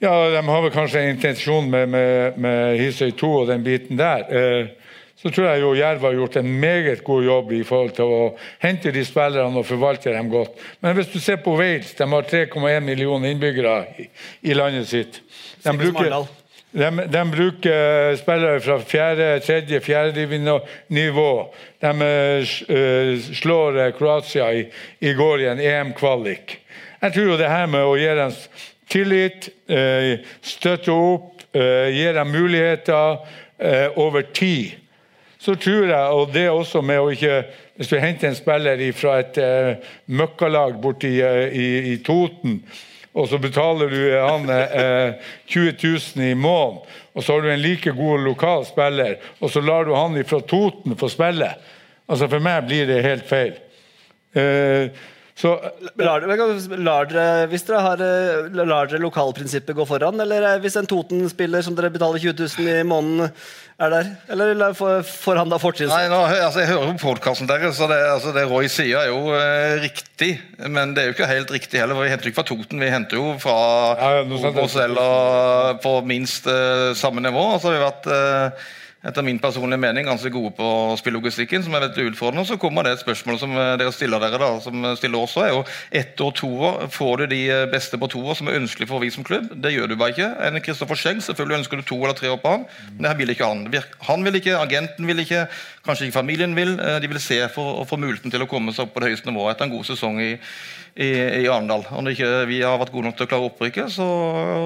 ja, De har vel kanskje en intensjon med, med, med Hisøy 2 og den biten der. Så tror jeg jo Jerv har gjort en meget god jobb i forhold til å hente de spillerne og forvalte dem godt. Men hvis du ser på Wales, de har 3,1 millioner innbyggere i, i landet sitt. De bruker, de, de bruker spillere fra fjerde, tredje, fjerde nivå. De eh, eh, slår eh, Kroatia i, i går i en EM-kvalik. Jeg tror jo det her med å gi dem tillit, støtte opp, gi dem muligheter over tid så tror jeg, og det også med å ikke Hvis du henter en spiller fra et eh, møkkalag borti eh, i, i Toten, og så betaler du han eh, 20 000 i måneden, og så har du en like god lokal spiller, og så lar du han fra Toten få spille Altså For meg blir det helt feil. Eh, så Lar lar dere, hvis dere har, eh, lar dere lokalprinsippet gå foran, eller eh, hvis en Toten-spiller som dere betaler 20 000 i måneden, er der? Eller får han da fortrinnsrett? Nei, nå, altså, Jeg hører på podkasten deres, så det, altså, det Roy sier, er jo eh, riktig. Men det er jo ikke helt riktig heller. for Vi henter jo ikke fra Toten, vi henter jo fra Ja, Obos eller på minst eh, samme nivå. Altså, vi har vært eh, etter min personlige mening ganske gode på spillogistikken, som er veldig utfordrende. Så kommer det et spørsmål som eh, dere stiller dere, da, som stiller også, er jo ett to år. Får du de eh, beste på to år, som er ønskelig for vi som klubb? Det gjør du bare ikke. En Kristoffer Scheng, selvfølgelig ønsker du to eller tre år på han, men det her vil ikke han. Han vil ikke, agenten vil ikke, kanskje ikke familien vil. Eh, De vil se for å få muligheten til å komme seg opp på det høyeste nivået etter en god sesong i, i, i Arendal. Om ikke vi har vært gode nok til å klare opprykket, så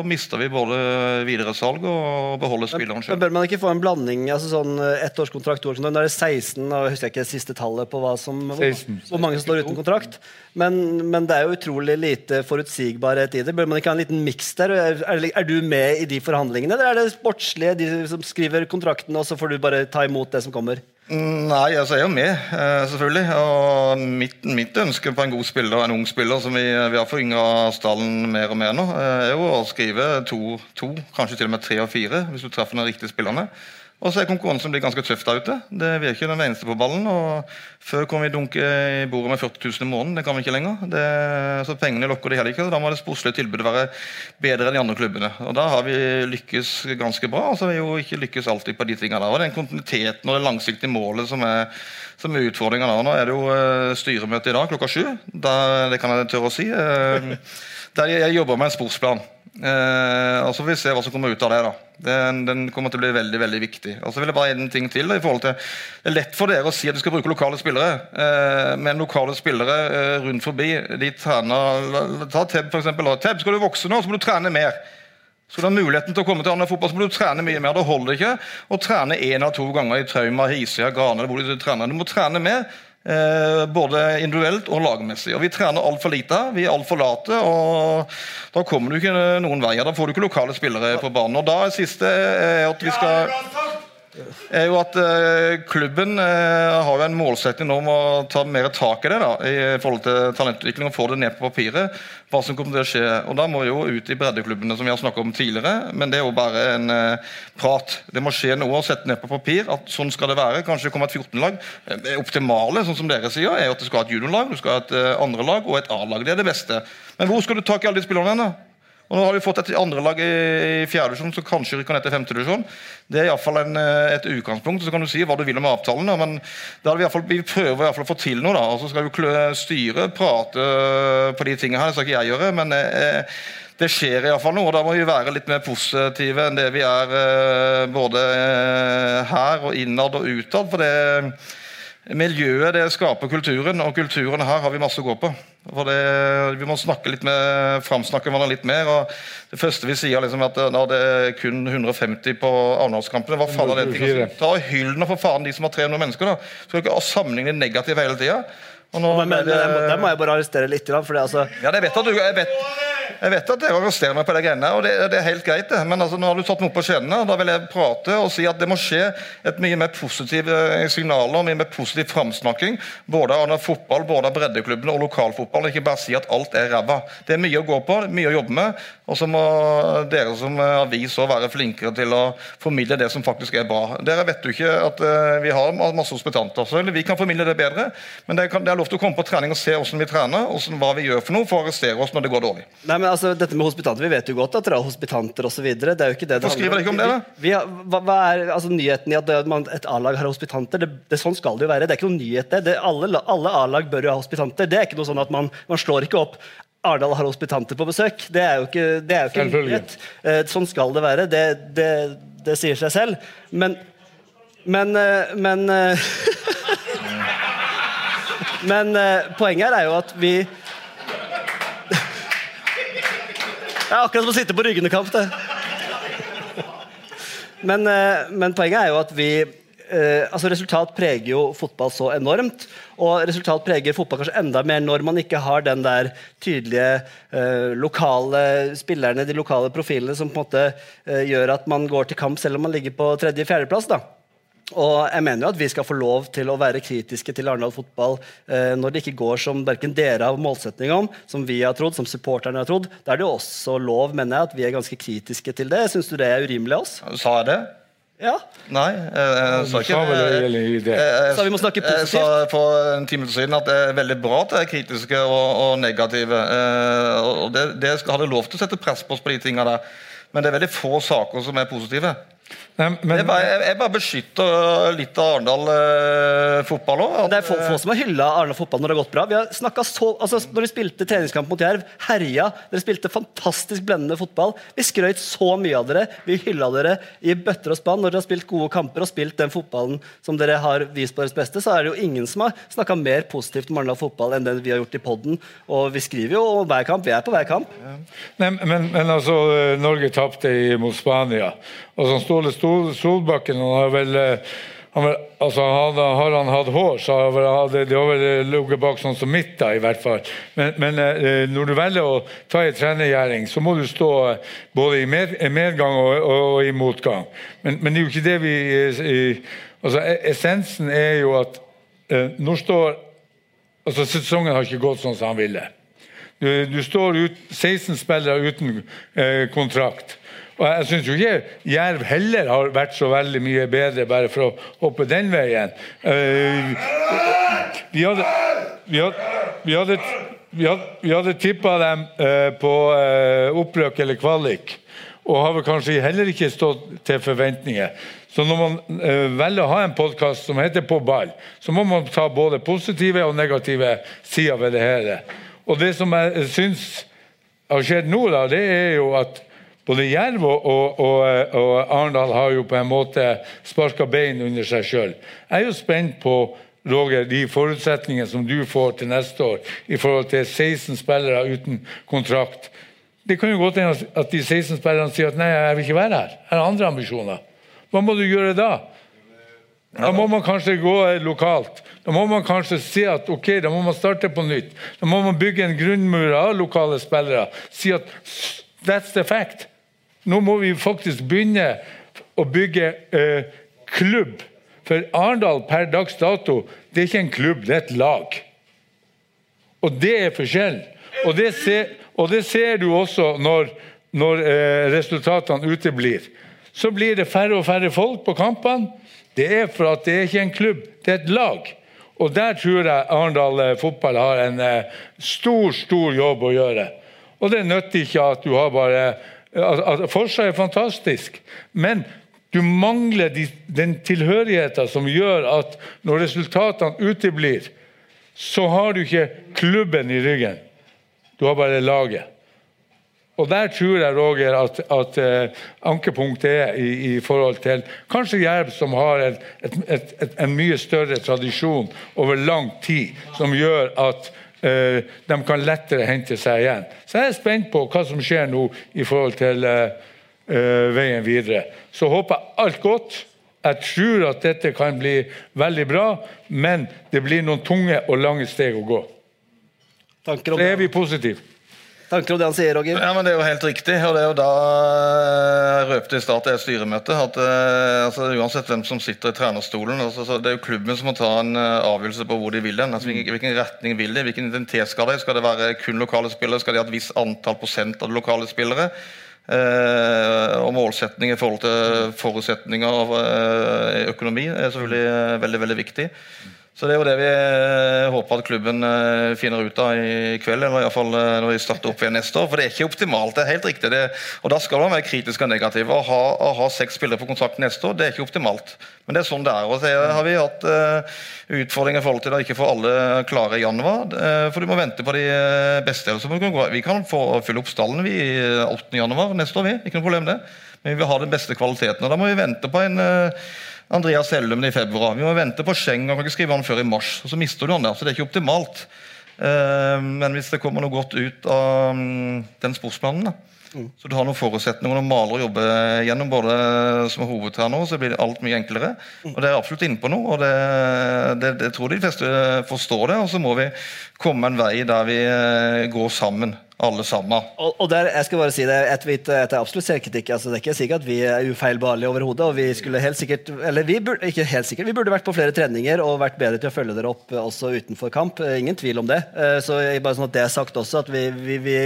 mister vi både videresalg og beholder spilleren sjøl. Bør man ikke få en blanding? Altså sånn eh, Ettårskontrakt, toårskontrakt. Nå er det 16, og jeg husker ikke det siste tallet på hva som, hvor, hvor mange som står uten kontrakt. Men, men det er jo utrolig lite forutsigbarhet i det. Bør man ikke ha en liten miks der? Er, er, er du med i de forhandlingene, eller er det sportslige, de som skriver kontrakten, og så får du bare ta imot det som kommer? Mm, Nei, altså jeg er jo med, eh, selvfølgelig. Og mitt, mitt ønske på en god spiller, en ung spiller, som vi, vi har foryngra stallen mer og mer nå, eh, er jo å skrive to, to, kanskje til og med tre og fire, hvis du treffer de riktige spillerne. Og så er konkurransen blir ganske tøff der ute. Det Vi er ikke den eneste på ballen. og Før kom vi dunke i bordet med 40 000 i måneden. Det kan vi ikke lenger. Det, så Pengene lokker det heller ikke. Da må det sportslige tilbudet være bedre enn de andre klubbene. Og Da har vi lykkes ganske bra. og så har vi jo ikke lykkes alltid på de tingene der. Og Den kontinuiteten og det langsiktige målet som er, som er utfordringa der. Nå er det jo eh, styremøte i dag klokka sju. Det kan jeg tørre å si. Eh, der jeg jobber med en sportsplan. Eh, og så får vi se hva som kommer ut av det. da Den, den kommer til å bli veldig veldig viktig. Og så vil jeg bare en ting til da, i forhold til Det er lett for dere å si at du skal bruke lokale spillere, eh, men lokale spillere eh, rundt forbi de trener Ta Teb, eksempel. Teb, skal du vokse nå, så må du trene mer. Skal du ha muligheten til å komme til annen fotball, så må du trene mye mer. Det holder ikke å trene én eller to ganger i Trauma, Hisøya, Grane du trener. Du må trene mer. Eh, både individuelt og lagmessig. Og Vi trener altfor lite. Vi er altfor late. og Da kommer du ikke noen vei. Da får du ikke lokale spillere på banen. Og da er siste er at vi skal er jo at eh, Klubben eh, har jo en målsetting om å ta mer tak i det da, i forhold til talentutvikling og få det ned på papiret. hva som kommer til å skje. Og Da må vi jo ut i breddeklubbene, som vi har snakket om tidligere. Men det er jo bare en eh, prat. Det må skje noe å sette ned på papir. at Sånn skal det være. Kanskje det kommer et 14-lag. Det optimale sånn som dere sier, er jo at du skal ha et juniorlag, du skal ha et andre lag og et A-lag. Det er det beste. Men hvor skal du tak i alle de spillerne? da? Og Nå har vi fått et andrelag i, i fjerde divisjon som kanskje rykker ned til femte divisjon. Det er iallfall et utgangspunkt. Så kan du si hva du vil om avtalen, men vi, fall, vi prøver i fall å få til noe. og Så skal klø- styre prate på de tingene her, det skal ikke jeg gjøre. men eh, det skjer iallfall noe, og da må vi være litt mer positive enn det vi er eh, både eh, her og innad og utad. For det miljøet det skaper kulturen, og kulturen her har vi masse å gå på. Det, Vi må snakke litt med, framsnakke hverandre litt mer. og Det første vi sier liksom at da det er kun 150 på Arendalskampene Hva faen er det? å? Ta og Hyll nå for faen de som har 300 mennesker. da. Skal ikke sammenligne negativt hele tida. Men, men, der, der må jeg bare arrestere litt. For det, altså, Ja, det vet at du, jeg vet, jeg vet at dere arresterer meg på de greiene, og det, det er helt greit. det. Men altså, nå har du meg opp på skjeenene, og da vil jeg prate og si at det må skje et mye mer positive signaler, mye mer positiv framsnakking. Både av fotball, både av breddeklubbene og lokalfotball. Ikke bare si at alt er ræva. Det er mye å gå på, mye å jobbe med. Og så må dere som avis òg være flinkere til å formidle det som faktisk er bra. Dere vet jo ikke at uh, vi har masse hospitanter, så vi kan formidle det bedre. Men det, er lov til å komme på trening og se hvordan vi trener, og hva vi gjør for noe for å arrestere oss når det går dårlig. Nei, men altså, dette med hospitanter, Vi vet jo godt at dere har hospitanter osv. Hvorfor skriver dere ikke om det, da? Vi, vi har, hva, hva er altså, nyheten i at man, et A-lag har hospitanter? Det, det, sånn skal det jo være. Det er ikke noen nyhet, det. det alle alle A-lag bør jo ha hospitanter. Det er ikke noe sånn at man, man slår ikke opp Arendal har hospitanter på besøk. Det er jo ikke, det er jo ikke nyhet. Eh, sånn skal det være. Det, det, det sier seg selv. Men Men, eh, men eh, Men poenget her er jo at vi Det er akkurat som å sitte på ryggende kamp, det. Men, eh, men poenget er jo at vi eh, altså Resultat preger jo fotball så enormt. Og resultat preger fotball kanskje enda mer når man ikke har den der tydelige eh, lokale spillerne, de lokale profilene, som på en måte eh, gjør at man går til kamp selv om man ligger på tredje-fjerdeplass. da. Og jeg mener jo at vi skal få lov til å være kritiske til Arendal fotball eh, når det ikke går som verken dere har målsetning om, som vi har trodd, som supporterne har trodd. Da er det jo også lov, mener jeg, at vi er ganske kritiske til det. Syns du det er urimelig av oss? Sa jeg det? Ja. Nei, jeg, jeg sa ikke det. jeg- jeg- Så vi må snakke Jeg sa for en time siden at det er veldig bra at det er kritiske og, og negative. eh, og det, det skal, har det lov til å sette press på oss på de tingene der. Men det er veldig få saker som er positive. Men, Jeg bare, jeg, bare beskytter litt av Arendal eh, fotball òg. Det er få, få som har hylla Arendal fotball når det har gått bra. Vi har så, altså Når de spilte treningskamp mot Jerv, herja. Dere spilte fantastisk blendende fotball. Vi skrøt så mye av dere. Vi hylla dere i bøtter og spann når dere har spilt gode kamper og spilt den fotballen som dere har vist på deres beste. Så er det jo ingen som har snakka mer positivt om Arendal fotball enn det vi har gjort i podden. Og vi skriver jo om hver kamp. Vi er på hver kamp. Nei, men, men altså, eh, Norge tapte mot Spania. Og så Ståle Solbakken han har vel eh, han altså, hadde, Har han hatt hår, så har han vel eh, ligget bak sånn som mitt, da, i hvert fall. Men, men eh, når du velger å ta en trenergjæring, så må du stå både i med, medgang og, og, og i motgang. Men, men det er jo ikke det vi altså, e- Essensen er jo at nå står altså Sesongen har ikke gått sånn som han ville. Du, du står ut 16 spillere uten eh, kontrakt. Og jeg syns jo ikke Jerv heller har vært så veldig mye bedre bare for å hoppe den veien. Eh, vi hadde vi hadde, vi hadde, vi hadde, hadde tippa dem eh, på eh, opprøk eller kvalik, og har vel kanskje heller ikke stått til forventninger. Så når man eh, velger å ha en podkast som heter På ball, så må man ta både positive og negative sider ved det hele. Og det som jeg syns har skjedd nå, da, det er jo at både Jerv og, og, og, og Arendal har jo på en måte sparka bein under seg sjøl. Jeg er jo spent på Roger, de forutsetningene som du får til neste år i forhold til 16 spillere uten kontrakt. Det kan jo godt hende at de 16 spillerne sier at nei, jeg vil ikke være her. Jeg har andre ambisjoner. Hva må du gjøre da? Da må man kanskje gå lokalt. Da må man kanskje si at ok, da må man starte på nytt. Da må man bygge en grunnmur av lokale spillere. Si at that's the fact. Nå må vi faktisk begynne å bygge eh, klubb. For Arendal per dags dato, det er ikke en klubb, det er et lag. Og det er forskjellen. Og og det ser du også når, når eh, resultatene uteblir. Så blir det færre og færre folk på kampene. Det er for at det er ikke en klubb, det er et lag. Og der tror jeg Arendal eh, fotball har en eh, stor, stor jobb å gjøre. Og det nytter ikke at du har bare at Forsa er fantastisk, men du mangler de, den tilhørigheten som gjør at når resultatene uteblir, så har du ikke klubben i ryggen. Du har bare laget. Og Der tror jeg Roger, at, at uh, ankepunktet er i, i, forhold til kanskje Jerv, som har et, et, et, en mye større tradisjon over lang tid, som gjør at de kan lettere hente seg igjen. Så jeg er spent på hva som skjer nå i forhold til uh, veien videre. Så håper jeg alt godt. Jeg tror at dette kan bli veldig bra, men det blir noen tunge og lange steg å gå. Så er vi positive. Tanker om det han sier, Roger? Ja, men Det er jo helt riktig. og Det er jo da jeg røpte i start i et styremøte at uh, altså, uansett hvem som sitter i trenerstolen, altså, så Det er jo klubben som må ta en uh, avgjørelse på hvor de vil den. Altså, hvilken, hvilken retning vil de? Hvilken identitet skal de? Skal det være kun lokale spillere? Skal de ha et visst antall prosent av de lokale spillere? Eh, og målsetning i forhold til forutsetninger av økonomi er selvfølgelig veldig, veldig viktig. Så Det er jo det vi eh, håper at klubben eh, finner ut av i kveld, eller iallfall eh, når vi starter opp igjen neste år. For det er ikke optimalt. det er helt riktig. Det, og Da skal man være kritisk og negativ. Å ha, å ha seks spillere på kontrakt neste år, det er ikke optimalt. Men det er sånn det er. Og så har vi hatt uh, utfordringer i forhold til å ikke få alle klare i januar. Uh, for du må vente på de beste. Så vi kan få fylle opp stallen vi 8. januar neste år, vi. Ikke noe problem det. Men vi vil ha den beste kvaliteten. Og da må vi vente på en uh, Andreas Hellum i februar. Vi må vente på Scheng og kan ikke skrive han før i mars. og Så mister du han der, så det er ikke optimalt. Eh, men hvis det kommer noe godt ut av mm, den sportsplanen, da, mm. så du har noen forutsetninger noen maler å jobbe gjennom, både som hoved her nå, så blir det alt mye enklere. Mm. Og det er absolutt inne på noe, og det, det, det tror de fleste forstår det. Og så må vi komme en vei der vi eh, går sammen alle sammen. Og, og der, jeg skal bare si det, etter, etter absolutt selvkritikk. Altså, det er ikke sikkert at vi er ufeilbarlige overhodet. og vi skulle helt sikkert, eller vi burde, ikke helt sikkert, vi burde vært på flere treninger og vært bedre til å følge dere opp også utenfor kamp. Eh, ingen tvil om det. Eh, så bare sånn at det er sagt også, at vi, vi, vi,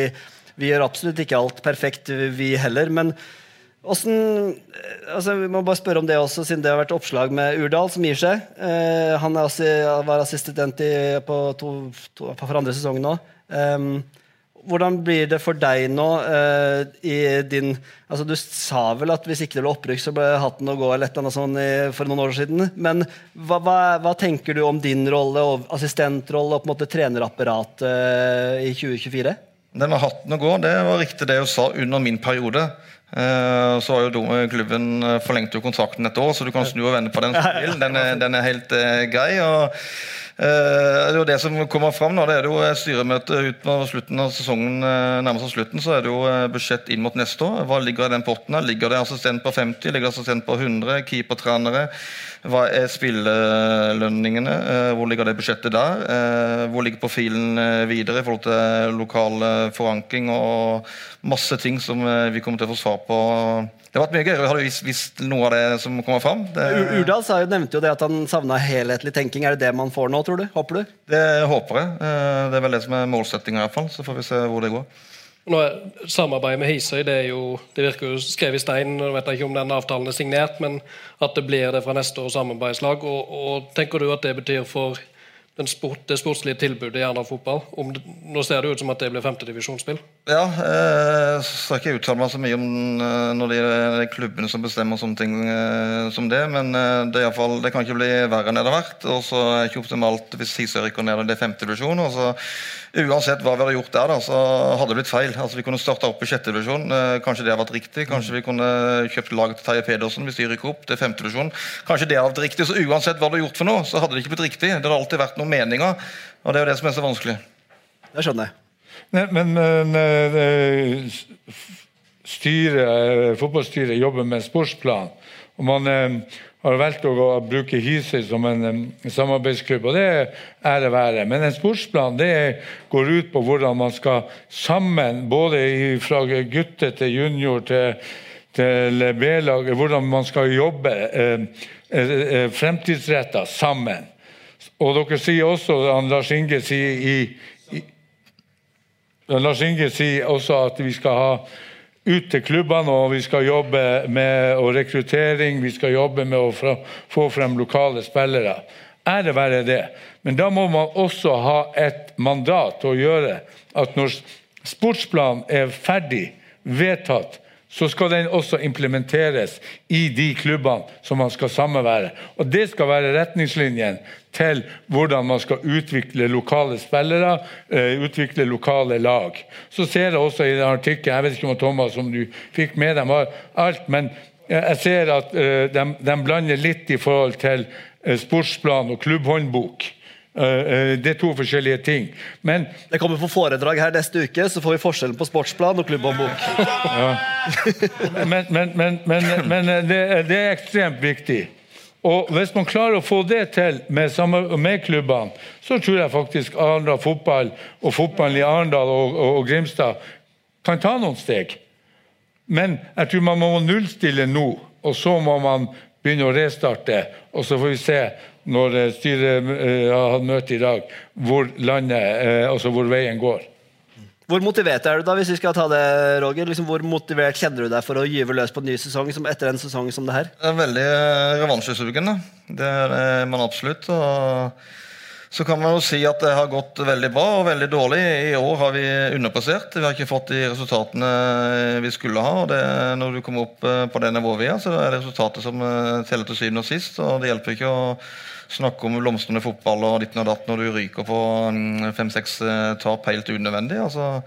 vi gjør absolutt ikke alt perfekt, vi heller. men Åssen altså vi må bare spørre om det også, siden det har vært oppslag med Urdal, som gir seg. Eh, han også, var assistent i, på, to, to, for andre sesong nå. Um, hvordan blir det for deg nå uh, i din altså Du sa vel at hvis ikke det ble opprykk, så ble hatten å gå eller et eller annet sånt i, for noen år siden. Men hva, hva, hva, tenker du om din rolle og assistentrolle og på en måte trenerapparatet uh, i 2024? Det med hatten å gå, det var riktig det jeg sa under min periode. Uh, så har jo klubben forlengt jo kontrakten et år, så du kan snu og vende på den. Den er, den er helt grei. og Eh, det som kommer fram nå. Det er jo styremøte ut på slutten av sesongen nærmest av slutten. Så er det jo eh, budsjett inn mot neste år. Hva ligger i den potten? Ligger det assistent på 50? Ligger det assistent på 100? Keepertrenere? Hva er spillelønningene? Hvor ligger det budsjettet der? Hvor ligger profilen videre i forhold til lokal forankring og masse ting som vi kommer til å få svar på det har vært mye gøyere. Har du visst, visst, noe av det som kommer fram? Det... Urdal jo, nevnte jo det at han savna helhetlig tenking. Er det det man får nå, tror du? Håper du? Det håper jeg. Eh, det er vel det som er målsettinga, iallfall. Så får vi se hvor det går. Nå Samarbeidet med Hisøy det, er jo, det virker jo skrevet i stein. Jeg vet ikke om den avtalen er signert, men at det blir det fra neste års samarbeidslag. Og, og Tenker du at det betyr for sport, det sportslige tilbudet i Arendal fotball? Nå ser det ut som at det blir femtedivisjonsspill. Ja, eh, skal ikke uttale meg så mye om eh, når det er klubbene som bestemmer sånne ting eh, som det, men det, er fall, det kan ikke bli verre enn det har vært. Og så er det ikke optimalt hvis Hisøy rykker ned i det og femtedivisjon. Uansett hva vi hadde gjort der, da, så hadde det blitt feil. Altså, Vi kunne starta opp i sjette divisjon. Kanskje det hadde vært riktig. Kanskje vi kunne kjøpt laget til Terje Pedersen hvis de rykker opp til femte divisjon. Kanskje det hadde vært riktig. Så uansett hva du hadde gjort for noe, så hadde det ikke blitt riktig. Det hadde alltid vært noen meninger, og det er jo det som er så vanskelig. Det skjønner jeg. Nei, men, men styret, fotballstyret jobber med en sportsplan. og man har valgt å bruke Hisøy som en, en samarbeidsklubb, og det er ære være. Men en sportsplan det går ut på hvordan man skal sammen, både fra gutter til junior til, til B-laget, hvordan man skal jobbe eh fremtidsretta sammen. Og dere sier også, Lars Inge sier i, i Lars Inge sier også at vi skal ha ut til klubbene, og vi skal jobbe med rekruttering, vi skal jobbe med å få frem lokale spillere. Ære være det. Men da må man også ha et mandat til å gjøre at når sportsplanen er ferdig, vedtatt, så skal den også implementeres i de klubbene som man skal sammenvære. Og Det skal være retningslinjen til hvordan man skal utvikle lokale spillere, eh, utvikle lokale lag. Så ser jeg også i den artikkelen, jeg vet ikke om Thomas om du fikk med dem alt, men jeg ser at eh, de, de blander litt i forhold til eh, sportsplan og klubbhåndbok. Det er to forskjellige ting. Men Det kommer på foredrag her neste uke, så får vi forskjellen på sportsplan og klubbhåndbok. ja. Men, men, men, men, men det, det er ekstremt viktig. Og Hvis man klarer å få det til med, med klubbene, så tror jeg faktisk Arendal fotball og fotballen i Arendal og, og, og, Grimstad kan ta noen steg. Men jeg tror man må nullstille nå, og så må man begynne å restarte. Og så får vi se når eh, styret eh, har hatt møte i dag, hvor landet, eh, altså hvor veien går. Hvor motivert er du da, hvis vi skal ta det, Roger? Liksom, hvor motivert kjenner du deg for å gyve løs på en ny sesong som etter en sesong som det her? Det er veldig revansjesugen. Det er man absolutt. og så kan man jo si at det har gått veldig bra og veldig dårlig. I år har vi underprestert. Vi har ikke fått de resultatene vi skulle ha. og det, Når du kommer opp på det nivået vi er, så er det resultatet som teller til syvende og sist. og Det hjelper ikke å snakke om blomstrende fotball og ditt og datt når du ryker på mm, fem-seks eh, tap helt unødvendig. altså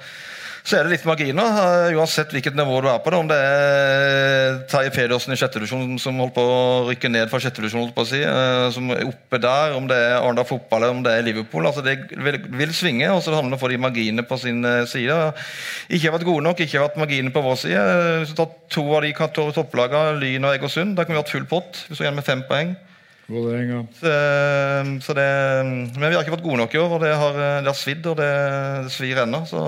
så er det litt marginer, uh, uansett hvilket nivå du er på. det, Om det er Terje Pedersen i sjette divisjon som holdt på å rykke ned fra sjette divisjon, si, uh, som er oppe der, om det er Arendal fotball eller om det er Liverpool. altså Det vil, vil svinge, og så handler det om å få de marginene på sin side. Ikke har vært gode nok, ikke har vært marginer på vår side. Hvis du tar to av de topplagene, Lyn og Egersund, der kunne vi hatt full pott. Vi står igjen med fem poeng. Så, så det, men vi har ikke vært gode nok i år, og det har, det har svidd, og det, det svir ennå. Så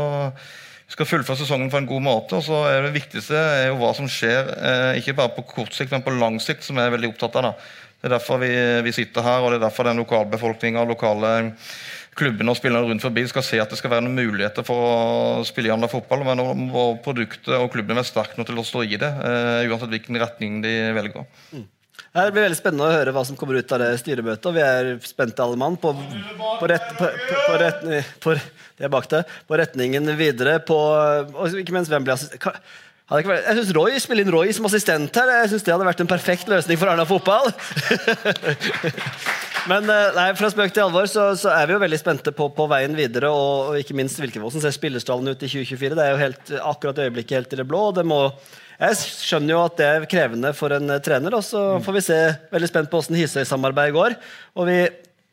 skal fullføre sesongen på en god måte. og så er Det viktigste er jo hva som skjer, eh, ikke bare på kort sikt, men på lang sikt, som jeg er veldig opptatt av. da. Det er derfor vi, vi sitter her, og det er derfor den lokalbefolkninga og lokale klubbene og spillerne rundt forbi skal se at det skal være noen muligheter for å spille i andre fotball. Men produktet og klubben er sterk nok til å stå i det, uh, uansett hvilken retning de velger. Mm. Det blir veldig spennende å høre hva som kommer ut av det styremøtet. og Vi er spente alle mann på, på, rett, på, på, på retningen videre. Og ikke minst hvem blir assistent. Jeg synes Roy spiller inn Roy som assistent her. Jeg synes Det hadde vært en perfekt løsning for Arna fotball. Men eh, nei, fra spøk til alvor så, så, er vi jo veldig spente på, på veien videre. Og, og ikke minst hvordan ser spillerstallen ut i 2024. Det er jo helt, akkurat øyeblikket helt i det blå. Det må jeg skjønner jo at det er krevende for en eh, trener, og så får vi se. Veldig spent på hvordan Hisøy-samarbeidet går. Og vi,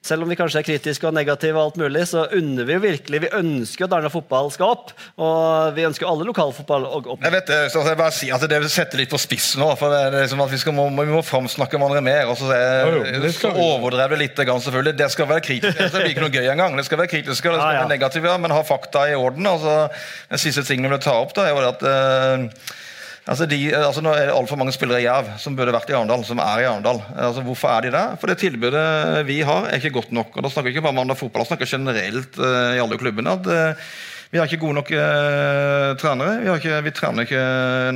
selv om vi kanskje er kritiske og negative, og alt mulig, så unner vi jo virkelig Vi ønsker at Arna fotball skal opp, og vi ønsker alle lokalfotball opp. Jeg vet det, så jeg bare si at det setter litt på spissen nå. for det er liksom at Vi, skal, må, vi må framsnakke hverandre mer. og så, er, så overdrev det litt, selvfølgelig. Det skal være kritisk. Det blir ikke noe gøy engang. Det skal være kritisk, det skal ja, ja. være negativt, men ha fakta i orden. altså Den siste tingen vi vil ta opp, da, er jo det at uh, Altså, de, altså Nå er det altfor mange spillere i Jerv som burde vært i Arendal, som er i Arendal. Altså, hvorfor er de der? For det tilbudet vi har, er ikke godt nok. Og Da snakker vi ikke bare om Arendal fotball, da snakker generelt uh, i alle klubbene. at uh, Vi har ikke gode nok uh, trenere. Vi, ikke, vi, trener ikke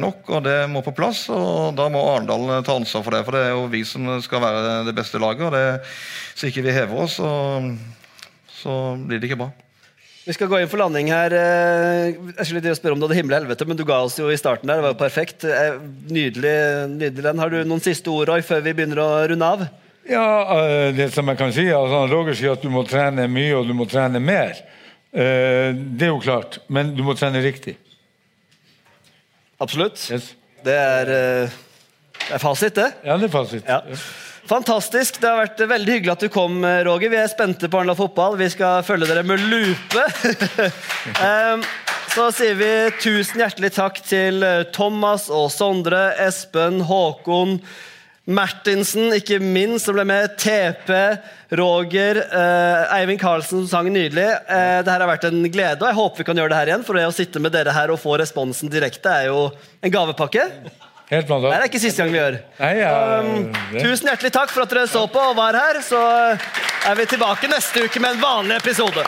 nok, og det må på plass. og Da må Arendal ta ansvar for det. For det er jo vi som skal være det beste laget. og det, Så ikke vi hever oss, og, så blir det ikke bra. Vi skal gå inn for landing her. Eh, jeg skulle spørre om du hadde himmel og helvete, men du ga oss jo i starten der. Det var jo perfekt. Eh, nydelig, nydelig den. Har du noen siste ord Roy, før vi begynner å runde av? Ja, eh, det som jeg kan si, altså, Roger sier at du må trene mye og du må trene mer. Det er jo klart, men du må trene riktig. Absolutt. Yes. Det, er, det er fasit, det. Ja, det er fasit. Ja. Fantastisk. Det har vært veldig hyggelig at du kom, Roger. Vi er spente på Arendal fotball. Vi skal følge dere med lupe. um, så sier vi tusen hjertelig takk til eh, Thomas og Sondre, Espen, Håkon, Martinsen, ikke minst, som ble med. TP, Roger, eh, Eivind Karlsen, som sang nydelig. Eh, det her har vært en glede, og jeg håper vi kan gjøre det her igjen. For det å sitte med dere her og få responsen direkte er jo en gavepakke. Helt Det er ikke siste gang vi gjør. Nei, ja, um, tusen hjertelig takk for at dere så på og var her. Så er vi tilbake neste uke med en vanlig episode.